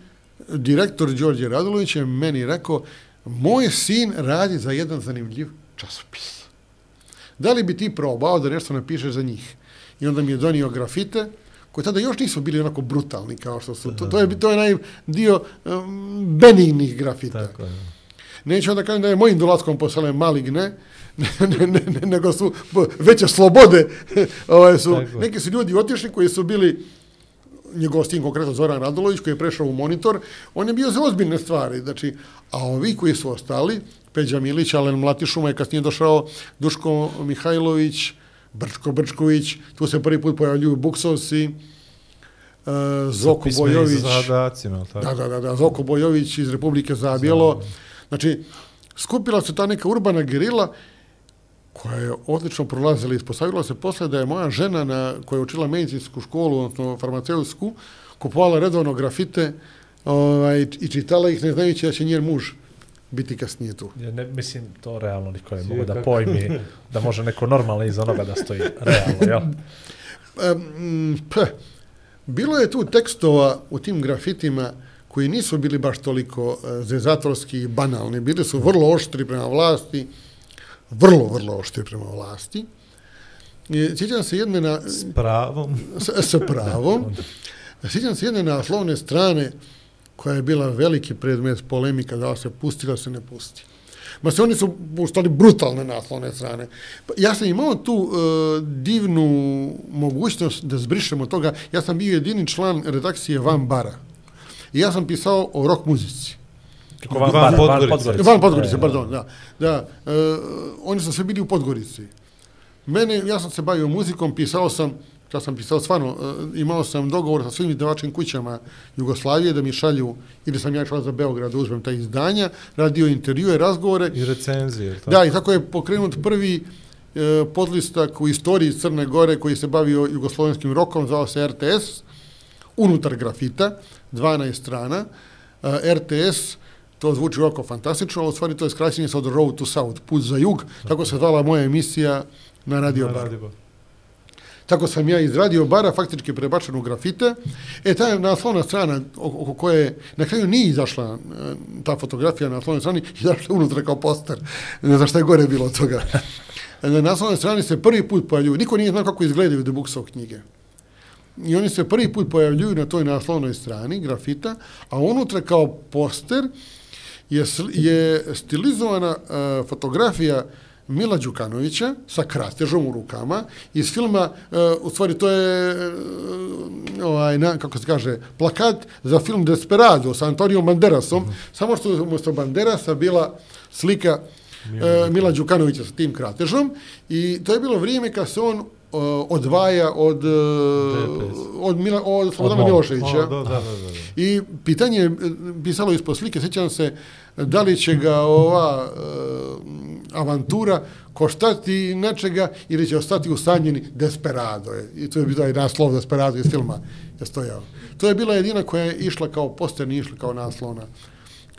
direktor Đorđe Radulović je meni rekao, moj sin radi za jedan zanimljiv časopis. Da li bi ti probao da nešto napišeš za njih? I onda mi je donio grafite, koji tada još nisu bili onako brutalni kao što su. To, to je, to je onaj dio um, benignih grafita. Tako je. Neću onda kažem da je mojim dolaskom postale maligne, ne, ne, ne, ne, nego su veće slobode. ovaj su, Tako neki su ljudi otišli koji su bili njegov sin, konkretno Zoran Radulović, koji je prešao u monitor, on je bio za ozbiljne stvari. Znači, a ovi koji su ostali, Peđa Milić, Alen Mlatišuma je kasnije došao Duško Mihajlović, Brčko Brčković, tu se prvi put pojavljuju Buksovsi, Zoko Pismeni Bojović. zadacima, tako? Da, da, da, da, Zoko Bojović iz Republike Zabijelo. Znači, skupila se ta neka urbana gerila koja je odlično prolazila i ispostavila se posle da je moja žena na, koja je učila medicinsku školu, odnosno farmaceutsku, kupovala redovno grafite ovaj, i čitala ih ne znajući da će njen muž biti kasnije tu. Ja ne, mislim, to realno niko ne mogu da pojmi da može neko normalno iza onoga da stoji. Realno, jel? Pe, bilo je tu tekstova u tim grafitima koji nisu bili baš toliko e, zezatorski i banalni. Bili su vrlo oštri prema vlasti, vrlo, vrlo oštri prema vlasti. I sjećam se jedne na, S pravom. s, s pravom, sjećam se jedne naslovne strane koja je bila veliki predmet polemika da se pusti da se ne pusti. Ma se oni su puštali brutalne naslovne strane. Pa Ja sam imao tu e, divnu mogućnost da zbrišemo toga. Ja sam bio jedini član redakcije Van Bara. I ja sam pisao o rock muzici. Kako van, Van van, van, Podgorice. Van Podgorice, pardon, da. da e, oni su sve bili u Podgorici. Mene, ja sam se bavio muzikom, pisao sam, kad sam pisao stvarno, e, imao sam dogovor sa svim izdavačkim kućama Jugoslavije da mi šalju, ili sam ja išla za Beograd da uzmem ta izdanja, radio intervjue, razgovore. I recenzije, tako? Da, i tako je pokrenut prvi e, podlistak u istoriji Crne Gore koji se bavio jugoslovenskim rokom, zvao se RTS, unutar grafita, 12 strana. E, RTS, to zvuči ovako fantastično, ali u stvari to je skraćenje sa od Road to South, put za jug, tako se zvala moja emisija na Radio Na Bar. Radio Bar. Tako sam ja izradio Bara faktički prebačen u grafite. E, ta je naslovna strana oko, koje na kraju nije izašla e, ta fotografija na naslovnoj strani, izašla je unutra kao poster. Ne znam šta je gore bilo od toga. Na naslovnoj strani se prvi put pojavljuju, niko nije znao kako izgledaju The Booksov knjige. I oni se prvi put pojavljuju na toj naslovnoj strani grafita, a unutra kao poster je, je stilizovana uh, fotografija Mila Đukanovića sa kratežom u rukama iz filma, uh, u stvari to je uh, ovaj, na, kako se kaže, plakat za film Desperado sa Antonijom Banderasom, mm -hmm. samo što je umjesto Banderasa bila slika Mila, Mila Đukanovića sa tim kratežom i to je bilo vrijeme kad se on odvaja od, uh, od, Mila, od Slobodana. Miloševića. Da, da, da, da. I pitanje je e, pisalo ispod slike, sjećam se, da li će ga ova e, avantura koštati nečega ili će ostati usanjeni Desperado. Je. I to je bio taj naslov Desperado iz filma je stojao. To je bila jedina koja je išla kao poster, nije išla kao naslovna.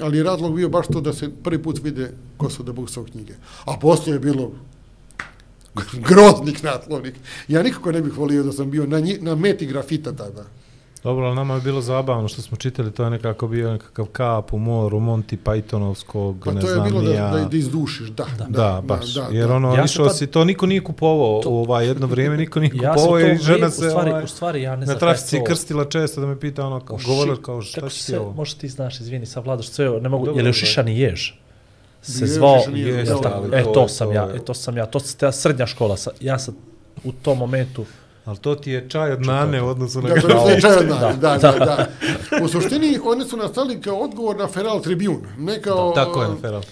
Ali razlog bio baš to da se prvi put vide ko su Booksov knjige. A poslije je bilo groznik naslovnik. Ja nikako ne bih volio da sam bio na, nji, na meti grafita tada. Dobro, ali nama je bilo zabavno što smo čitali, to je nekako bio nekakav kap u moru, Monty Pythonovskog, Pa ne to je znam bilo da, ja. da, da izdušiš, da. Da, da, baš. Da, Jer ono, Ja išao tad- si, to niko nije kupovao u ovaj jedno vrijeme, niko nije Ja kupovao to i žena se u stvari, ovaj, u stvari ja ne na znam trafici kako to- krstila često da me pita ono, O, govorila ši- kao šta kako će ti se, ovo? možda ti znaš, izvini, sad vladaš sve, ne mogu, Dobro, je li šišani jež? Se Je, zvao, je, da, e, to to je- sam ja, je- e, to sam ja, to je ta srednja škola, sa, ja sam u tom momentu, Ali to ti je čaj od nane u odnosu na Da, to je slučaj od nas, Da. da, da, da. U suštini, oni su nastali kao odgovor na Feral Tribune, ne kao... Tako je, Feral.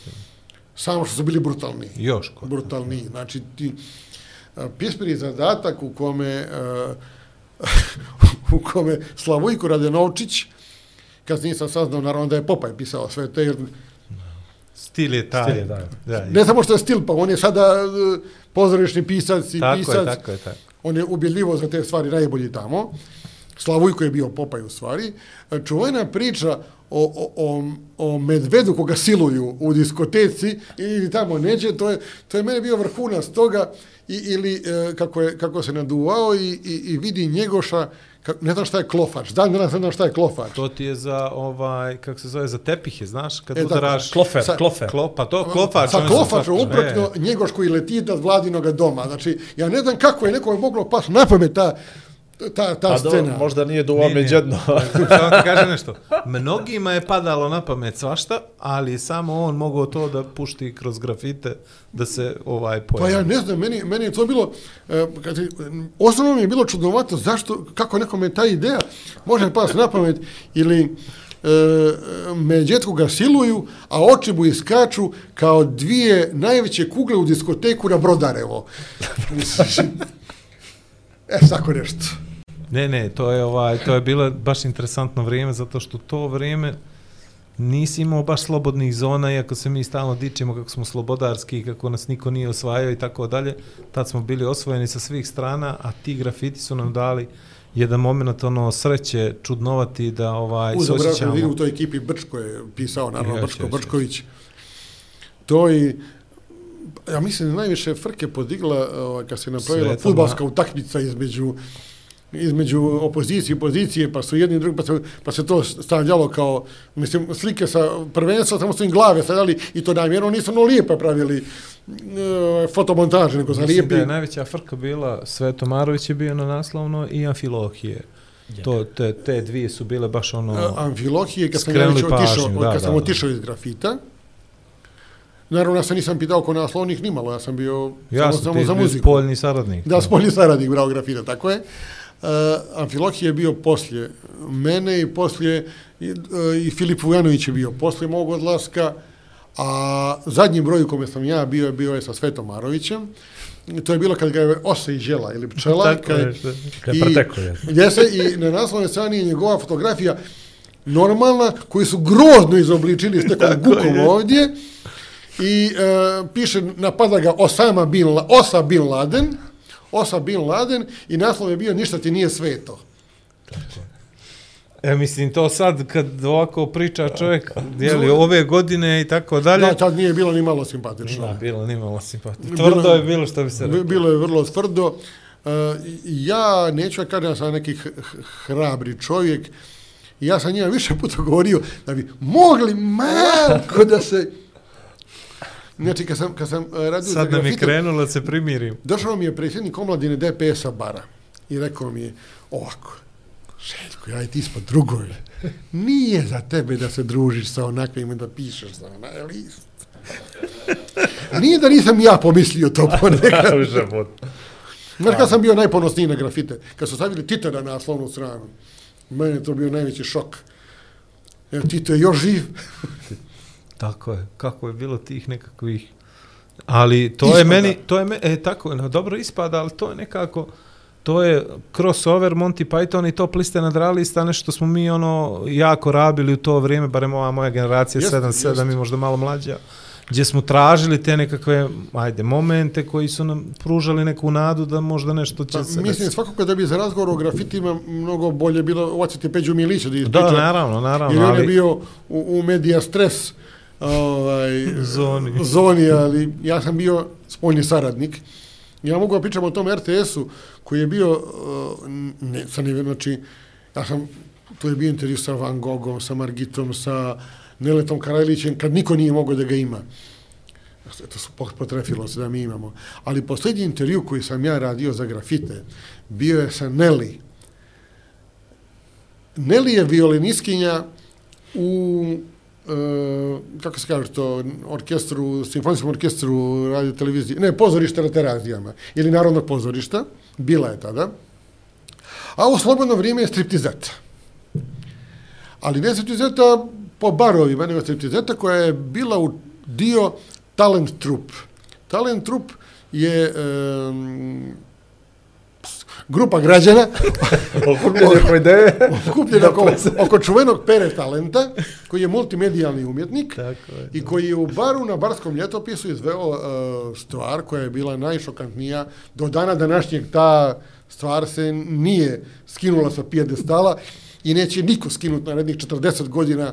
Samo što su bili brutalni. Još ko. Brutalni. Znači, ti a, pismeni zadatak u kome u kome Slavojko Radenovčić, kad nisam saznao, naravno da je Popaj pisao sve te, jer Stil je taj. Stil je taj. Da, ne samo što je stil, pa on je sada e, pozorišni pisac i tako pisac. je, tako je, tako. On je ubjedljivo za te stvari najbolji tamo. Slavujko je bio Popaj u stvari. Čuvena priča o, o, o, o medvedu koga siluju u diskoteci ili tamo neđe, to je, to je mene bio vrhunac toga i, ili e, kako, je, kako se naduvao i, i, i vidi njegoša, ne znam šta je klofač, dan danas ne znam šta je klofač. To ti je za ovaj, kako se zove, za tepihe, znaš, kad E, udaraš... klofer, Sa- klofer. Klopa, to klofač. Sa klofačom svaču- uprkno ne. njegoš koji leti od vladinoga doma. Znači, ja ne znam kako je nekome moglo pas na pamet ta, ta, ta Pa scena. do, možda nije do Nije, ome nije. džedno. Samo ti kažem nešto. Mnogima je padalo na pamet svašta, ali je samo on mogao to da pušti kroz grafite da se ovaj Pa pojavi. ja ne znam, meni, meni je to bilo, kad, je- osnovno mi je bilo čudnovato zašto, kako nekome ta ideja može pas na pamet ili e, me djetko ga siluju, a oči mu iskaču kao dvije najveće kugle u diskoteku na Brodarevo. E, tako nešto. Ne, ne, to je ovaj to je bilo baš interesantno vrijeme zato što to vrijeme nisi imao baš slobodnih zona, iako se mi stalno dičimo kako smo slobodarski, kako nas niko nije osvajao i tako dalje. Tad smo bili osvojeni sa svih strana, a ti grafiti su nam dali jedan moment ono sreće čudnovati da ovaj Uz obrazno osjećamo. vidim u toj ekipi Brčko je pisao, naravno Brčko Brčković. To i ja mislim najviše frke podigla ovaj, kad se napravila Sveta fudbalska utakmica između između opozicije i pozicije, pa su jedni i drugi, pa se, pa se to stavljalo kao, mislim, slike sa prvenstva, samo su im glave stavljali i to namjerno nisu ono lijepe pravili e, fotomontaže, nego za Mislim lijepi. da je najveća frka bila Sveto Marović je bio na naslovno i Amfilohije. To, te, te dvije su bile baš ono... Amfilohije, kad sam, ja već otišao, pažnju, da, kad sam da, da. otišao iz grafita, naravno ja se nisam pitao ko naslovnih nimalo, ja sam bio ja samo, sam samo za bio muziku. spoljni saradnik. Da, spoljni saradnik bravo grafita, tako je. Uh, Amfilohije je bio poslije mene i poslije i, uh, i Filip Vujanović je bio poslije mog odlaska, a zadnji broj u kome sam ja bio je bio je sa Svetom Marovićem. To je bilo kad ga je osa i žela ili pčela. Tako kad, je, Kad je preteko je. Jese, i na naslovnoj strani je njegova fotografija normalna, koju su grozno izobličili s nekom gukom ovdje. I e, piše, napada ga Osama bin, La, Osa bin Laden, Osa bin Laden i naslov je bio ništa ti nije sveto. E, mislim, to sad kad ovako priča čovjek, jeli, ove godine i tako dalje, Da, tad nije bilo ni malo simpatično. Da, bilo nimalo simpatije. Bilo- Tvrdo je bilo što bi se rekao. Bilo je vrlo tvrdo. E, ja neću da kažem da sam neki hrabri čovjek. Ja sam njima više puta govorio da bi mogli malko da se... Znači, kad sam, kad sam e, radio za Sad nam je grafite, krenulo da se primirim. došao mi je predsjednik omladine DPS-a Bara i rekao mi je ovako, Željko, ja i ti smo drugovi. Nije za tebe da se družiš sa onakvim i da pišeš za onaj list. Nije da nisam ja pomislio to ponekad. Znaš kad sam bio najponosniji na grafite? Kad su stavili Tita na naslovnu stranu. Mene to bio najveći šok. Evo, Tito je još živ. Tako je, kako je bilo tih nekakvih... Ali to Ispada. je meni, to je me, e, tako, no, dobro ispada, ali to je nekako, to je crossover Monty Python i top liste nad ralista, nešto smo mi ono jako rabili u to vrijeme, barem ova moja generacija Jeste, 7-7 jeste. i možda malo mlađa, gdje smo tražili te nekakve, ajde, momente koji su nam pružali neku nadu da možda nešto će Pa, se mislim, desiti. svakako da bi za razgovor o grafitima mnogo bolje bilo oceti Peđu Milića da Da, ispriča. naravno, naravno, Jer on je ali bio u, u medija stres ovaj, Zoni. zoni, ali ja sam bio spoljni saradnik. Ja mogu da pričam o tom RTS-u koji je bio, uh, ne, sa ne, znači, ja sam, to je bio intervju sa Van Gogom, sa Margitom, sa Neletom Karajlićem, kad niko nije mogao da ga ima. To su potrefilo se da mi imamo. Ali posljednji intervju koji sam ja radio za grafite bio je sa Nelly. Nelly je violiniskinja u E, kako se kaže to, orkestru, simfonijskom orkestru radio televizije, ne, pozorište na terazijama, ili narodnog pozorišta, bila je tada, a u slobodno vrijeme je striptizeta. Ali ne striptizeta po barovima, nego striptizeta koja je bila u dio talent trup. Talent trup je um, grupa građana Okupljene po ideje. okupljen oko, oko čuvenog Pere Talenta, koji je multimedijalni umjetnik Tako je. i koji je u baru na barskom ljetopisu izveo uh, stvar koja je bila najšokantnija. Do dana današnjeg ta stvar se nije skinula sa pijedestala i neće niko skinuti narednih 40 godina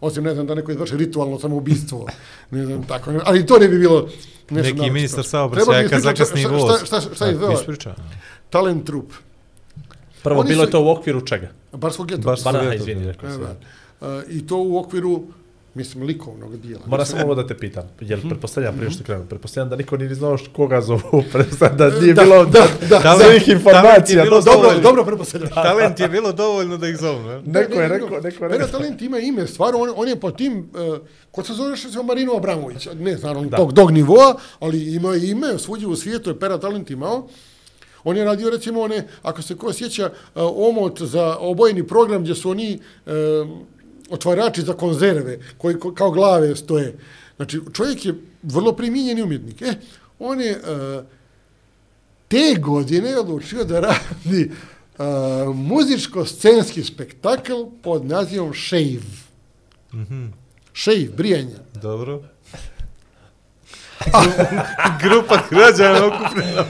osim ne znam da neko izvrši ritualno samoubistvo, ne znam tako, ali to ne bi bilo nešto Neki ministar saobraćaja kad zakasni šta- voz. Šta, šta, šta, šta je Tako, izveo? Talent trup. Prvo, Oni bilo je su- to u okviru čega? Barskog ljeta. Barskog ljeta, izvini, rekao sam. da. Uh, I to u okviru, mislim, likovnog dijela. Mislim, samo ovo da te pitam, jer pretpostavljam prije što krenu, pretpostavljam da niko nije ni znao koga zovu, pretpostavljam da nije Da, bilo da, da, da, da. svih informacija. Je bilo Dobro, dovoljno. dobro prepostavljam. Talent je bilo dovoljno da ih zovnu. jel? Neko je rekao, neko je rekao. Talent ima ime, stvarno, on, on je po tim, uh, ko se zove što se Marino Abramović, ne znam, naravno, tog, tog nivoa, ali ima ime, svuđe u svijetu je Pera Talent imao. On je radio, recimo, one, ako se ko sjeća, uh, omot za obojeni program gdje su oni uh, otvarači za konzerve, koji ko- kao glave stoje. Znači, čovjek je vrlo primijenjeni umjetnik. E, on je uh, te godine odlučio da radi muzičko-scenski spektakl pod nazivom Shave. Shave, brijanje. Dobro. Grupa građana okupljena.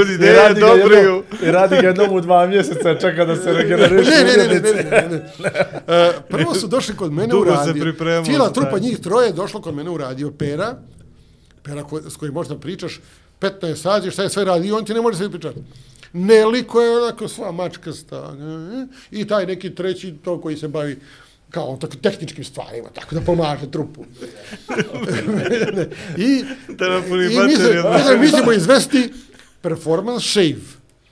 Od ideje dobriju. I radi ga jednom u dva mjeseca, čeka da se regeneriše. Ne, ne, ne, ne, ne, ne, ne. E, prvo su došli kod mene Dugo u radio. Cijela trupa njih troje je došlo kod mene u radio. Pera, Pera ko, s kojim možda pričaš 15 sati, šta je sve radio, on ti ne može sve pričati. Neliko je onako sva mačkasta. e, I taj neki treći, to koji se bavi kao tako tehničkim stvarima, tako da pomaže trupu. I, Da i mi, se, baterije. mi, ćemo izvesti performance shave.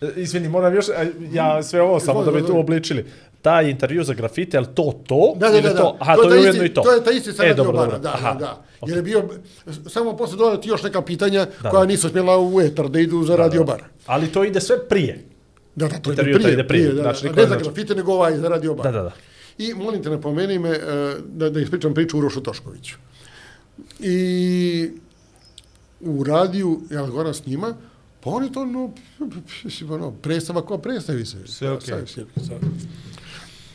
E, Izvini, moram još, e, ja sve ovo samo da bi tu obličili. Taj intervju za grafite, je li to to? Da, da, da, da. To, aha, to, taj je isti- ujedno i to. To je taj isti sa e, radio dobro, dobro. da, aha. da, da. Jer je bio, samo posle dodati još neka pitanja Da. koja nisu smjela u etar da idu za radio bar. Ali to ide sve prije. Da, da, to ide prije, ide prije, prije, da, znači, da, ne ne za znači. grafite, nego ovaj za radio bar. Da, da, da. I molim te, napomeni me e, da, da ispričam priču Urošu Toškoviću. I u radiju, ja razgovaram s njima, pa oni to, no, ono, predstava koja predstavi se. Sve okej. Sve.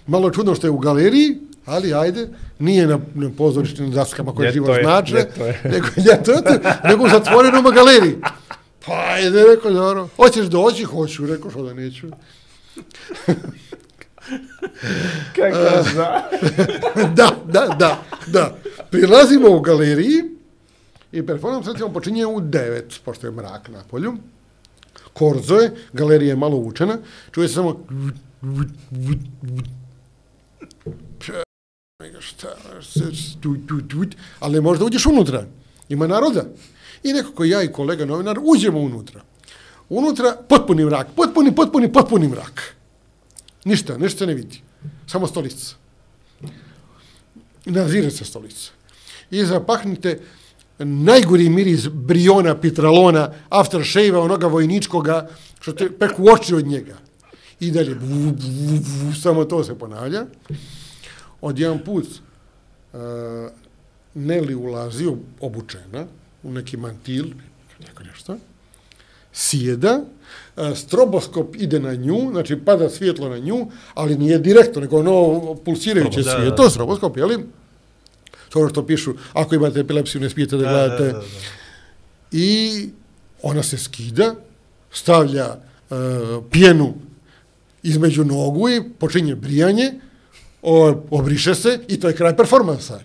Malo čudno što je u galeriji, ali ajde, nije na, na pozorišnim daskama koje živo znače, je. nego, je, nego u zatvorenom galeriji. Pa ajde, rekao, dobro, hoćeš doći? Hoću, rekao, što da neću. Kako zna? da, da, da, da. Prilazimo u galeriji i performans recimo počinje u 9, pošto je mrak na polju. Korzo je, galerija je malo učena, čuje se samo šta, ali možda uđeš unutra. Ima naroda. I neko koji ja i kolega novinar uđemo unutra. Unutra potpuni mrak, potpuni, potpuni, potpuni mrak. Ništa, ništa se ne vidi. Samo stolica. Nazire se stolica. I zapahnite najgori miris briona, pitralona, aftershave-a, onoga vojničkoga, što te peku oči od njega. I dalje, bu, bu, bu, bu, samo to se ponavlja. Od jedan put e, uh, Neli ulazi obučena u neki mantil, neko nešto, sjeda, stroboskop ide na nju, znači pada svjetlo na nju, ali nije direktno, nego ono pulsirajuće da, svjetlo, da. stroboskop, jeli? To je ono što pišu, ako imate epilepsiju, ne smijete da Da, gledate. da, da, da. I ona se skida, stavlja uh, pjenu između nogu i počinje brijanje, o, obriše se i to je kraj performansa.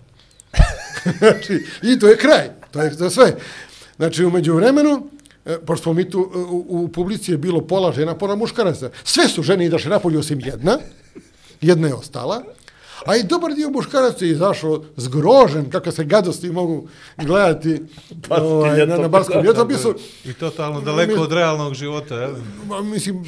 znači, I to je kraj, to je, to sve. Znači, umeđu vremenu, e, pošto smo mi tu, e, u, u publici je bilo pola žena, pola muškaraca. Sve su žene izašle napolje osim jedna, jedna je ostala, a i dobar dio muškaraca je izašao zgrožen kako se gadosti mogu gledati ovaj, na, na. Barskom ljetopisu. I totalno daleko od realnog života? Ma, mislim,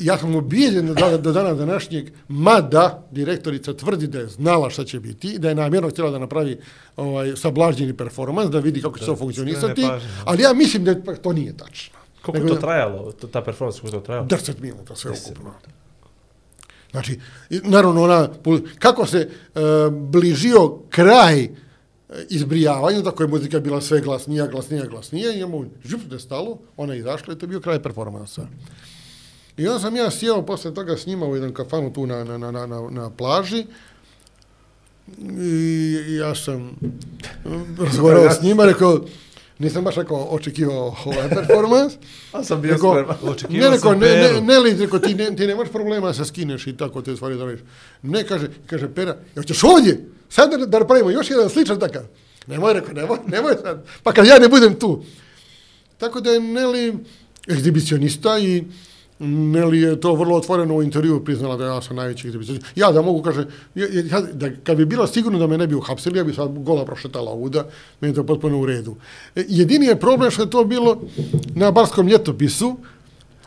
ja sam ubijeđen do, dana- do dana današnjeg, mada direktorica tvrdi da je znala šta će biti, da je namjerno htjela da napravi ovaj, sablažnjeni performans, da vidi kako će to funkcionisati, ali ja mislim da ipak to nije tačno. Koliko Nego to da- trajalo, ta performans, koliko to trajalo? 10 minuta sve ukupno. Znači, naravno ona, kako se e, bližio kraj e, izbrijavanja, tako je muzika bila sve glasnija, glasnija, glasnija, i njemu žup da stalo, ona je izašla i to je bio kraj performansa. I onda sam ja sjeo posle toga s njima u jedan kafanu tu na, na, na, na, na, na plaži i ja sam razgovarao s njima, rekao, nisam baš rekao očekivao ovaj performans, A sam bio Rekao, spreman. Očekivao ne, rekao, sam ne, ne, Peru. ne, li, rekao, ti, ne, ti nemaš problema da se skineš i tako te stvari da radiš. Ne, kaže, kaže Pera, jel ćeš ovdje? Sad da, da napravimo još jedan sličan takav. Nemoj, rekao, nemoj, nemoj sad. Pa kad ja ne budem tu. Tako da je Neli egzibicionista i Neli je to vrlo otvoreno u intervju priznala da ja sam najveći egzibicionist. Ja da mogu, kaže, ja, ja, da, kad bi bila sigurno da me ne bi uhapsili, ja bi sad gola prošetala ovuda, meni je to potpuno u redu. E, jedini je problem što je to bilo na Barskom ljetopisu,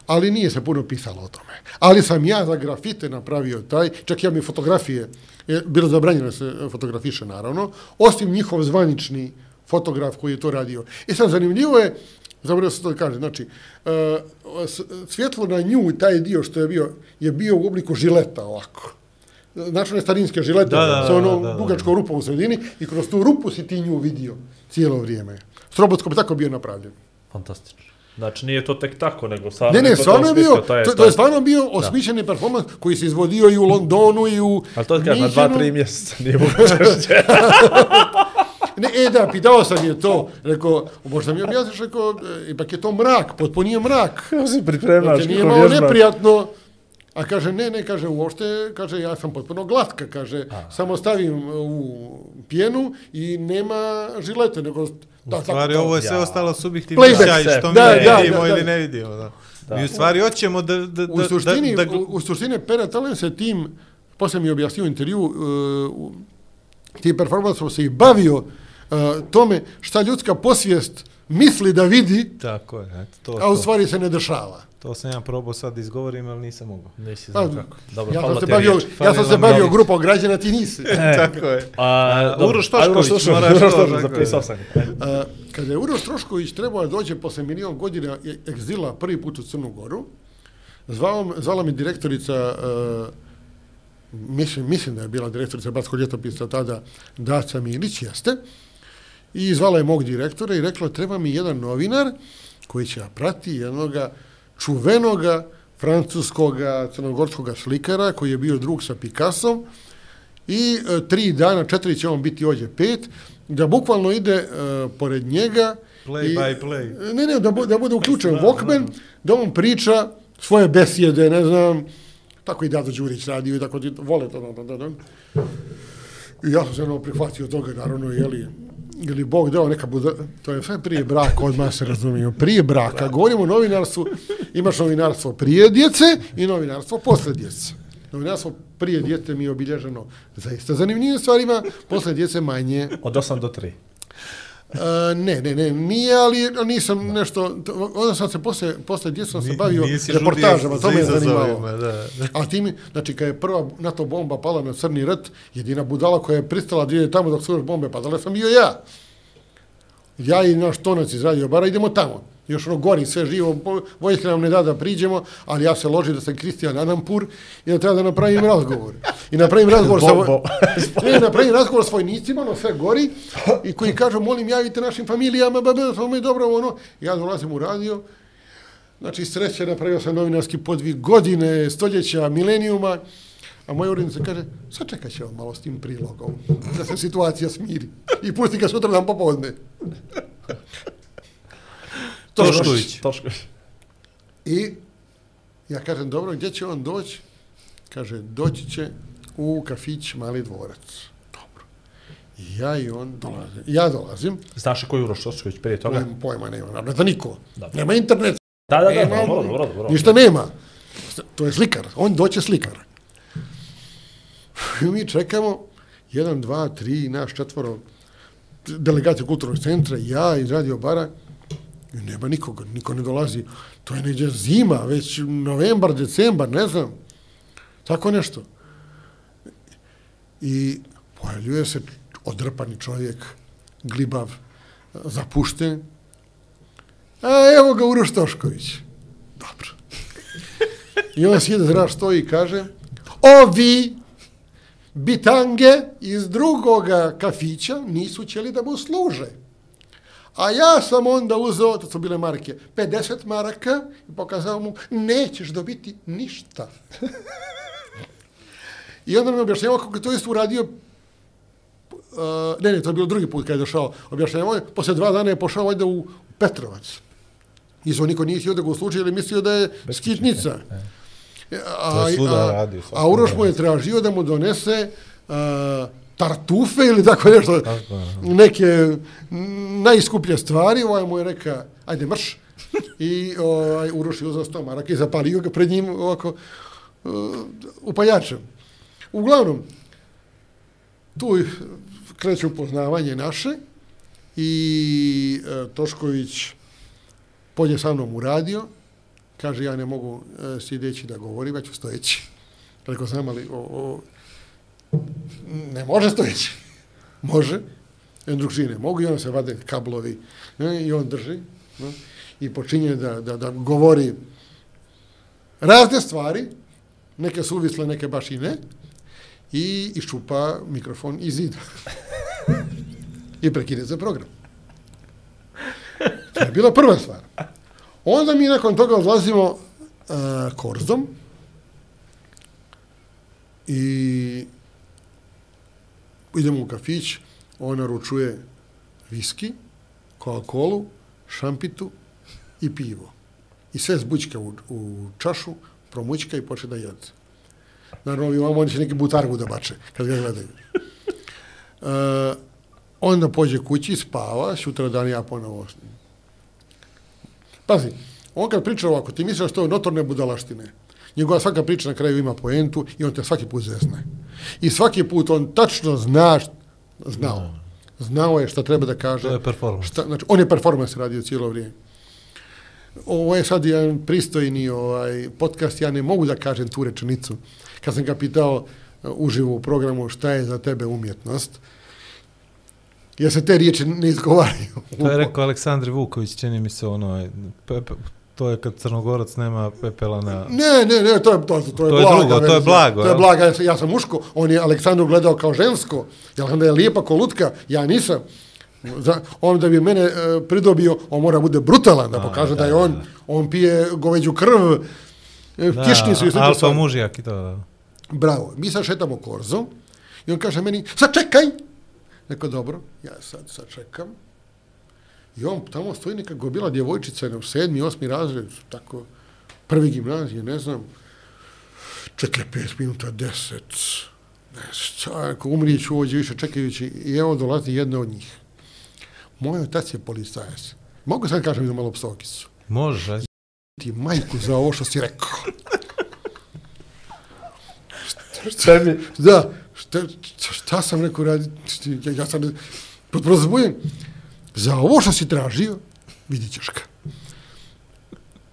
ali nije se puno pisalo o tome. Ali sam ja za grafite napravio taj, čak ja mi fotografije, je bilo zabranjeno da se fotografiše naravno, osim njihov zvanični fotograf koji je to radio. I sad zanimljivo je, zaboravio se to da kaže, znači, s- svjetlo na nju, taj dio što je bio, je bio u obliku žileta ovako. Znači one starinske žilete Da, da, sa onom da, da. dugačkom rupom u sredini i kroz tu rupu si ti nju vidio cijelo vrijeme. Stroboskop je tako bio napravljen. Fantastično. Znači nije to tek tako, nego stvarno... Ne, ne, stvarno je bio, to, to je stvarno bio osmišljeni performans koji se izvodio i u Londonu i u Ali to kaže na dva, tri mjeseca, nije moguće. Ne, e da, pitao sam je to, rekao, možda mi objasniš, rekao, e, ipak je to mrak, potpuno nije mrak. Kako se pripremaš, Znači, nije malo neprijatno, a kaže, ne, ne, kaže, uopšte, kaže, ja sam potpuno glatka, kaže, samo stavim u pjenu i nema žilete, nego... Da, U stvari, ovo je sve Ja. ostalo subjektivno sjaj, što mi Da, ne da, vidimo da, da. ili ne vidimo. Da. Da. Mi u stvari hoćemo da... da, da U suštini, da, da, u, u suštini Pere Talen se tim, posle mi je objasnio u intervju, uh, u- tim performansom se i bavio uh, tome šta ljudska posvijest misli da vidi, Tako je, eto, to, a u to, stvari se ne dešava. to sam ja probao sad da izgovorim, ali nisam mogao. Nisi Pa, znao kako. Dobro, ja sam se bavio, ja sam se bavio grupom građana, ti nisi. Tako je. A, A, dobro. Uroš Ajde, Tošković, Uroš moraš Uroš Tošković, je. zapisao sam. Ajde. A, kada je Uroš Trošković trebao da dođe posle milion godina e- egzila prvi put u Crnu Goru, zvao, zvala mi direktorica, uh, mislim, mislim da je bila direktorica Batskog ljetopisa tada, Daca Milić, jeste, i zvala je mog direktora i rekla, treba mi jedan novinar koji će prati jednoga čuvenoga francuskoga, crnogorskoga slikara koji je bio drug sa Picassom i e, tri dana, četiri će on biti ovdje pet, da bukvalno ide e, pored njega Play i, by play. Ne, ne, da, bu, da bude uključen Walkman, da on priča svoje besjede, ne znam, tako i Dado Đurić radio i tako, vole to, da, da, da. I ja sam se ono prihvatio toga, naravno, jeli, ili Bog dao neka buda, to je sve prije braka, odmah se razumiju, prije braka. Govorimo o novinarstvu, imaš novinarstvo prije djece i novinarstvo posle djece. Novinarstvo prije djece mi je obilježeno zaista zanimljivim stvarima, posle djece manje. Od 8 do 3. E, ne, ne, ne, nije, ali nisam nešto, to- onda sam se posle, posle djece sam se bavio reportažama, to me je za zanimalo. Da. A ti mi, znači, kad je prva NATO bomba pala na Crni rt, jedina budala koja je pristala da tamo dok su još bombe padale, sam bio ja. Ja i naš tonac iz Radio Bara idemo tamo. Još ono gori, sve živo, vojska nam ne da da priđemo, ali ja se ložim da sam Kristijan Adampur i da treba da napravim razgovor. I napravim razgovor sa... Ne, napravim razgovor s vojnicima, ono sve gori, i koji kažu, molim, javite našim familijama, ba, ba, smo mi dobro, ono. Ja dolazim u radio, Znači, sreće, napravio sam novinarski podvig godine, stoljeća, milenijuma, a moja urednica kaže, sačekat ćemo malo s tim prilogom, da se situacija smiri. I pusti ga sutra dan popodne. Tošković. Tošković. I ja kažem, dobro, gdje će on doći? Kaže, doći će u kafić Mali dvorac. Dobro. I ja i on dolazim. Ja dolazim, Znaš koji je Uroš Tošković prije toga? pojma, pojma nema, naravno da niko. Dobro. Nema internet, Da, da, da, nema, dobro, dobro, dobro. ništa nema. To je slikar, on doće slikar. I mi čekamo, jedan, dva, tri, naš četvoro, delegacije kulturnog centra, ja iz Radio Bara, i nema nikoga, niko ne dolazi. To je neđe zima, već novembar, decembar, ne znam. Tako nešto. I pojavljuje se odrpani čovjek, glibav, zapušten. A evo ga Uroš Tošković. Dobro. I on sjede zraš stoji i kaže, ovi bitange iz drugoga kafića nisu ćeli da mu služe. A ja sam onda uzeo, to su bile marke, 50 maraka i pokazao mu, nećeš dobiti ništa. I onda mi objašnjava kako je to isto uradio Uh, ne, ne, to je bilo drugi put kad je došao. Objašnjavao je, posle dva dana je pošao ovdje u Petrovac. Nisu niko nije htio da ga usluži, jer je mislio da je skitnica. A, svuda a, radio, a svakom Uroš mu je tražio da mu donese uh, tartufe ili tako nešto, Tako neke najskuplje stvari, ovaj mu je reka, ajde mrš, i ovaj, Uroš je uzao sto maraka i zapalio ga pred njim ovako uh, upaljačem. Uglavnom, tu kreće upoznavanje naše i e, Tošković polje sa mnom uradio, kaže ja ne mogu e, sjedeći da govorim, ja ću stojeći. Rekao sam, ali o, o, ne može stojeći. Može. I on drug ne mogu i onda se vade kablovi ne, i on drži ne, i počinje da, da, da govori razne stvari, neke suvisle, neke baš i ne, i iščupa mikrofon iz zida. I prekine za program. To je bila prva stvar. Onda mi nakon toga odlazimo uh, korzom i idemo u kafić, on naručuje viski, Coca-Colu, šampitu i pivo. I sve zbućka u, u čašu, promućka i počne da jede. Naravno, ovi oni će neki butargu da bače, kad ga gledaju. E, onda pođe kući, spava, sutra dan ja ponovo. Pazi, on kad priča ovako, ti misliš da to je notorne budalaštine. Njegova svaka priča na kraju ima poentu i on te svaki put zezne. I svaki put on tačno zna, znao. Znao je šta treba da kaže. To je performance. Šta, znači, on je performance radio cijelo vrijeme. Ovo je sad jedan pristojni ovaj, podcast, ja ne mogu da kažem tu rečenicu. Kad sam ga pitao uh, uživo u programu šta je za tebe umjetnost, jer se te riječi ne izgovaraju. To je rekao Aleksandar Vuković, čini mi se ono, pepe, to je kad Crnogorac nema pepela na... Ne, ne, ne, to je, to, to je, To je blaga drugo, to je blago, To je jel? blaga, ja ja sam muško, on je Aleksandru gledao kao žensko, jer onda je lijepa ko lutka, ja nisam. Za, on da bi mene e, pridobio, on mora bude brutalan, da pokaže da, je on, on pije goveđu krv, e, Da, kišnicu i sve Alfa mužijak i to, da. Bravo, mi sad šetamo korzom i on kaže meni, sad čekaj! Rekao, dobro, ja sad, sad čekam. I on tamo stoji neka gobila djevojčica, ne, u sedmi, osmi razred, tako, prvi gimnazije, ne znam. Čekaj, pet minuta, deset. Ne, šta, ako umrijeću ovdje više čekajući, i evo dolazi jedna od njih. Moj otac je policajac. Mogu sad kažem za malo psovkicu. Može. Ti majku za ovo što si rekao. Šta mi? Da, šta, šta, šta sam rekao radi, ja, ja sam prozbujem. Za ovo što si tražio, vidit ćeš ga.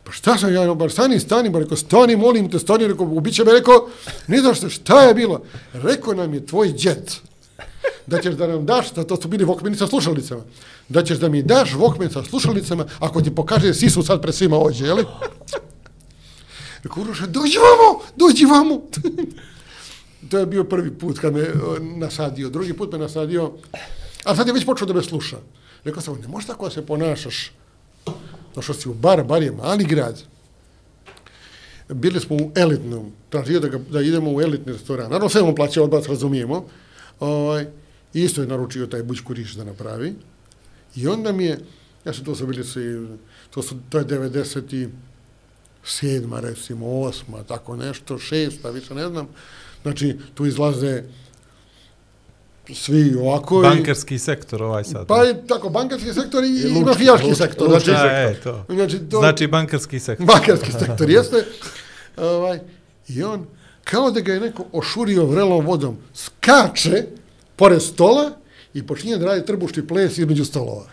Pa šta sam ja, bar stani, stani, bar rekao, stani, molim te, stani, rekao, ubiće me, rekao, ne znaš šta, šta je bilo? Rekao nam je tvoj djet, da ćeš da nam daš, da to su bili vokmeni sa slušalicama, da ćeš da mi daš vokmen sa slušalicama ako ti pokaže sisu sad pred svima ođe, jeli? Rekao, Uroša, dođi vamo, dođi vamo. to je bio prvi put kad me eh, nasadio. Drugi put me nasadio, a sad je već počeo da me sluša. Rekao sam, ne možeš tako da se ponašaš. Došao si u bar, bar je mali grad. Bili smo u elitnom, tražio da, ga, da idemo u elitni restoran. Naravno, sve mu plaća odbac, razumijemo. Ovaj, isto je naručio taj bućku riš da napravi. I onda mi je, ja sam to su bili se, to, su, to je 97. recimo, 8. tako nešto, 6. više ne znam. Znači, tu izlaze svi ovako. i- Bankarski sektor ovaj sad. Pa je tako, bankarski sektor i, i lučki- mafijaški sektor. lučki znači, Da, e, to. Znači, to, Znači bankarski sektor. bankarski sektor jeste. Ovaj, I on, kao da ga je neko ošurio vrelom vodom, skače pored stola i počinje da radi trbušti ples između stolova.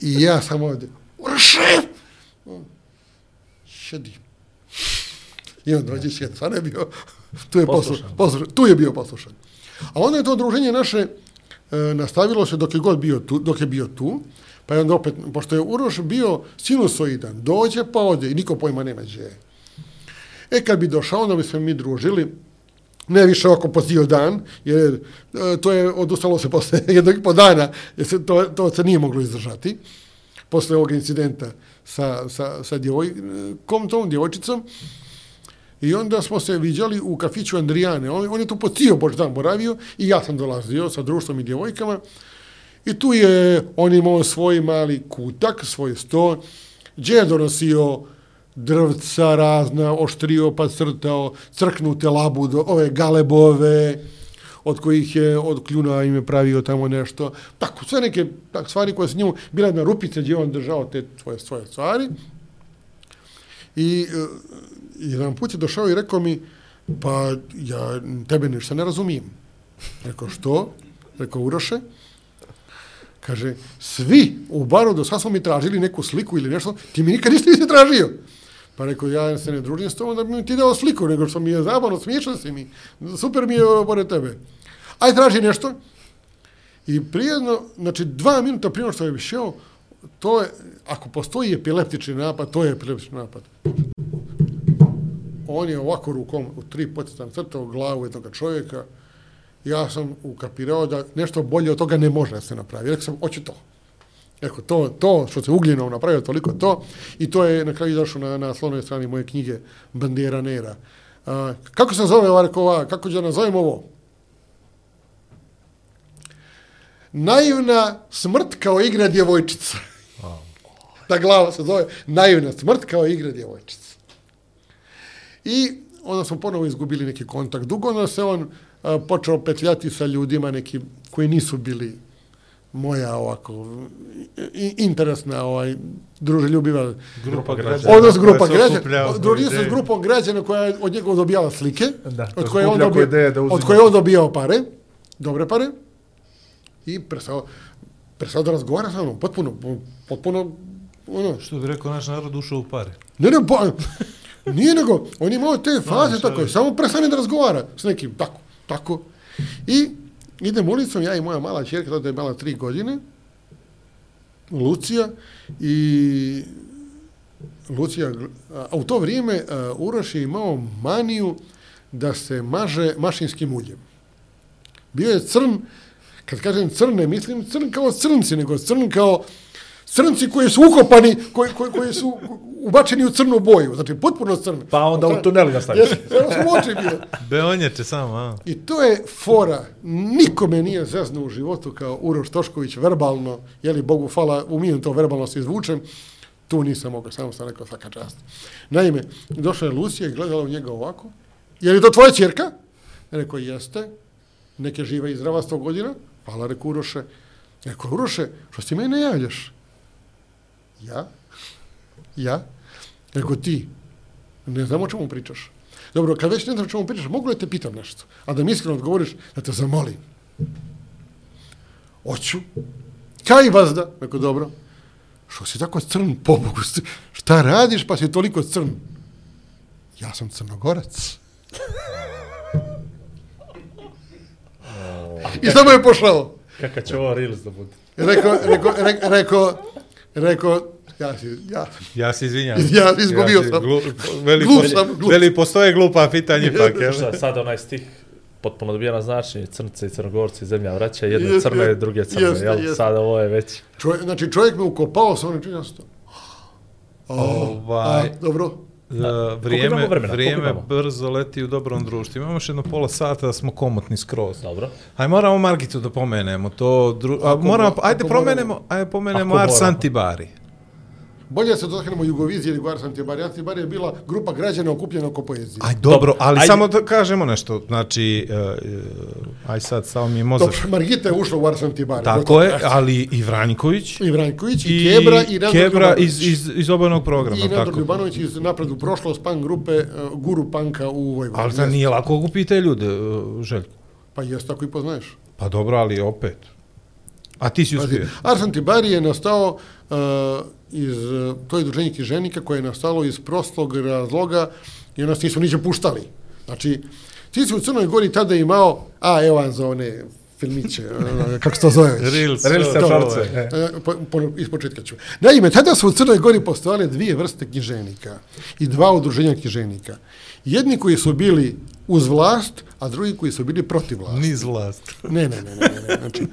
I ja sam ovdje, Urše! Šedi. I on dođe sjedi, sad je bio, tu je poslušan. Poslušan. poslušan, tu je bio poslušan. A onda je to druženje naše e, nastavilo se dok je god bio tu, dok je bio tu, pa je onda opet, pošto je Uroš bio sinusoidan, dođe pa ode i niko pojma nema gdje je. E, kad bi došao, onda bi se mi družili, ne više oko po cijel dan, jer e, to je odustalo se posle jednog i po dana, jer se to, to se nije moglo izdržati, posle ovog incidenta sa, sa, sa djevojkom, tom djevojčicom, I onda smo se viđali u kafiću Andrijane. On, on je tu po cijel bož dan boravio i ja sam dolazio sa društvom i djevojkama. I tu je on imao svoj mali kutak, svoj sto, gdje je donosio drvca razna, oštrio pa crtao, crknute labudo, ove galebove, od kojih je od kljuna im je pravio tamo nešto. Tako, sve neke tak, stvari koje su njemu, bila jedna rupica gdje on držao te svoje, svoje stvari. I e, jedan put je došao i rekao mi, pa ja tebe ništa ne razumijem. Rekao, što? Rekao, Uroše. Kaže, svi u baru do sad smo mi tražili neku sliku ili nešto, ti mi nikad nisi nisi tražio. Pa rekao, ja se ne družim s tobom da bi mi ti dao sliku, nego što mi je zabavno, smiješan si mi, super mi je ovo pored tebe. Aj, traži nešto. I prijedno, znači dva minuta prije što je šao, to je, ako postoji epileptični napad, to je epileptični napad. On je ovako rukom u tri potistan crtao glavu jednog čovjeka. Ja sam ukapirao da nešto bolje od toga ne može da se napravi. Rekao sam, hoću to. Eko, to, to što se ugljenom napravio, toliko to. I to je na kraju izašlo na, na slovnoj strani moje knjige Bandera Nera. A, kako se zove ova, rekao, ova, kako da nazovem ovo? Naivna smrt kao igra djevojčica. Ta glava se zove Naivna smrt kao igra djevojčica. I onda smo ponovo izgubili neki kontakt. Dugo onda se on a, počeo petljati sa ljudima neki koji nisu bili moja ovako i- interesna ovaj druželjubiva Grupa građana. odnos grupa građana okuplja oko družio se s ideje. grupom građana koja je od njega dobijala slike Da, od koje on dobio da od koje on dobijao pare dobre pare i prestao prestao da razgovara sa mnom potpuno potpuno ono Što bi rekao naš narod ušao u pare. Ne, ne, pa, nije nego, on je imao te faze šta tako, je? samo prestane da razgovara s nekim, tako, tako. I idem ulicom, ja i moja mala čerka, tada je imala tri godine, Lucija, i Lucija, a u to vrijeme a, Uroš je imao maniju da se maže mašinskim uljem. Bio je crn, kad kažem crn, ne mislim crn kao crnci, nego crn kao crnci koji su ukopani, koji, koji, koji su ubačeni u crnu boju, znači potpuno crn. Pa onda u tunel ga staviš. Jesi, Samo su oči bile. Beonječe samo, a? I to je fora. Nikome nije zezno u životu kao Uroš Tošković verbalno, jeli Bogu hvala, umijem to verbalno se izvučem, tu nisam mogao, samo sam rekao svaka čast. Naime, došla je Lucija i gledala u njega ovako. Je li to tvoja čerka? Rekao, jeste. Neke žive i zdrava sto godina. Hvala, rekao Uroše. Rekao, Uroše, što ti mene ne javljaš? Ja? Ja? Rekao, ti? Ne znam o čemu pričaš. Dobro, kad već ne znam o čemu pričaš, mogu li da te pitam nešto? A da mi iskreno odgovoriš, da te zamolim. Oću. Kaj vazda? Rekao, dobro. Što si tako crn, pobogu? Šta radiš pa si toliko crn? Ja sam crnogorac. I samo je pošao. Kakav će ovo Reels da bude? Rekao, rekao, rekao, rekao, rekao, ja si, ja, Ja se izvinjam. Ja izgubio si sam. Glu, veli, Glup po- sam, glup. Veli, postoje glupa pitanja ipak, jel? Šta, sad onaj stih potpuno dobija na značenje, crnce i crnogorci, zemlja vraća, jedne Jeste, crne, druge crne, jeste, jel? jeste. Sad ovo je već... čovjek, znači čovjek me ukopao sa onim činjastom. Ovaj, A, dobro. Vrijeme, vremena? Vrijeme brzo leti u dobrom društvu. Imamo još jedno pola sata da smo komotni skroz. Dobro. Aj moramo Margitu da pomenemo. To dru... A, moramo, mo- ajde promenemo, ajde pomenemo Ars. Antibari. Bolje se dotaknemo Jugovizije nego Ars Antibari. Antibari je bila grupa građana okupljena oko poezije. Aj dobro, ali ajde. samo da kažemo nešto. Znači, uh, aj sad, samo mi je mozak. Dobro, Margita je ušla u Ars Antibari. Tako gotovo. je, ali i Vranjković. I Vranjković, i, Kebra, i Nandor Kebra iz, iz, iz obanog programa. I Nandor tako. Ljubanović iz napred u prošlost punk grupe uh, Guru Panka u Vojvodini. Ali da nije lako okupiti te ljude, uh, Željko. Pa jes tako i poznaješ. Pa dobro, ali opet. A ti si Pazi, uspio. Ars Antibari je nastao uh, iz, uh, to je druženje knjiženika koje je nastalo iz prostog razloga i nas nisu niđe puštali. Znači, ti si u Crnoj Gori tada imao, a evo vam za one filmiće, ono, kako se to zove? Reels, Reels to- e. E, po, po, iz početka ću. Naime, tada su u Crnoj Gori postojale dvije vrste knjiženika i dva udruženja knjiženika. Jedni koji su bili uz vlast, a drugi koji su bili protiv vlasti. Niz vlast. Ne, ne, ne, ne, ne, ne. Znači,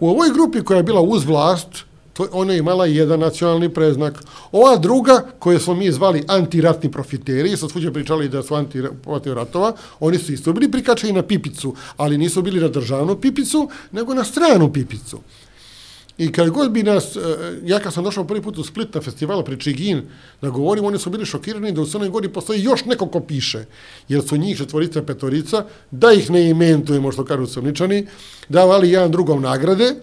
u ovoj grupi koja je bila uz vlast, to, ona je imala jedan nacionalni preznak. Ova druga, koje smo mi zvali antiratni profiteri, sad svuđe pričali da su anti, ratova, oni su isto bili prikačeni na pipicu, ali nisu bili na državnu pipicu, nego na stranu pipicu. I kad god bi nas, e, ja kad sam došao prvi put u Split na festival pri Čigin da govorim, oni su bili šokirani da u Crnoj Gori postoji još neko ko piše, jer su njih četvorica, petorica, da ih ne imentujemo, što kažu crničani, davali jedan drugom nagrade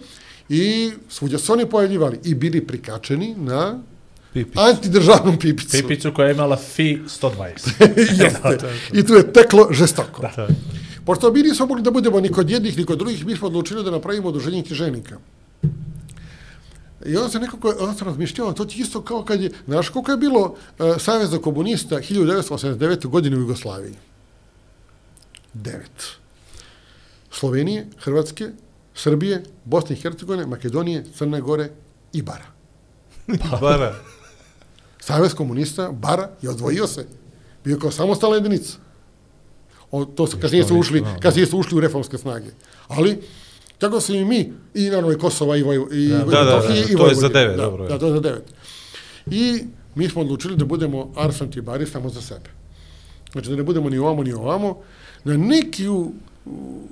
i svuđa se oni pojavljivali i bili prikačeni na Pipi. antidržavnom pipicu. Pipicu koja je imala fi 120. Jeste. I tu je teklo žestoko. Da. Pošto mi nismo mogli da budemo ni kod jednih, ni kod drugih, mi smo odlučili da napravimo udruženje knjiženika. I onda se nekako, onda sam razmišljao, to ti isto kao kad je, znaš koliko je bilo uh, Saveza komunista 1989. godine u Jugoslaviji? Devet. Slovenije, Hrvatske, Srbije, Bosne i Hercegovine, Makedonije, Crne Gore i Bara. Bara. Savez komunista, Bara, je odvojio se. Bio kao samostalna jedinica. O, to su, kasnije su ušli, kasnije su ušli u reformske snage. Ali, Tako su i mi, i naravno i Kosova i, Voj, i Da, da, da, da, i to je za devet, da, dobro je. Da, to je za devet. I mi smo odlučili da budemo Arsan Tibari samo za sebe. Znači da ne budemo ni ovamo ni ovamo. Na neki u, u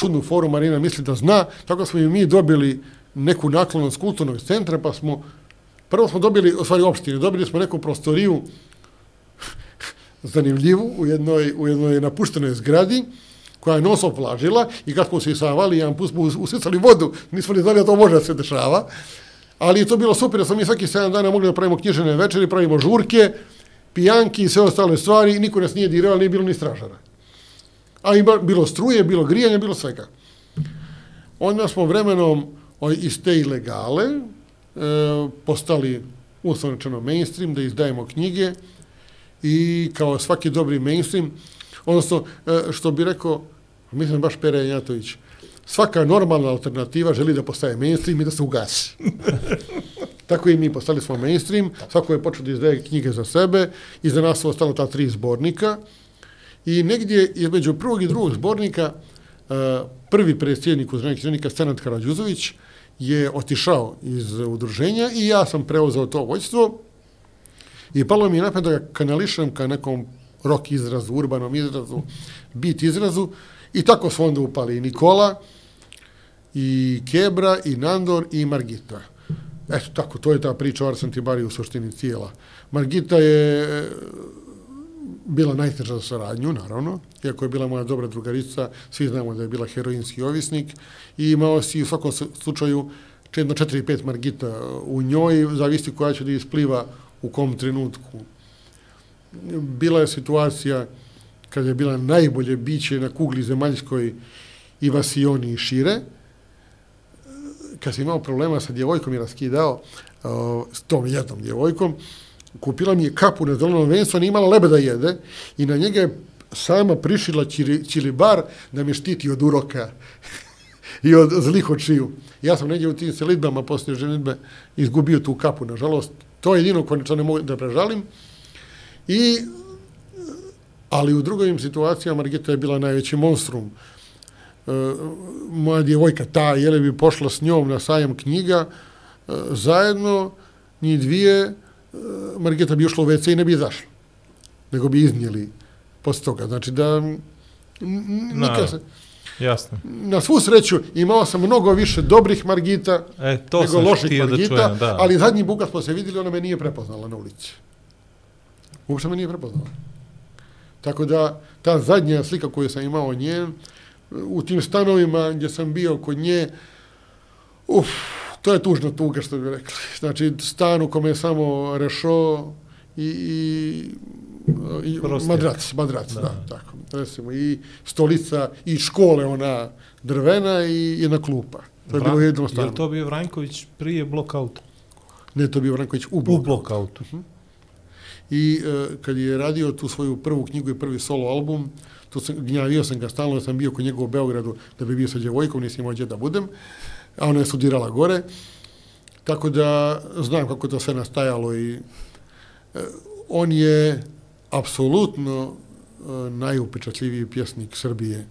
čudnu foru Marina misli da zna, tako smo i mi dobili neku naklonost kulturnog centra, pa smo, prvo smo dobili, u stvari opštine, dobili smo neku prostoriju zanimljivu u jednoj, u jednoj napuštenoj zgradi, koja je nos vlažila i kad smo se isavali, jedan put smo us- usisali vodu, nismo ni znali da to može da se dešava, ali je to bilo super, da smo mi svaki 7 dana mogli da pravimo knjižene večeri, pravimo žurke, pijanki i sve ostale stvari, niko nas nije dirao, nije bilo ni stražara. A ima, bilo struje, bilo grijanje, bilo svega. Onda smo vremenom iz te ilegale e, postali uslovničeno mainstream, da izdajemo knjige i kao svaki dobri mainstream, odnosno, e, što bi rekao, mislim baš Pere Janjatović, svaka normalna alternativa želi da postaje mainstream i da se ugasi. Tako i mi postali smo mainstream, svako je počeo da izdaje knjige za sebe, i za nas su ostalo ta tri zbornika, i negdje između prvog i drugog zbornika e, prvi predsjednik udruženja književnika Senat Karadjuzović je otišao iz udruženja i ja sam preuzeo to vođstvo i palo mi je napad da ga kanališem ka nekom rock izrazu, urbanom izrazu, bit izrazu i tako su onda upali i Nikola, i Kebra, i Nandor, i Margita. Eto, tako, to je ta priča o Arsen u suštini cijela. Margita je bila najteža za saradnju, naravno, iako je bila moja dobra drugarica, svi znamo da je bila heroinski ovisnik i imao si u svakom slučaju jedno 4-5 Margita u njoj, zavisti koja će da ispliva u kom trenutku. Bila je situacija kad je bila najbolje biće na kugli zemaljskoj i Vasioni i šire, kad si imao problema sa djevojkom i raskidao uh, s tom jednom djevojkom, kupila mi je kapu na zelenom vencu, ona nije imala lebe da jede i na njega je sama prišila čili, čilibar da me štiti od uroka i od zlih očiju. Ja sam negdje u tim selitbama poslije ženitbe izgubio tu kapu, nažalost. To je jedino koje ne mogu da prežalim. I, ali u drugim situacijama Margita je bila najveći monstrum. E, moja djevojka ta, jele bi pošla s njom na sajam knjiga, e, zajedno, njih dvije, Margita bi ušla u WC i ne bi izašla. Nego bi iznijeli posle toga. Znači da Na. nikad se, Jasno. na svu sreću imao sam mnogo više dobrih Margita E, to nego loših htio da Margita, čujem, da. ali zadnji put kad smo se vidjeli, ona me nije prepoznala na ulici. Uopšte me nije prepoznala. Tako da, ta zadnja slika koju sam imao nje, u tim stanovima gdje sam bio kod nje, uf, to je tužna tuga, što bi rekli. Znači, stan u kome je samo rešo i, i, i madrac, madrac, da. Da. tako. Recimo, i stolica, i škole, ona drvena i jedna klupa. To je bilo Vran- jedno Je stano. li to bio Vranković prije blokauta? Ne, to je bio Vranković u U bloku. blokautu. I e, kad je radio tu svoju prvu knjigu i prvi solo album, tu sam, gnjavio sam ga stalno, sam bio kod njega u Beogradu da bi bio sa djevojkom, nisam imao gdje da budem, a ona je studirala gore, tako da znam kako to sve nastajalo i e, on je apsolutno e, najupečatljiviji pjesnik Srbije,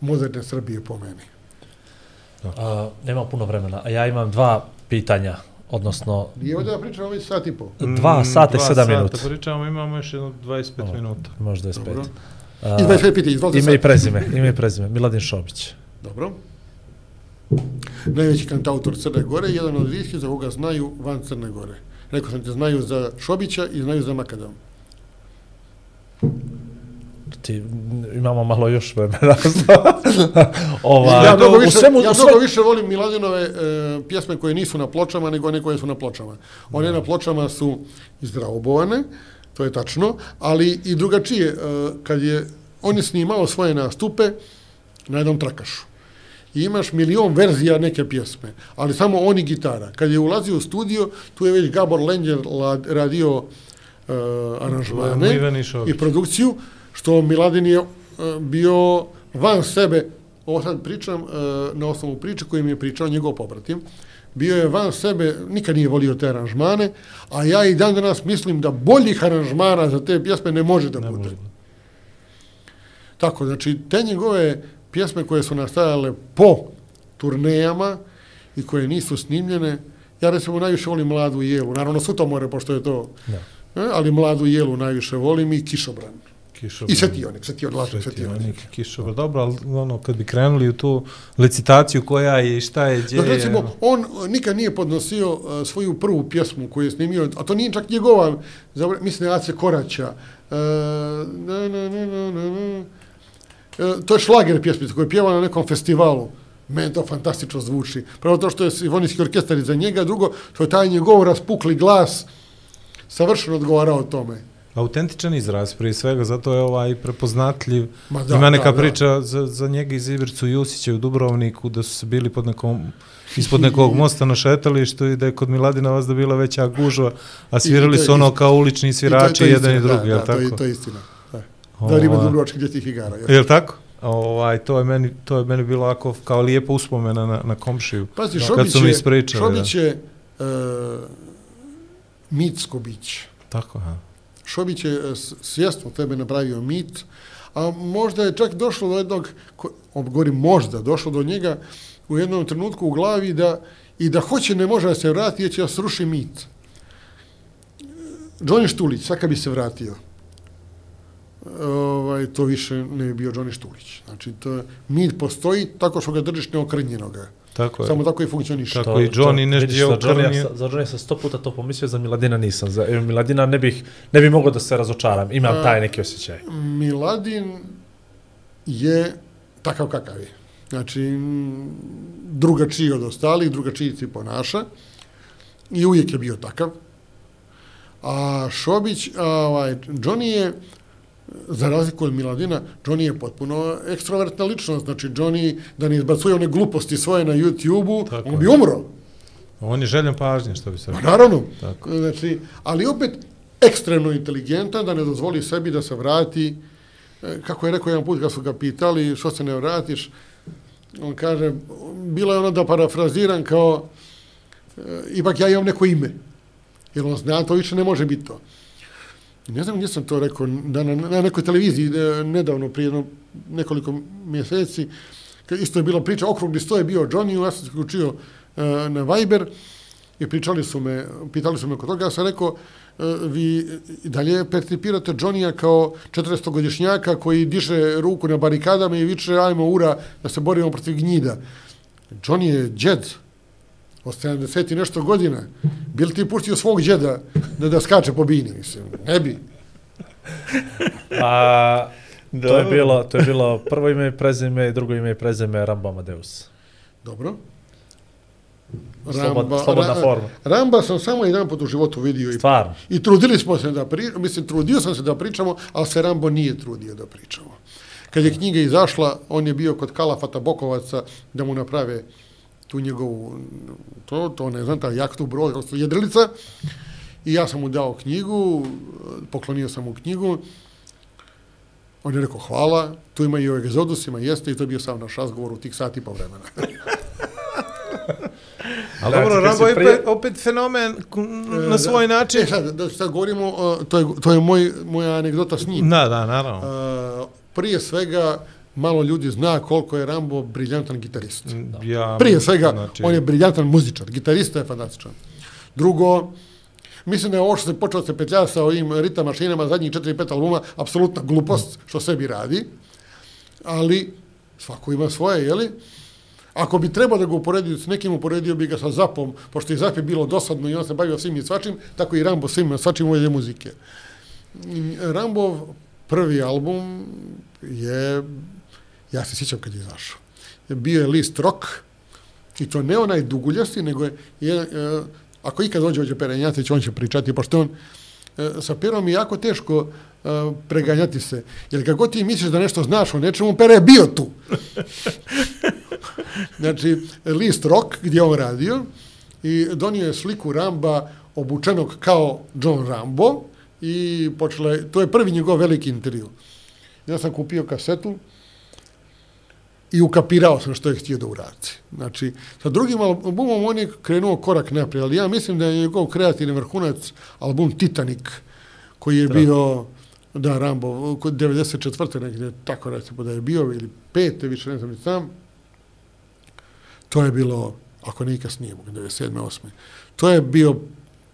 moderne Srbije po meni. A, nema puno vremena, a ja imam dva pitanja, odnosno Nije ovdje da pričamo već sat i pol. Dva sata i dva sedam sata minuta. Pričamo, imamo još jedno 25 O. minuta. možda je spet. Dobro. A, I 25 pitanje, izvolite ime i sad. prezime, ime i prezime, Miladin Šobić. Dobro. Najveći kantautor Crne Gore, jedan od rijetkih za koga znaju van Crne Gore. Rekao sam ti, znaju za Šobića i znaju za Makadam. Ti, imamo malo još vremena. Ova, ja mnogo u više, svemu, ja u sve- mnogo više volim Miladinove e, pjesme koje nisu na pločama, nego one koje su na pločama. One na pločama su izdraobovane, to je tačno, ali i drugačije, e, kad je on je snimao svoje nastupe na jednom trakašu. I imaš milion verzija neke pjesme, ali samo oni gitara. Kad je ulazio u studio, tu je već Gabor Lenđer la- radio e, aranžmane i produkciju, što Miladin je e, bio van sebe, ovo sad pričam e, na osnovu priče koju mi je pričao njegov pobratim, bio je van sebe, nikad nije volio te aranžmane, a ja i dan danas mislim da boljih aranžmana za te pjesme ne može da Ne bude. može. Tako, znači, te njegove pjesme koje su nastajale po turnejama i koje nisu snimljene. Ja recimo najviše volim Mladu Jelu, naravno Sutomore, pošto je to, Da. e, ali Mladu Jelu najviše volim i Kišobran. Kišobran. I Svetionik, Svetionik, lažem Svetionik. Svetionik, kišobran. Dobro, ali ono, kad bi krenuli u tu licitaciju koja je i šta je, gdje Dakle, je... recimo, on uh, nikad nije podnosio uh, svoju prvu pjesmu koju je snimio, a to nije čak njegova, mislim Ace Koraća. Uh, na, na, na, na, na, na. Uh, to je šlager pjesmica koju je pjevao na nekom festivalu. Meni to fantastično zvuči. Prvo to što je simfonijski orkestar iza njega, drugo što je taj njegov raspukli glas savršeno odgovarao tome. Autentičan izraz, prije svega, zato je ovaj prepoznatljiv. Ma Da, Ima neka da, da. priča za, za njega iz Ivercu Jusića u Dubrovniku, da su se bili pod nekom, ispod nekog mosta na šetalištu i da je kod Miladina vas da bila veća gužva, a svirali su ono kao ulični I to je- svirači, to je jedan i istina, drugi, da, je da, li to je- tako? To je istina. Da, Ovaj, da ima dubrovačkih djetih igara. jel? Je li tako? Ovaj, to je meni to je meni bilo ako kao lijepa uspomena na na komšiju. Pazi, Kad Šobić su mi ispričali, Šobić je uh, mitsko biće. Tako, ha. Šobić je e, svjesno tebe napravio mit, a možda je čak došlo do jednog, govorim možda, došlo do njega u jednom trenutku u glavi da i da hoće ne može da se vrati, jer će da sruši mit. Johnny Štulić, sad kad bi se vratio, ovaj, to više ne bi bio Johnny Štulić. Znači, to, je- mit postoji tako što ga držiš neokrnjenoga. Tako je. Samo tako i funkcioniše. Tako. To- i Johnny to- nešto vidiš, je okrnio. sa- za Johnny sam sto puta to pomislio, za Miladina nisam. Za Miladina ne bih, ne bih mogao da se razočaram. Imam A- taj neki osjećaj. Miladin je takav kakav je. Znači, drugačiji od ostalih, drugačiji se ponaša i uvijek je bio takav. A Šobić, a, ovaj, Johnny je, za razliku od Miladina, Johnny je potpuno ekstrovertna ličnost. Znači, Johnny, da ne izbacuje one gluposti svoje na YouTube-u, on bi umro. On je željen pažnje, što bi se Pa rekao. naravno. Tako. Znači, ali opet ekstremno inteligentan da ne dozvoli sebi da se vrati. E, Kako je rekao jedan put kad su ga pitali što se ne vratiš, on kaže, bilo je ono da parafraziram kao e, ipak ja imam neko ime. Jer on zna, to više ne može biti to. Ne znam gdje sam to rekao, da na, na nekoj televiziji e, nedavno, prije jedno, nekoliko mjeseci, kad isto je bila priča, okrugli sto je bio Johnny, ja sam se uključio uh, na Viber i pričali su me, pitali su me oko toga, ja sam rekao, uh, vi dalje percipirate Johnnyja kao 400-godišnjaka koji diše ruku na barikadama i viče, ajmo ura da se borimo protiv gnjida. Johnny je džed od 70 i nešto godina. Bil ti pustio svog džeda da, da skače po bini, mislim. Ne bi. A, to, je bilo, to je bilo prvo ime i prezime, drugo ime i prezime Rambo Amadeus. Dobro. Slobod- slobodna Ra- forma. Ramba sam samo jedan put u životu vidio i, Stvarno. i trudili smo se da pri, mislim, trudio sam se da pričamo, ali se Rambo nije trudio da pričamo. Kad je knjiga izašla, on je bio kod Kalafata Bokovaca da mu naprave tu njegovu, to, to ne znam, ta jahtu brod, kako jedrilica, i ja sam mu dao knjigu, poklonio sam mu knjigu, on je rekao hvala, tu ima i o egzodusima, jeste, i to je bio sam naš razgovor u tih sati po vremena. Ali Da, dobro, Rambo je prije- opet, opet fenomen k- na svoj način. E sad, da sad govorimo, uh, to je, to je moj, moja anegdota s njim. Da, da, naravno. Uh, prije svega, malo ljudi zna koliko je Rambo briljantan gitarist. Ja, Prije svega, znači, on je briljantan muzičar, gitarista je fantastičan. Drugo, mislim da je ovo što se počeo da se petlja sa ovim ritam mašinama zadnjih 4-5 albuma, apsolutna glupost što sebi radi, ali svako ima svoje, jeli? Ako bi trebao da ga uporedio s nekim, uporedio bi ga sa Zapom, pošto i Zap je bilo dosadno i on se bavio svim i svačim, tako i Rambo svim i svačim uvede muzike. I Rambov prvi album je, ja se sjećam kad je izašao, je bio je list rock, i to ne onaj duguljasti, nego je, je e, ako ikad dođe ođe Perenjatić, on će pričati, pošto on e, sa Perom je jako teško e, preganjati se, jer kako ti misliš da nešto znaš o nečemu, Pere je bio tu. znači, list rock gdje on radio i donio je sliku Ramba obučenog kao John Rambo i počela je, to je prvi njegov veliki intervju. Ja sam kupio kasetu i ukapirao sam što je htio da uradi. Znači, sa drugim albumom on je krenuo korak naprijed, ali ja mislim da je njegov kreativni vrhunac album Titanic, koji je bio, da, Rambo, kod 94. negdje, tako recimo da je bio, ili pete, više ne znam ni sam. To je bilo, ako ne i kasnije, 97. 8. To je bio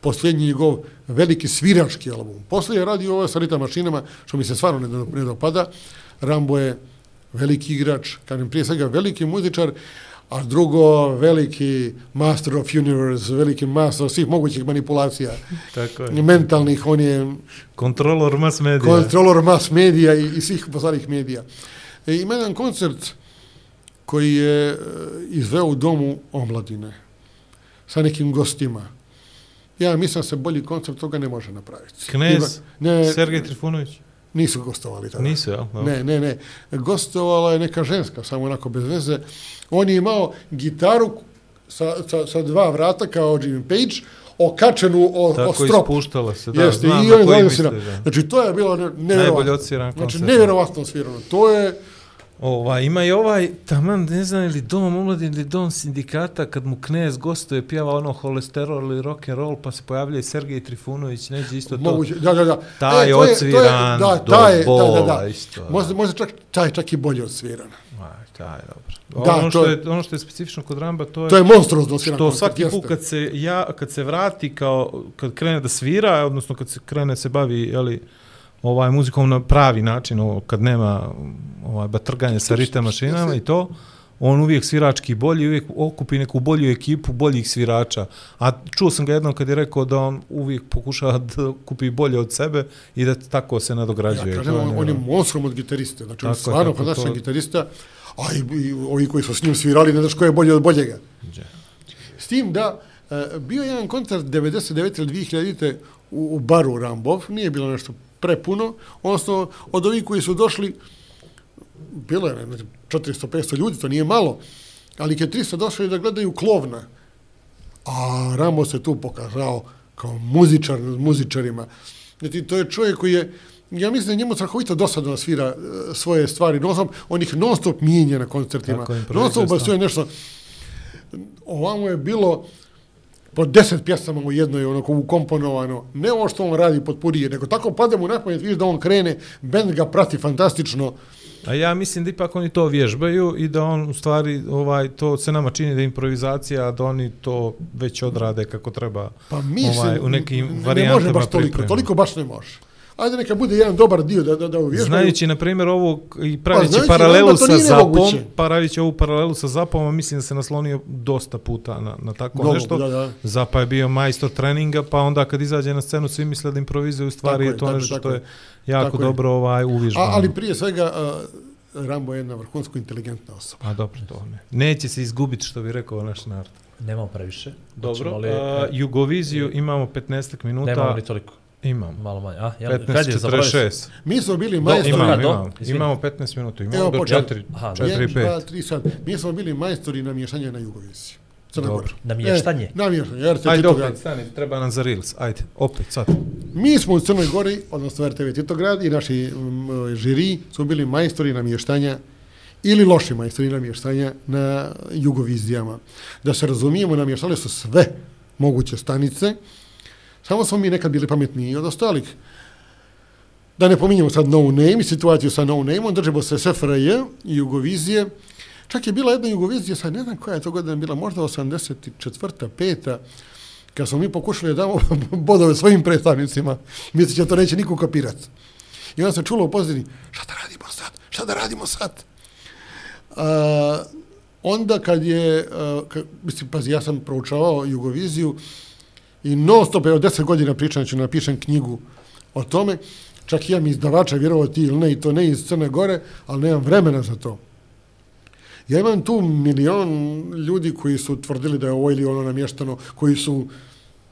posljednji njegov veliki svirački album. Poslije je radio ovo sa ritam mašinama, što mi se stvarno ne, ne dopada. Rambo je veliki igrač, kažem prije svega veliki muzičar, a drugo veliki master of universe, veliki master svih mogućih manipulacija Tako je. mentalnih, on je Kontrolor mass media. kontrolor mass medija i, i svih postalih medija. E, ima jedan koncert koji je e, izveo u domu omladine sa nekim gostima. Ja mislim da se bolji koncert toga ne može napraviti. Knez, ne, Sergej Trifunović. Nisu gostovali tada. Nisu, jel? No. Ne, ne, ne. Gostovala je neka ženska, samo onako bez veze. On je imao gitaru sa, sa, sa dva vrata kao Jimmy Page, okačenu o, o Tako strop. ispuštala se, da, Jeste, znam i na on koji misliš, da. Znači, to je bilo ne- Najbolje nevjerovatno. odsviran Znači, koncert. nevjerovatno svirano. To je, Ova, ima i ovaj, taman, ne znam ili dom omladin ili dom sindikata, kad mu knez gostuje, pjeva ono holesterol ili rock and roll, pa se pojavlja i Sergej Trifunović, neđe isto to. moguće, da, da, da. Taj E, je to to odsviran da, do taj bola da, da, da. isto, da. Možda, možda čak, taj čak i bolje odsviran. Aj, taj, dobro. Da, ono, to što je- je, ono što je specifično kod Ramba, to je, To je monstruozno što koncert, svaki put kad se, ja, kad se vrati, kao, kad krene da svira, odnosno kad se krene se bavi, jeli, ovaj muzikom na pravi način, ovo, kad nema ovaj batrganje sa ritam mašinama i to, on uvijek svirački bolji, uvijek okupi neku bolju ekipu boljih svirača. A čuo sam ga jednom kad je rekao da on uvijek pokušava da kupi bolje od sebe i da tako se nadograđuje. Ja kažem, on, on je monstrum od gitariste. Znači, on je Tako stvarno tako, fantastičan to- gitarista, a i, i, ovi koji su s njim svirali, ne znaš ko je bolji od boljega. S tim da, e, bio je jedan koncert 99. ili 2000. u, u baru Rambov, nije bilo nešto prepuno, odnosno od ovih koji su došli, bilo je ne, znam, 400-500 ljudi, to nije malo, ali kad 300 došli da gledaju klovna, a Rambo se tu pokazao kao muzičar nad muzičarima. Znači, to je čovjek koji je, ja mislim da je njemu strahovito dosadno svira e, svoje stvari. Non stop, on ih non stop mijenja na koncertima. Non stop ubacuje nešto. Ovamo je bilo po deset pjesama u jednoj onako ukomponovano. Ne ovo što on radi pod purije, nego tako pade mu na pamet, vidiš da on krene, bend ga prati fantastično. A ja mislim da ipak oni to vježbaju i da on u stvari ovaj to se nama čini da je improvizacija, a da oni to već odrade kako treba. Pa mislim, ovaj, u nekim ne- ne može varijantama baš toliko, toliko baš ne može. Ajde neka bude jedan dobar dio da, da, da uvježbaju. Znajući, na primjer, ovo i pravići znajući paralelu sa Zapom, pravići ovu paralelu sa Zapom, a mislim da se naslonio dosta puta na, na tako Mnogo, nešto. da, da. Zapa je bio majstor treninga, pa onda kad izađe na scenu svi misle da improvizuje, u stvari Tako je je, to tako nešto tako što je jako Tako je. dobro ovaj, uvježbano. A, ali prije svega, uh, Rambo je jedna vrhunsko inteligentna osoba. A dobro, to ne. Neće se izgubiti, što bi rekao naš narod. Nemamo previše. Dobro, li, a, e, Jugoviziju imamo 15 minuta. nemamo ni toliko. Imamo. Malo manje. A, jel, kad je, zaboravio sam? 15.46. Mi smo bili majstori... Imam, Imamo, do- imamo. Imamo 15 minuta. Imamo Evo, do počeo. 4, Aha, 4 i 1, 2, 5. 3 sad. Mi smo bili majstori na Jugoviziji. Crna Dobro. Gora. Namještanje? E, namještanje, RT Ajde Titograd. opet, stani, treba nam za Reels. Ajde, opet, sad. Mi smo u Crnoj Gori, odnosno RTV Titograd i naši um, žiri su bili majstori namještanja ili loši majstori namještanja na Jugovizijama. Da se razumijemo, namještali su sve moguće stanice, samo smo mi nekad bili pametniji od ostalih. Da ne pominjemo sad no name, situaciju sa no name-om, držimo se SFRJ i Jugovizije. Čak je bila jedna Jugovizija, sad ne znam koja je to godina bila, možda 84. 5. kad smo mi pokušali da damo bodove svojim predstavnicima, misli će to neće niko kapirat. I onda se čulo u pozadini, šta da radimo sad, šta da radimo sad? A, onda kad je, a, kad, mislim, pazi, ja sam proučavao Jugoviziju i non stop, evo, deset godina pričam, ću napišem knjigu o tome, čak i ja mi izdavača vjerovao ti ili ne, i to ne iz Crne Gore, ali nemam vremena za to. Ja imam tu milion ljudi koji su tvrdili da je ovo ili ono namještano, koji su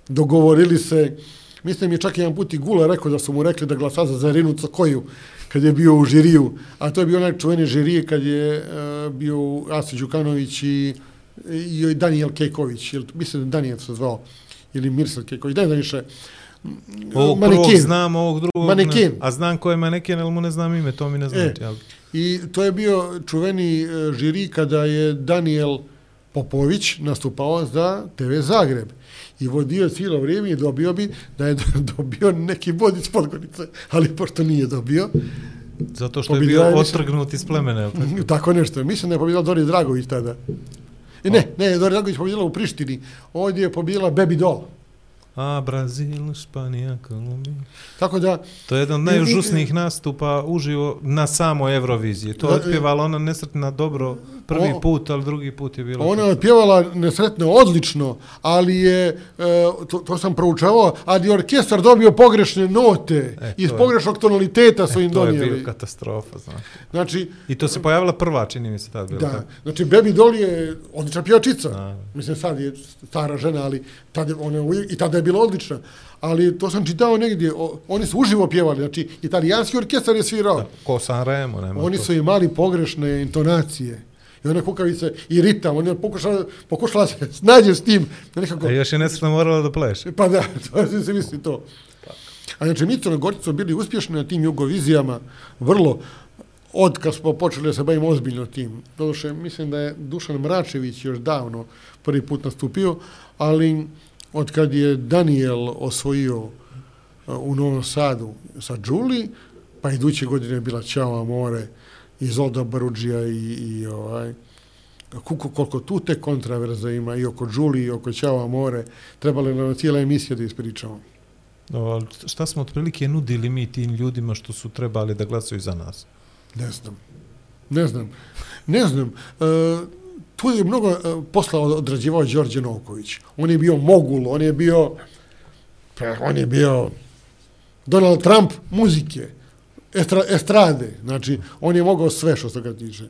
dogovorili se. Mislim je čak jedan put i Gula rekao da su mu rekli da glasa za Zarinu Cokoju kad je bio u žiriju. A to je bio onaj čuveni žirije kad je uh, bio Asi Đukanović i, i Daniel Kejković. Ili, mislim da Daniel se zvao. Ili Mirsad Kejković. Ne znam više. Ovog prvog znam, ovog drugog ne. A znam ko je maneken, ali mu ne znam ime, to mi ne znači. E. ali- I to je bio čuveni e, žiri kada je Daniel Popović nastupao za TV Zagreb. I vodio cijelo vrijeme i dobio bi da je dobio neki bod iz Podgorice. Ali pošto nije dobio, Zato što je bio otrgnut iz plemena. jel tako? tako nešto. Mislim da je pobjedao Dori Dragović tada. I ne, ne, Dori Dragović pobjedila u Prištini. Ovdje je pobjedila Baby Doll. A, Brazil, Španija, Kolumbija. Tako da, To je jedan od najužasnijih nastupa uživo na samoj Euroviziji. To je Da, otpjevala ona nesretna dobro prvi O- put, ali drugi put je bilo... ona je pjevala nesretno odlično, ali je, e, to, to sam proučavao, ali je orkestar dobio pogrešne note. E, iz pogrešnog tonaliteta su E, im to je donijeli. bio katastrofa, znaš. Znači, I to se pojavila prva, čini mi se tad bilo. Da, tako. znači Baby Doll je odlična pjevačica. Da. Mislim, sad je stara žena, ali tad je, ona, i tada je bila odlična. Ali to sam čitao negdje, o, oni su uživo pjevali, znači italijanski orkestar je svirao. Ko Sanremo, nema Oni to. su imali pogrešne intonacije. I ona kukavice i ritam, ona je pokušala, pokušala se snađe s tim. Nekako, A još je nesretno morala da pleše. Pa da, to se misli to. A znači, mi Crnogorci su bili uspješni na tim jugovizijama, vrlo, od kad smo počeli da se bavimo ozbiljno tim. Doduše, mislim da je Dušan Mračević još davno prvi put nastupio, ali od kad je Daniel osvojio uh, u Novom Sadu sa Đuli, pa iduće godine je bila Ćao Amore i Zolda Baruđija i, i ovaj, kuko, koliko tu te kontraverze ima i oko Đuli i oko Ćao Amore, trebala je nam cijela emisija da ispričamo. O, ali šta smo otprilike nudili mi tim ljudima što su trebali da glasaju za nas? Ne znam. Ne znam. Ne znam. E, tu je mnogo e, posla od- odrađivao Đorđe Novković. On je bio mogul, on je bio pa, on je bio Donald Trump muzike, estra, estrade. Znači, on je mogao sve što se ga tiče.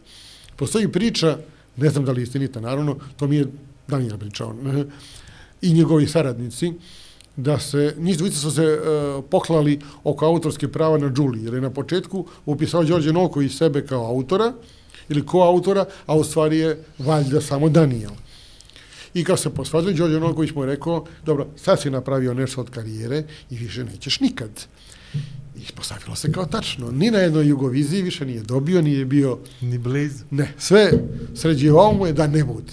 Postoji priča, ne znam da li istinita, naravno, to mi je Daniel pričao, i njegovi saradnici, da se, njih dvojica su se e, poklali oko autorske prava na Đuli, jer je na početku upisao Đorđe Novković sebe kao autora, ili koautora, a u stvari je valjda samo Daniel. I kad se posvađali, Đorđe Novković mu je rekao, dobro, sad si napravio nešto od karijere i više nećeš nikad. Ispostavilo se kao tačno. Ni na jednoj Jugoviziji više nije dobio, nije bio, Ni blizu. ne, sve sređivao mu je da ne bude.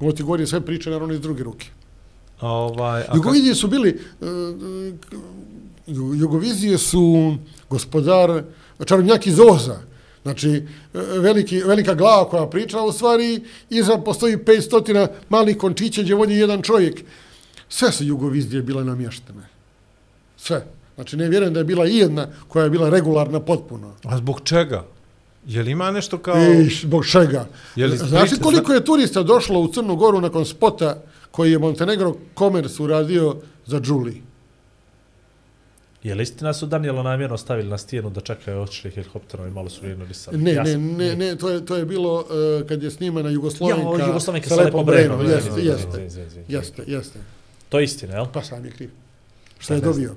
Ovo ti govori sve priče, naravno, iz druge ruke. A ovaj, a Jugovizije su bili, e, Jugovizije su gospodar, čarobnjak iz Oza, znači e, veliki, velika glava koja priča, u stvari iza postoji 500 malih končića gdje vodi jedan čovjek. Sve su Jugovizije bile namještene. Sve. Znači ne vjerujem da je bila i jedna koja je bila regularna potpuno. a zbog čega? Je li ima nešto kao... I zbog čega? Je li Znaš li priča- koliko je turista došlo u Crnu Goru nakon spota koji je Montenegro Commerce uradio za Đuli? Je li istina su Danijela namjerno stavili na stijenu da čekaju otišli helikopterom i malo su vrijeno risali? Ne, Ja ne, sam- ne, ne, to je, to je bilo uh, kad je snimana Jugoslovenka, Ja, Jugoslovenka sa Lepom Brenom. Jeste, jeste, jeste, jeste. To je istina, jel? Pa sam je kriv. Što je Pa ne dobio.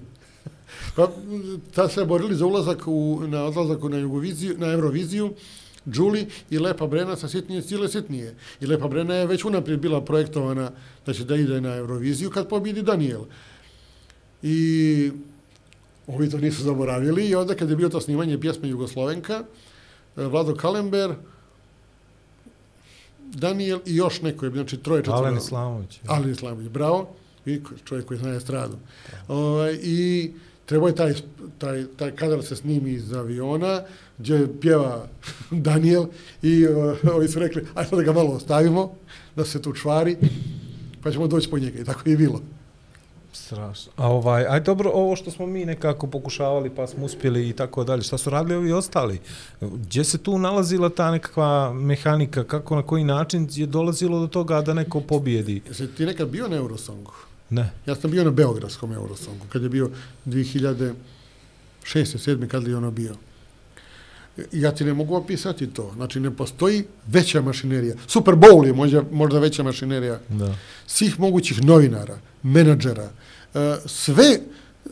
Pa, tad se borili za ulazak u, na odlazak na, Jugoviziju, na Euroviziju, Đuli i Lepa Brena sa sitnije stile sitnije. I Lepa Brena je već unaprijed bila projektovana da će da ide na Euroviziju kad pobjedi Daniel. I ovi to nisu zaboravili i onda kad je bio to snimanje pjesme Jugoslovenka, eh, Vlado Kalember, Daniel i još neko je, znači troje četvro. Alen Islamović. Ali Islamović, bravo. I čovjek koji zna estradu. Ovaj, I trebao je taj, taj, taj kadar se snimi iz aviona, gdje pjeva Daniel i uh, ovi su rekli, ajde da ga malo ostavimo, da se tu čvari, pa ćemo doći po njega. I tako je bilo. Strašno. A ovaj, aj dobro, ovo što smo mi nekako pokušavali pa smo uspjeli i tako dalje, šta su radili ovi ostali? Gdje se tu nalazila ta nekakva mehanika, kako na koji način je dolazilo do toga da neko pobijedi? Jesi ti nekad bio na Eurosongu? Ne. Ja sam bio na Beogradskom Eurosongu, kad je bio 2006. 7. kad je ono bio. Ja ti ne mogu opisati to. Znači, ne postoji veća mašinerija. Super Bowl je možda, možda veća mašinerija Da. svih mogućih novinara, menadžera, e, sve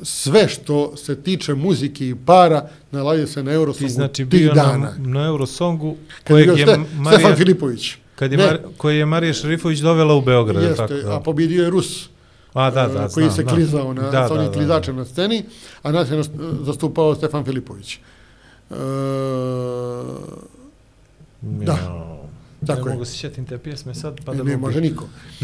sve što se tiče muzike i para nalazi se na Ti Eurosongu znači tih bio dana. na, na Eurosongu je kojeg je Ste, Marija, Stefan Filipović. kad je Ne. Mar, koji je Marija Šerifović dovela u Beograd. Jeste, tako, da. a pobjedio je Rus. A, da, da, e, koji znam, se da. klizao na, da, sa onim da, da, klizačem na sceni, a nas je zastupao Stefan Filipović. E, Da. Tako ne je. mogu se sjetim te pjesme sad, pa Pa da ne može niko.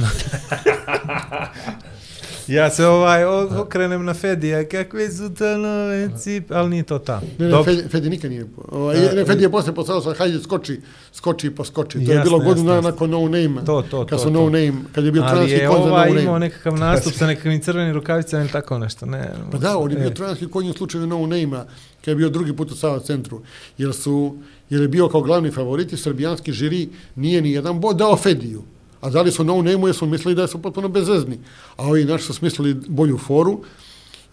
Ja se ovaj okrenem na Fedija, kakve su to nove cip, ali nije to ta. Ne, ne. Fedi, Fedi nikad nije. Ovaj, ne, Fedi je posle postao sa hajde skoči, skoči i poskoči. To je Jasno, bilo godinu dana nakon No Name. To, to, Kad to, to. No Name, kad je bio Ali trojanski je konj za No ovaj Name. imao nekakav nastup sa nekakvim crvenim rukavicama ili tako nešto, ne. Pa da, on je bio e, trojanski konj u slučaju No Name-a, kad je bio drugi put u Sava centru. Jer, su, jer je bio kao glavni favorit i srbijanski žiri nije ni jedan bod dao Fediju. A dali su No name jer su mislili da su potpuno bezvezni. A ovi naši su smislili bolju foru,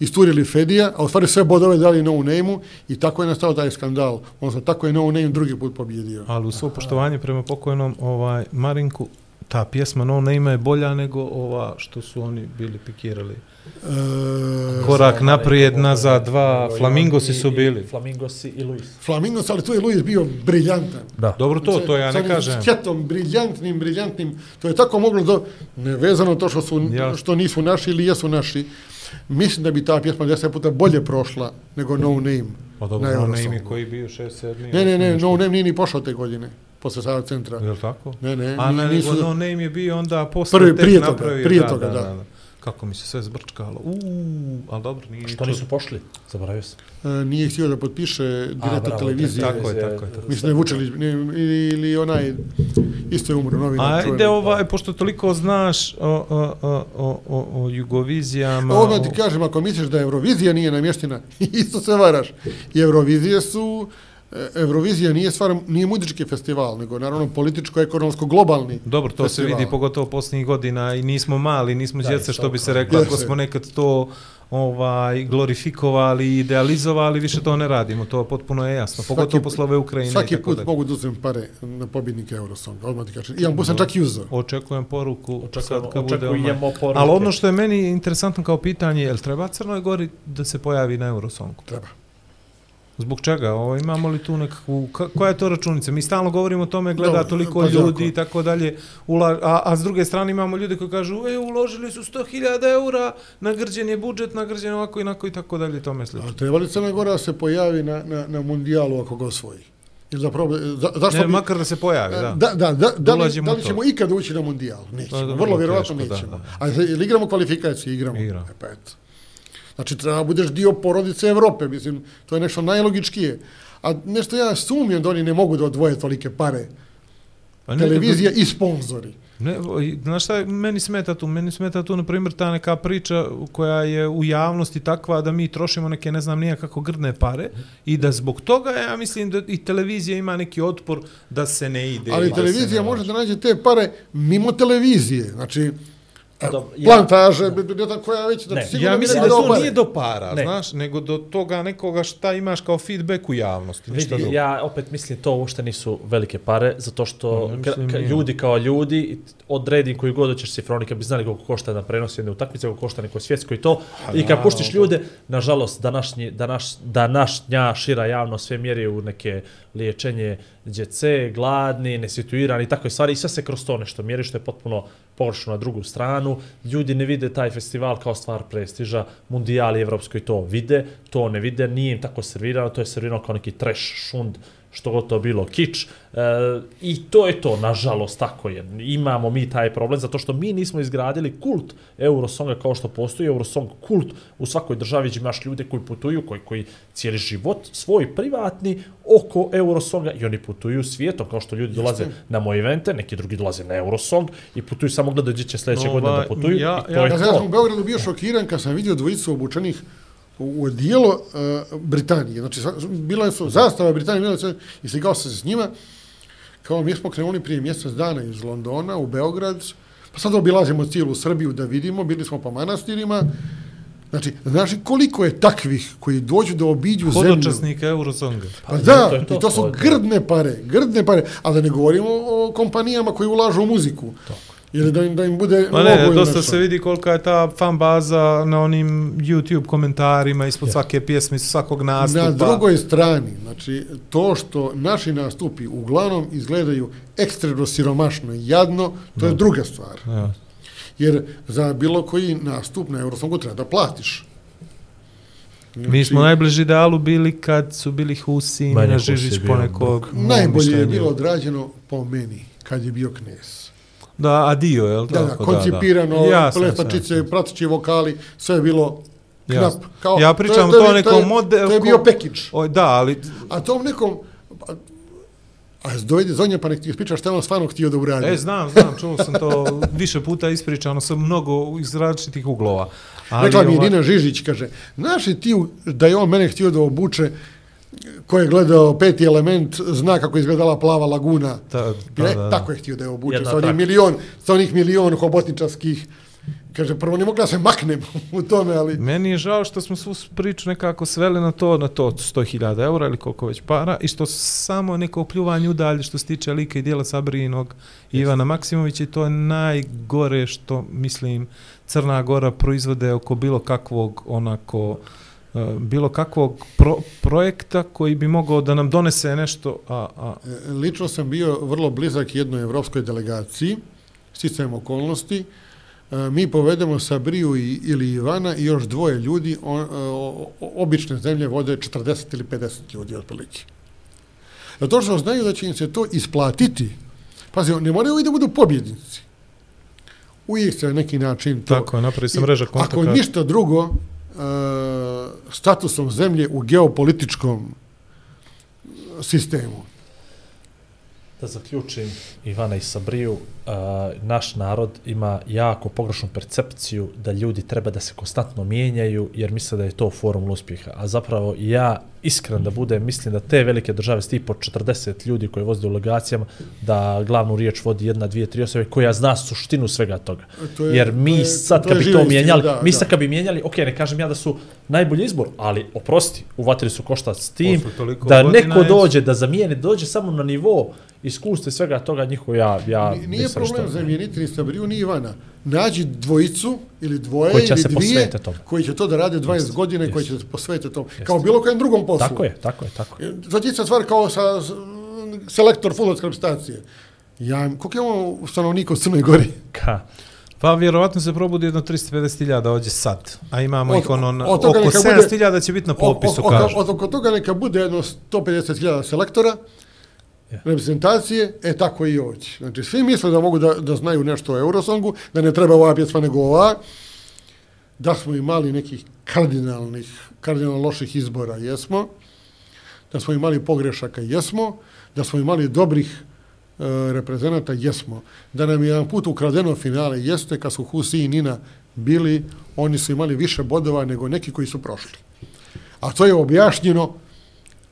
isturili Fedija, a u stvari sve bodove dali No name i tako je nastao taj skandal. Odnosno, tako je No Name drugi put pobjedio. Ali u svo poštovanje prema pokojnom ovaj Marinku, ta pjesma No Name je bolja nego ova što su oni bili pikirali. E, Korak naprijed, Marinko, nazad, dva, Flamingosi su bili. Flamingosi i Luis. Flamingos, ali tu je Luis bio briljantan. Da. Dobro to, to ja ne kažem. Skjetom, briljantnim, briljantnim. To je tako moglo do... Nevezano to što, su, Ja. što nisu naši ili jesu naši. Mislim da bi ta pjesma deset puta bolje prošla nego No Name. Pa dobro, na No. Name je koji bio 6 7 Ne, ne, ne, No Name nije ni pošao te godine. Posle Sava centra. Je li tako? Ne, ne, A ne, nisu- nego No Name je bio onda posle Prvi, prije toga, napravio, prije toga, da. Kako mi se sve zbrčkalo. Uuu, ali dobro, nije Što ni nisu pošli? Zaboravio sam. E, nije htio da potpiše direktor televizije. tako je, tako je, tako. Mislim da je Vučelić, ili, ili onaj, isto je umro, novinar. Ajde, čuveni. ovaj, pošto toliko znaš o, o, o, o, o, Jugovizijama... A odmah ti o- kažem, ako misliš da Eurovizija nije namještina, isto se varaš. I Eurovizije su, Eurovizija nije stvar, nije muzički festival, nego naravno političko-ekonomsko-globalni Dobro, to festival. se vidi pogotovo posljednjih godina i nismo mali, nismo Da, djece što bi se reklo, ako smo nekad to ovaj glorifikovali i idealizovali, više to ne radimo, to potpuno je jasno, pogotovo Svaki- posle ove Ukrajine Svaki i tako put dalje. mogu da uzmem pare na pobjednike Eurosonga, odmah ti kažem. Imam sam čak i uzeo. Očekujem poruku Očekujemo, sad kad bude očekujemo ovaj. poruke. Ali ono što je meni interesantno kao pitanje, je li treba Crnoj Gori da se pojavi na Eurosongu? Treba. Zbog čega? Ovo, imamo li tu nekakvu, ka, koja je to računica? Mi stalno govorimo o tome, gleda Dobro, toliko pa ljudi i tako dalje, ula, a, a s druge strane imamo ljude koji kažu, e, uložili su 100.000 eura, nagrđen je budžet, nagrđen je ovako i i tako dalje, i tome slično. A treba li Crna Gora da se pojavi na, na, na mundijalu ako ga osvoji? Jer zapravo, za, zašto Ne, bi... makar da se pojavi, da. Da, da, da, da, li, da li u to. ćemo ikada ući na mundijal? To Nećemo, je vrlo vrlo vjerovatno teško, da, nećemo. da. A ili igramo kvalifikacije? Igramo. Igramo. E, pa eto. Znači, treba da budeš dio porodice Evrope, mislim, to je nešto najlogičkije. A nešto ja sumnjam da oni ne mogu da odvoje tolike pare. Pa ne, Televizija i sponzori. Ne, znaš šta meni smeta tu? Meni smeta tu, na primjer, ta neka priča koja je u javnosti takva da mi trošimo neke, ne znam, nijakako grdne pare i da zbog toga, ja mislim da i televizija ima neki otpor da se ne ide. Ali televizija ne može da nađe te pare mimo televizije. Znači, Dobro, ja- plantaže, ne znam koja već, znači Ne, sigurno Ja mislim da to nije do para, Ne. znaš, nego do toga nekoga šta imaš kao feedback u javnosti. Ništa Vidi, drugo. ja opet mislim to uopšte nisu velike pare, zato što Ne, ka, mislim, ka, nije. ljudi kao ljudi odredi koji god ćeš cifroni, kad bi znali koliko košta da prenosi jedne utakmice, koliko košta neko svjetsko i to. I kad da, puštiš ljude, nažalost, današnji, današ, današnja šira javno sve mjeri u neke liječenje djece, gladni, nesituirani i takve stvari. I sve se kroz to nešto mjeri, što je potpuno površno na drugu stranu. Ljudi ne vide taj festival kao stvar prestiža, mundijali evropskoj to vide, to ne vide, nije im tako servirano, to je servirano kao neki trash, šund, što god to bilo, kič. E, I to je to, nažalost, tako je. Imamo mi taj problem, zato što mi nismo izgradili kult Eurosonga kao što postoji Eurosong kult u svakoj državi imaš ljude koji putuju, koji, koji cijeli život svoj privatni oko Eurosonga i oni putuju svijetom, kao što ljudi dolaze na moje evente, neki drugi dolaze na Eurosong i putuju samo gledaju gdje će sljedeće Ovaj, godine da putuju ja- i to ja- je Ja, to. ja sam u Beogradu bio šokiran kad sam vidio dvojicu obučenih u odijelo uh, Britanije. Znači, bila su zastava Britanije, bila se, i sligao sam se s njima. Kao mi smo krenuli prije mjesec dana iz Londona u Beograd, pa sad obilazimo cijelu Srbiju da vidimo, bili smo po manastirima. Znači, znaš li koliko je takvih koji dođu da obiđu zemlju? Hodočasnika Eurosonga. Pa da, to to, i to su grdne pare, grdne pare, a da ne govorimo o kompanijama koji ulažu u muziku. Ili da im, da im bude Pa ne, dosta nešto. se vidi kolika je ta fan baza na onim YouTube komentarima ispod svake pjesme, svakog nastupa. Na drugoj strani, znači, to što naši nastupi uglavnom izgledaju ekstremno siromašno i jadno, to je druga stvar. Ja. Jer za bilo koji nastup na Eurosongu treba da platiš. Mi smo najbliži idealu bili kad su bili Husin, Husi je Žižić ponekog. Najbolje je bilo odrađeno po meni. kad je bio knez. Da, adio, je li Da, da, tako? koncipirano, Jasno, plesačice, jasno. pratići vokali, sve je bilo knap. Kao, Ja pričam je- o tom je- nekom je- modelu... To je bio. Oj, da, ali A tom nekom, a, a dojde Zonja pa nek ti ispriča šta je on stvarno htio da uradi. E, znam, znam, čuo sam to više puta ispričano sa mnogo iz različitih uglova. Ali, Rekla mi je ovaj, Nina Žižić, kaže, znaš li ti da je on mene htio da obuče ko je gledao peti element, zna kako je izgledala plava laguna. Da, Da, da, da. Tako je htio da je obuče, sa onih milion, sa onih milion hobotničarskih. Kaže, prvo ne mogu da se maknem u tome, ali... Meni je žao što smo svu priču nekako sveli na to, na to 100.000 eura ili koliko već para i što samo neko pljuvanje udalje što se tiče lika i dijela Sabrijinog Ivana Maksimovića i to je najgore što, mislim, Crna Gora proizvode oko bilo kakvog onako bilo kakvog pro, projekta koji bi mogao da nam donese nešto, a, a E, Lično sam bio vrlo blizak jednoj evropskoj delegaciji, sticajem okolnosti. E, Mi povedemo Sabriju i, ili Ivana i još dvoje ljudi, o, o, o, obične zemlje vode 40 ili 50 ljudi otprilike. Zato što znaju da će im se to isplatiti. Pazi, ne moraju ovi da budu pobjednici. Uvijek se na neki način to... tako napravi se mreža Ako kontakta. ništa drugo, e, statusom zemlje u geopolitičkom sistemu. Da zaključim Ivana i Sabriju, naš narod ima jako pogrešnu percepciju da ljudi treba da se konstantno mijenjaju jer misle da je to formula uspjeha. A zapravo ja iskren da budem, mislim da te velike države s tipo 40 ljudi koji voze delegacijama, da glavnu riječ vodi jedna, dvije, tri osobe koja zna suštinu svega toga. To je- jer to mi je- sad kad bi to mijenjali, da, mi sad kad bi mijenjali, ok, ne kažem ja da su najbolji izbor, ali oprosti, uvatili su koštac s tim, da neko dođe, da zamijeni, dođe samo na nivo iskustva i svega toga njihovo, ja, ja Ni- Nije problem što- zamijeniti ni Sabriju ni Ivana. Nađi dvojicu ili dvoje Koji će ili se dvije tome. koji će to da rade 20 Jeste, godina i koji će se posvetiti tom. Jeste. Kao bilo kojem drugom poslu. Tako je, tako je, tako je. Sad ista stvar kao sa selektor futbolske reprezentacije. Ja, koliko je ovo stanovnika u Crnoj Gori? Ka, Pa vjerovatno se probudi jedno 350.000 ovdje sad, a imamo Od- ih ono, na, oko neka bude- 700.000 će biti na popisu, O- o- kažu. Od, oko toga neka bude jedno 150.000 selektora, Yeah. reprezentacije, e tako i ovdje. Znači, svi misle da mogu da, da znaju nešto o Eurosongu, da ne treba ova pjesma nego ova, da smo imali nekih kardinalnih, kardinalno loših izbora, jesmo, da smo imali pogrešaka, jesmo, da smo imali dobrih e, reprezenata, jesmo. Da nam je jedan put ukradeno finale, jeste, kad su Husi i Nina bili, oni su imali više bodova nego neki koji su prošli. A to je objašnjeno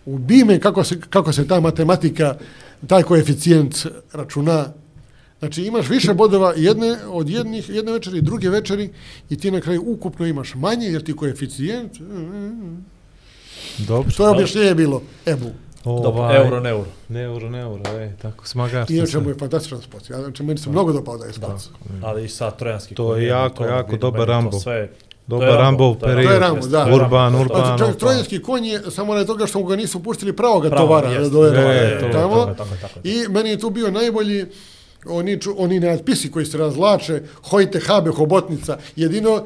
u bime kako se, kako se ta matematika, taj koeficijent računa. Znači imaš više bodova jedne od jednih, jedne večeri i druge večeri i ti na kraju ukupno imaš manje jer ti koeficijent, Dobro. to je objašnjenje bilo, Ebu. dobro, Ovaj, euro, ne euro. Ne euro, ne euro, ej, tako, smagarstvo Inače se. mu je fantastičan spot. Ja, znači, meni se mnogo dopao da je spot. Ali i sa trojanski To je jako, jako dobar meni to Rambo. Sve, Dobar Rambov to je period. To je Rambo, da. Urban, Rambo, to je Urban. Znači, čovjek, pa. trojanski konj je, samo na toga što mu ga nisu pustili pravoga Pravo, tovara jeste. da dovede E, to tamo. tako tako je. I meni je tu bio najbolji oni, ču, oni natpisi koji se razlače, hojte habe, hobotnica, jedino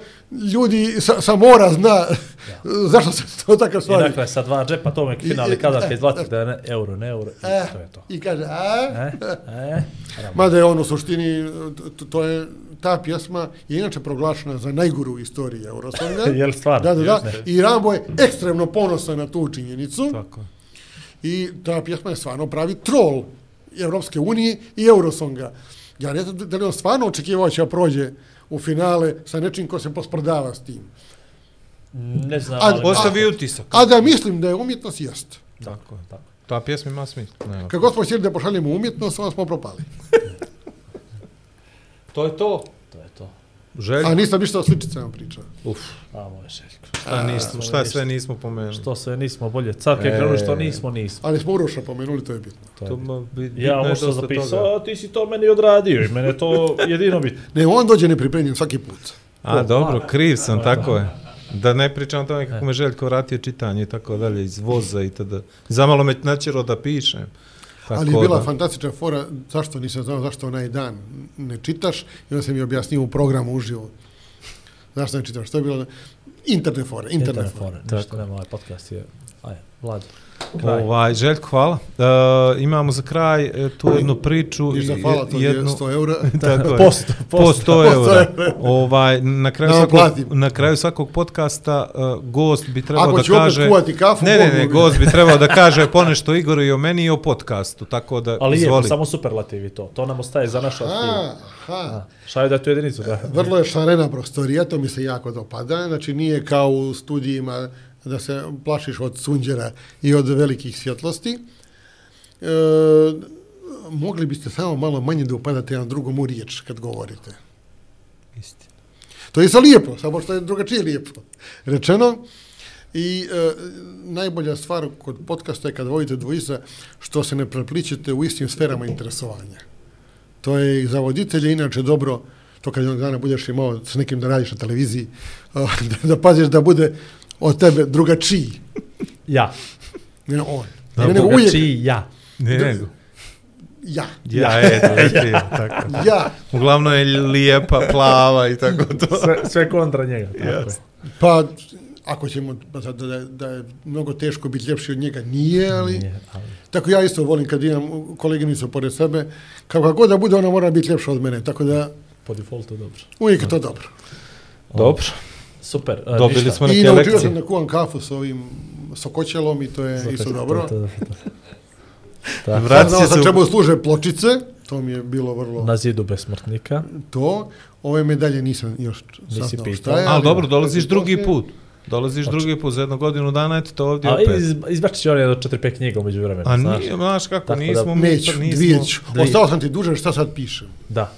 ljudi sa, sa mora zna zašto se to takav I stvari. dakle, sa dva džepa, to me I- finali i- kada e, kad zlati da je ne, euro, ne euro, i E, to je to. I kaže, a? E, e, Rambo. Mada je on u suštini, to, to je, ta pjesma je inače proglašena za najguru u istoriji Eurosonga. Jel stvarno? Da, da, da. I Rambo je ekstremno ponosan na tu činjenicu. Tako. I ta pjesma je stvarno pravi trol Evropske unije i Eurosonga. Ja ne znam da li on stvarno očekivao će da prođe u finale sa nečim ko se posprdava s tim. Ne znam, A- ali... Ostavi utisak. A da mislim da je umjetnost, jest. Tako. Tako. Ta pjesma ima smisla. God smo htjeli da pošaljemo umjetnost, onda smo propali. To je to. To je to. Želj. A nisam ništa o sličicama pričao. Uf, A, moj Željko. šta, nismo, šta sve nismo pomenuli. Što se nismo bolje carke E. krenuli, što nismo, nismo. Ali smo Uroša pomenuli, to je bitno. To je bitno. Ja bitno je ovo što zapisao, toga. a ti si to meni odradio i mene to jedino bitno. Ne, on dođe nepripremljen svaki put. A, O, dobro, a, kriv sam, tako je. Da ne pričam o tome kako me Željko vratio čitanje i tako dalje, iz voza i tada. Zamalo me načero da pišem. Tako Ali je bila da. fantastična fora, zašto nisam znao zašto onaj dan ne čitaš, i onda sam mi objasnio u programu uživo. Zašto ne čitaš? To je bilo internet fora, internet, Internet fora. fora. Ništa nema, ovaj podcast je Aj, Vlad. Kraj. Ovaj, Željko, hvala. E, imamo za kraj e, tu jednu priču. Ništa i- hvala, to je jednu, 100 eura. Tako je. Posto, Po posto. 100 eura. Ovaj, na, kraju vam svakog, platim. na kraju svakog podcasta uh, gost bi trebao Ako da ću opet kaže... kuvati kafu, ne, ne, ne, gost bi trebao da kaže ponešto Igoru i o meni i o podcastu, tako da Ali je, izvoli. samo superlativi to. To nam ostaje za našu. Aha, aha. Šalju da tu jedinicu, da. Vrlo je šarena prostorija, to mi se jako dopada. Znači nije kao u studijima da se plašiš od sunđera i od velikih svjetlosti. E, mogli biste samo malo manje da upadate jedan drugom u riječ kad govorite. Istina. To je isto lijepo, samo što je drugačije lijepo. Rečeno, i e, najbolja stvar kod podcasta je kad vodite dvojica što se ne prepličete u istim sferama interesovanja. To je i za voditelje inače dobro, to kad jednog dana budeš imao s nekim da radiš na televiziji, da, da paziš da bude od tebe drugačiji. Ja. Ne on. Da, ne, nego uvijek Drugačiji ja. Ne, nego. ja. Ja, to je krivo, tako. Ja. Uglavnom je lijepa, plava i tako to. Sve, sve kontra njega. Tako je. Yes. Pa, ako ćemo, pa sad da, da je mnogo teško biti ljepši od njega, nije, ali... Nije, ali Tako ja isto volim kad imam koleginicu pored sebe, kako god da bude, ona mora biti ljepša od mene, tako da po defaultu dobro. uvijek je to dobro. Dobro. Super. a, Dobili ništa. smo I neke naučio lekcije. sam da kuvam kafu s ovim sokoćelom i to je Zato isto dobro. to- to- to-. Vrati Znao se sam u- čemu služe pločice, to mi je bilo vrlo Na zidu besmrtnika. to. Ove medalje nisam još Nisi saznao pitao. šta je. Ali dobro, dolaziš drugi poslije- put. Dolaziš drugi put za jednu godinu dana, eto to ovdje A opet. iz, izbačit će on je do 4-5 knjiga umeđu vremenu, A znaš. nije, znaš kako, Tako da- nismo, mi, Neću, nismo, dvije ću. dvije. Ostao sam ti dužan, šta sad pišem? Da.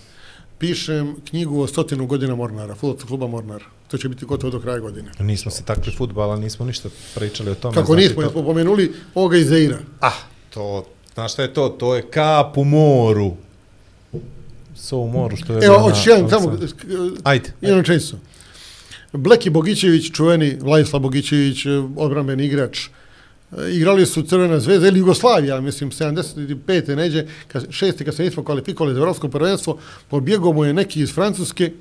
Pišem knjigu o stotinu godina Mornara, futbolskog kluba Mornar. To će biti gotovo do kraja godine. Nismo se takli futbala, nismo ništa pričali o tome. Kako znači nismo, to- nismo pomenuli ovoga iz Zeira. Ah, to, znaš šta je to? To je kap u moru. So u moru što je... Evo, hoćeš jedan samo, Ajde. jedan rečenicu. Bleki Bogićević, čuveni Vladislav Bogićević, odbrambeni igrač, E, igrali su Crvena zvezda ili Jugoslavija, mislim, 75. neđe, kad, šesti kad se nismo kvalifikovali za Evropsko prvenstvo, pobjegao mu je neki iz Francuske,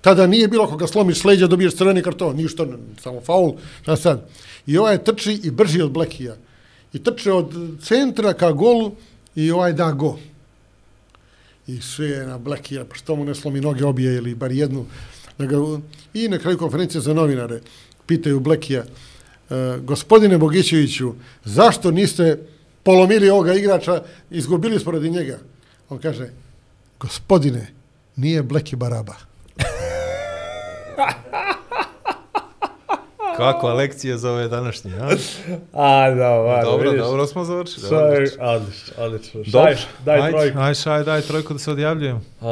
tada nije bilo koga slomiš sleđa, dobiješ crveni karton, ništa, samo faul, šta sad. I ovaj trči i brži od Blekija. I trče od centra ka golu i ovaj da go. I sve je na Blekija, pa što mu ne slomi noge obje ili bar jednu. Da ga, I na kraju konferencije za novinare pitaju Blekija, e, gospodine Bogićeviću, zašto niste polomili ovoga igrača, izgubili smo radi njega? On kaže, gospodine, nije Bleki Baraba. Kakva lekcija za ove današnje, a? A, da, va, dobro, vidiš. dobro smo završili. Šaj, odlično. odlično. Šaj, Dobro, daj ajde, trojku. Ajde, šaj, daj trojku da se odjavljujem. Uh,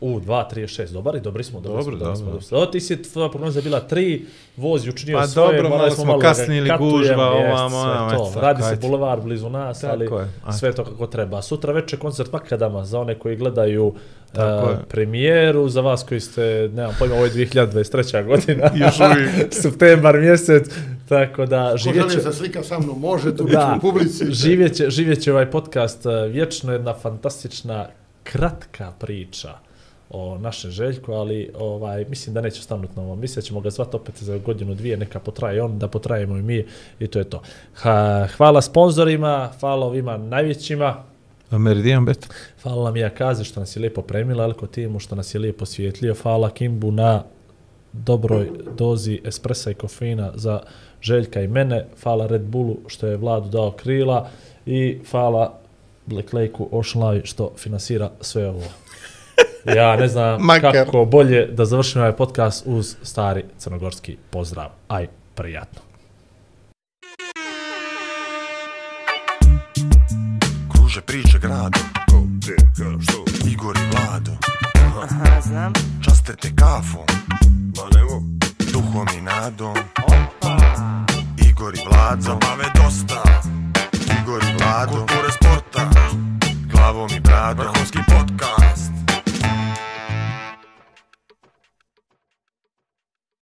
u, 2, 3, 6, dobar i dobri smo, dobri Dobro, smo, dobri dobro. dobri smo. O, ti si tvoja prognoza bila 3, voz je učinio Pa svoje, dobro, morali malo smo kasnili, gužva, jest, ovamo, ovamo, sve to. eto, Radi se bulevar blizu nas, Tako ali je, sve to kako treba. Sutra večer koncert Makadama za one koji gledaju Tako uh, je. premijeru, za vas koji ste, nemam pojma, ovo je 2023. godina. Još uvijek. Septembar mjesec, tako da Ko živjet želi će... se slika sa mnom, može tu biti Da, u publici. živjet će, živjet će ovaj podcast uh, vječno jedna fantastična kratka priča o našem Željku, ali ovaj mislim da neće stanuti na ovom. Mislim da ćemo ga zvati opet za godinu, dvije, neka potraje on, da potrajemo i mi i to je to. Ha, hvala sponzorima, hvala ovima najvećima, Meridian Bet. hvala Mija Kazi što nas je lijepo premila, Elko Timu što nas je lijepo svijetlio, hvala Kimbu na dobroj dozi espresa i kofeina za Željka i mene, hvala Red Bullu što je Vladu dao krila i hvala Black Lake-u Ocean Live što finansira sve ovo. Ja ne znam Makar. kako bolje da završim ovaj podcast uz stari crnogorski pozdrav. Aj, prijatno. Kruže priče grado Ko, gdje, ka, što? Igor i Vlado Aha, znam. Časte te kafom Pa ne. Duhom i nadom. Igor i Vlado. Zabave dosta. Igor i Vlado. Kulture sporta. Glavom i bradom. Vrhunski podcast.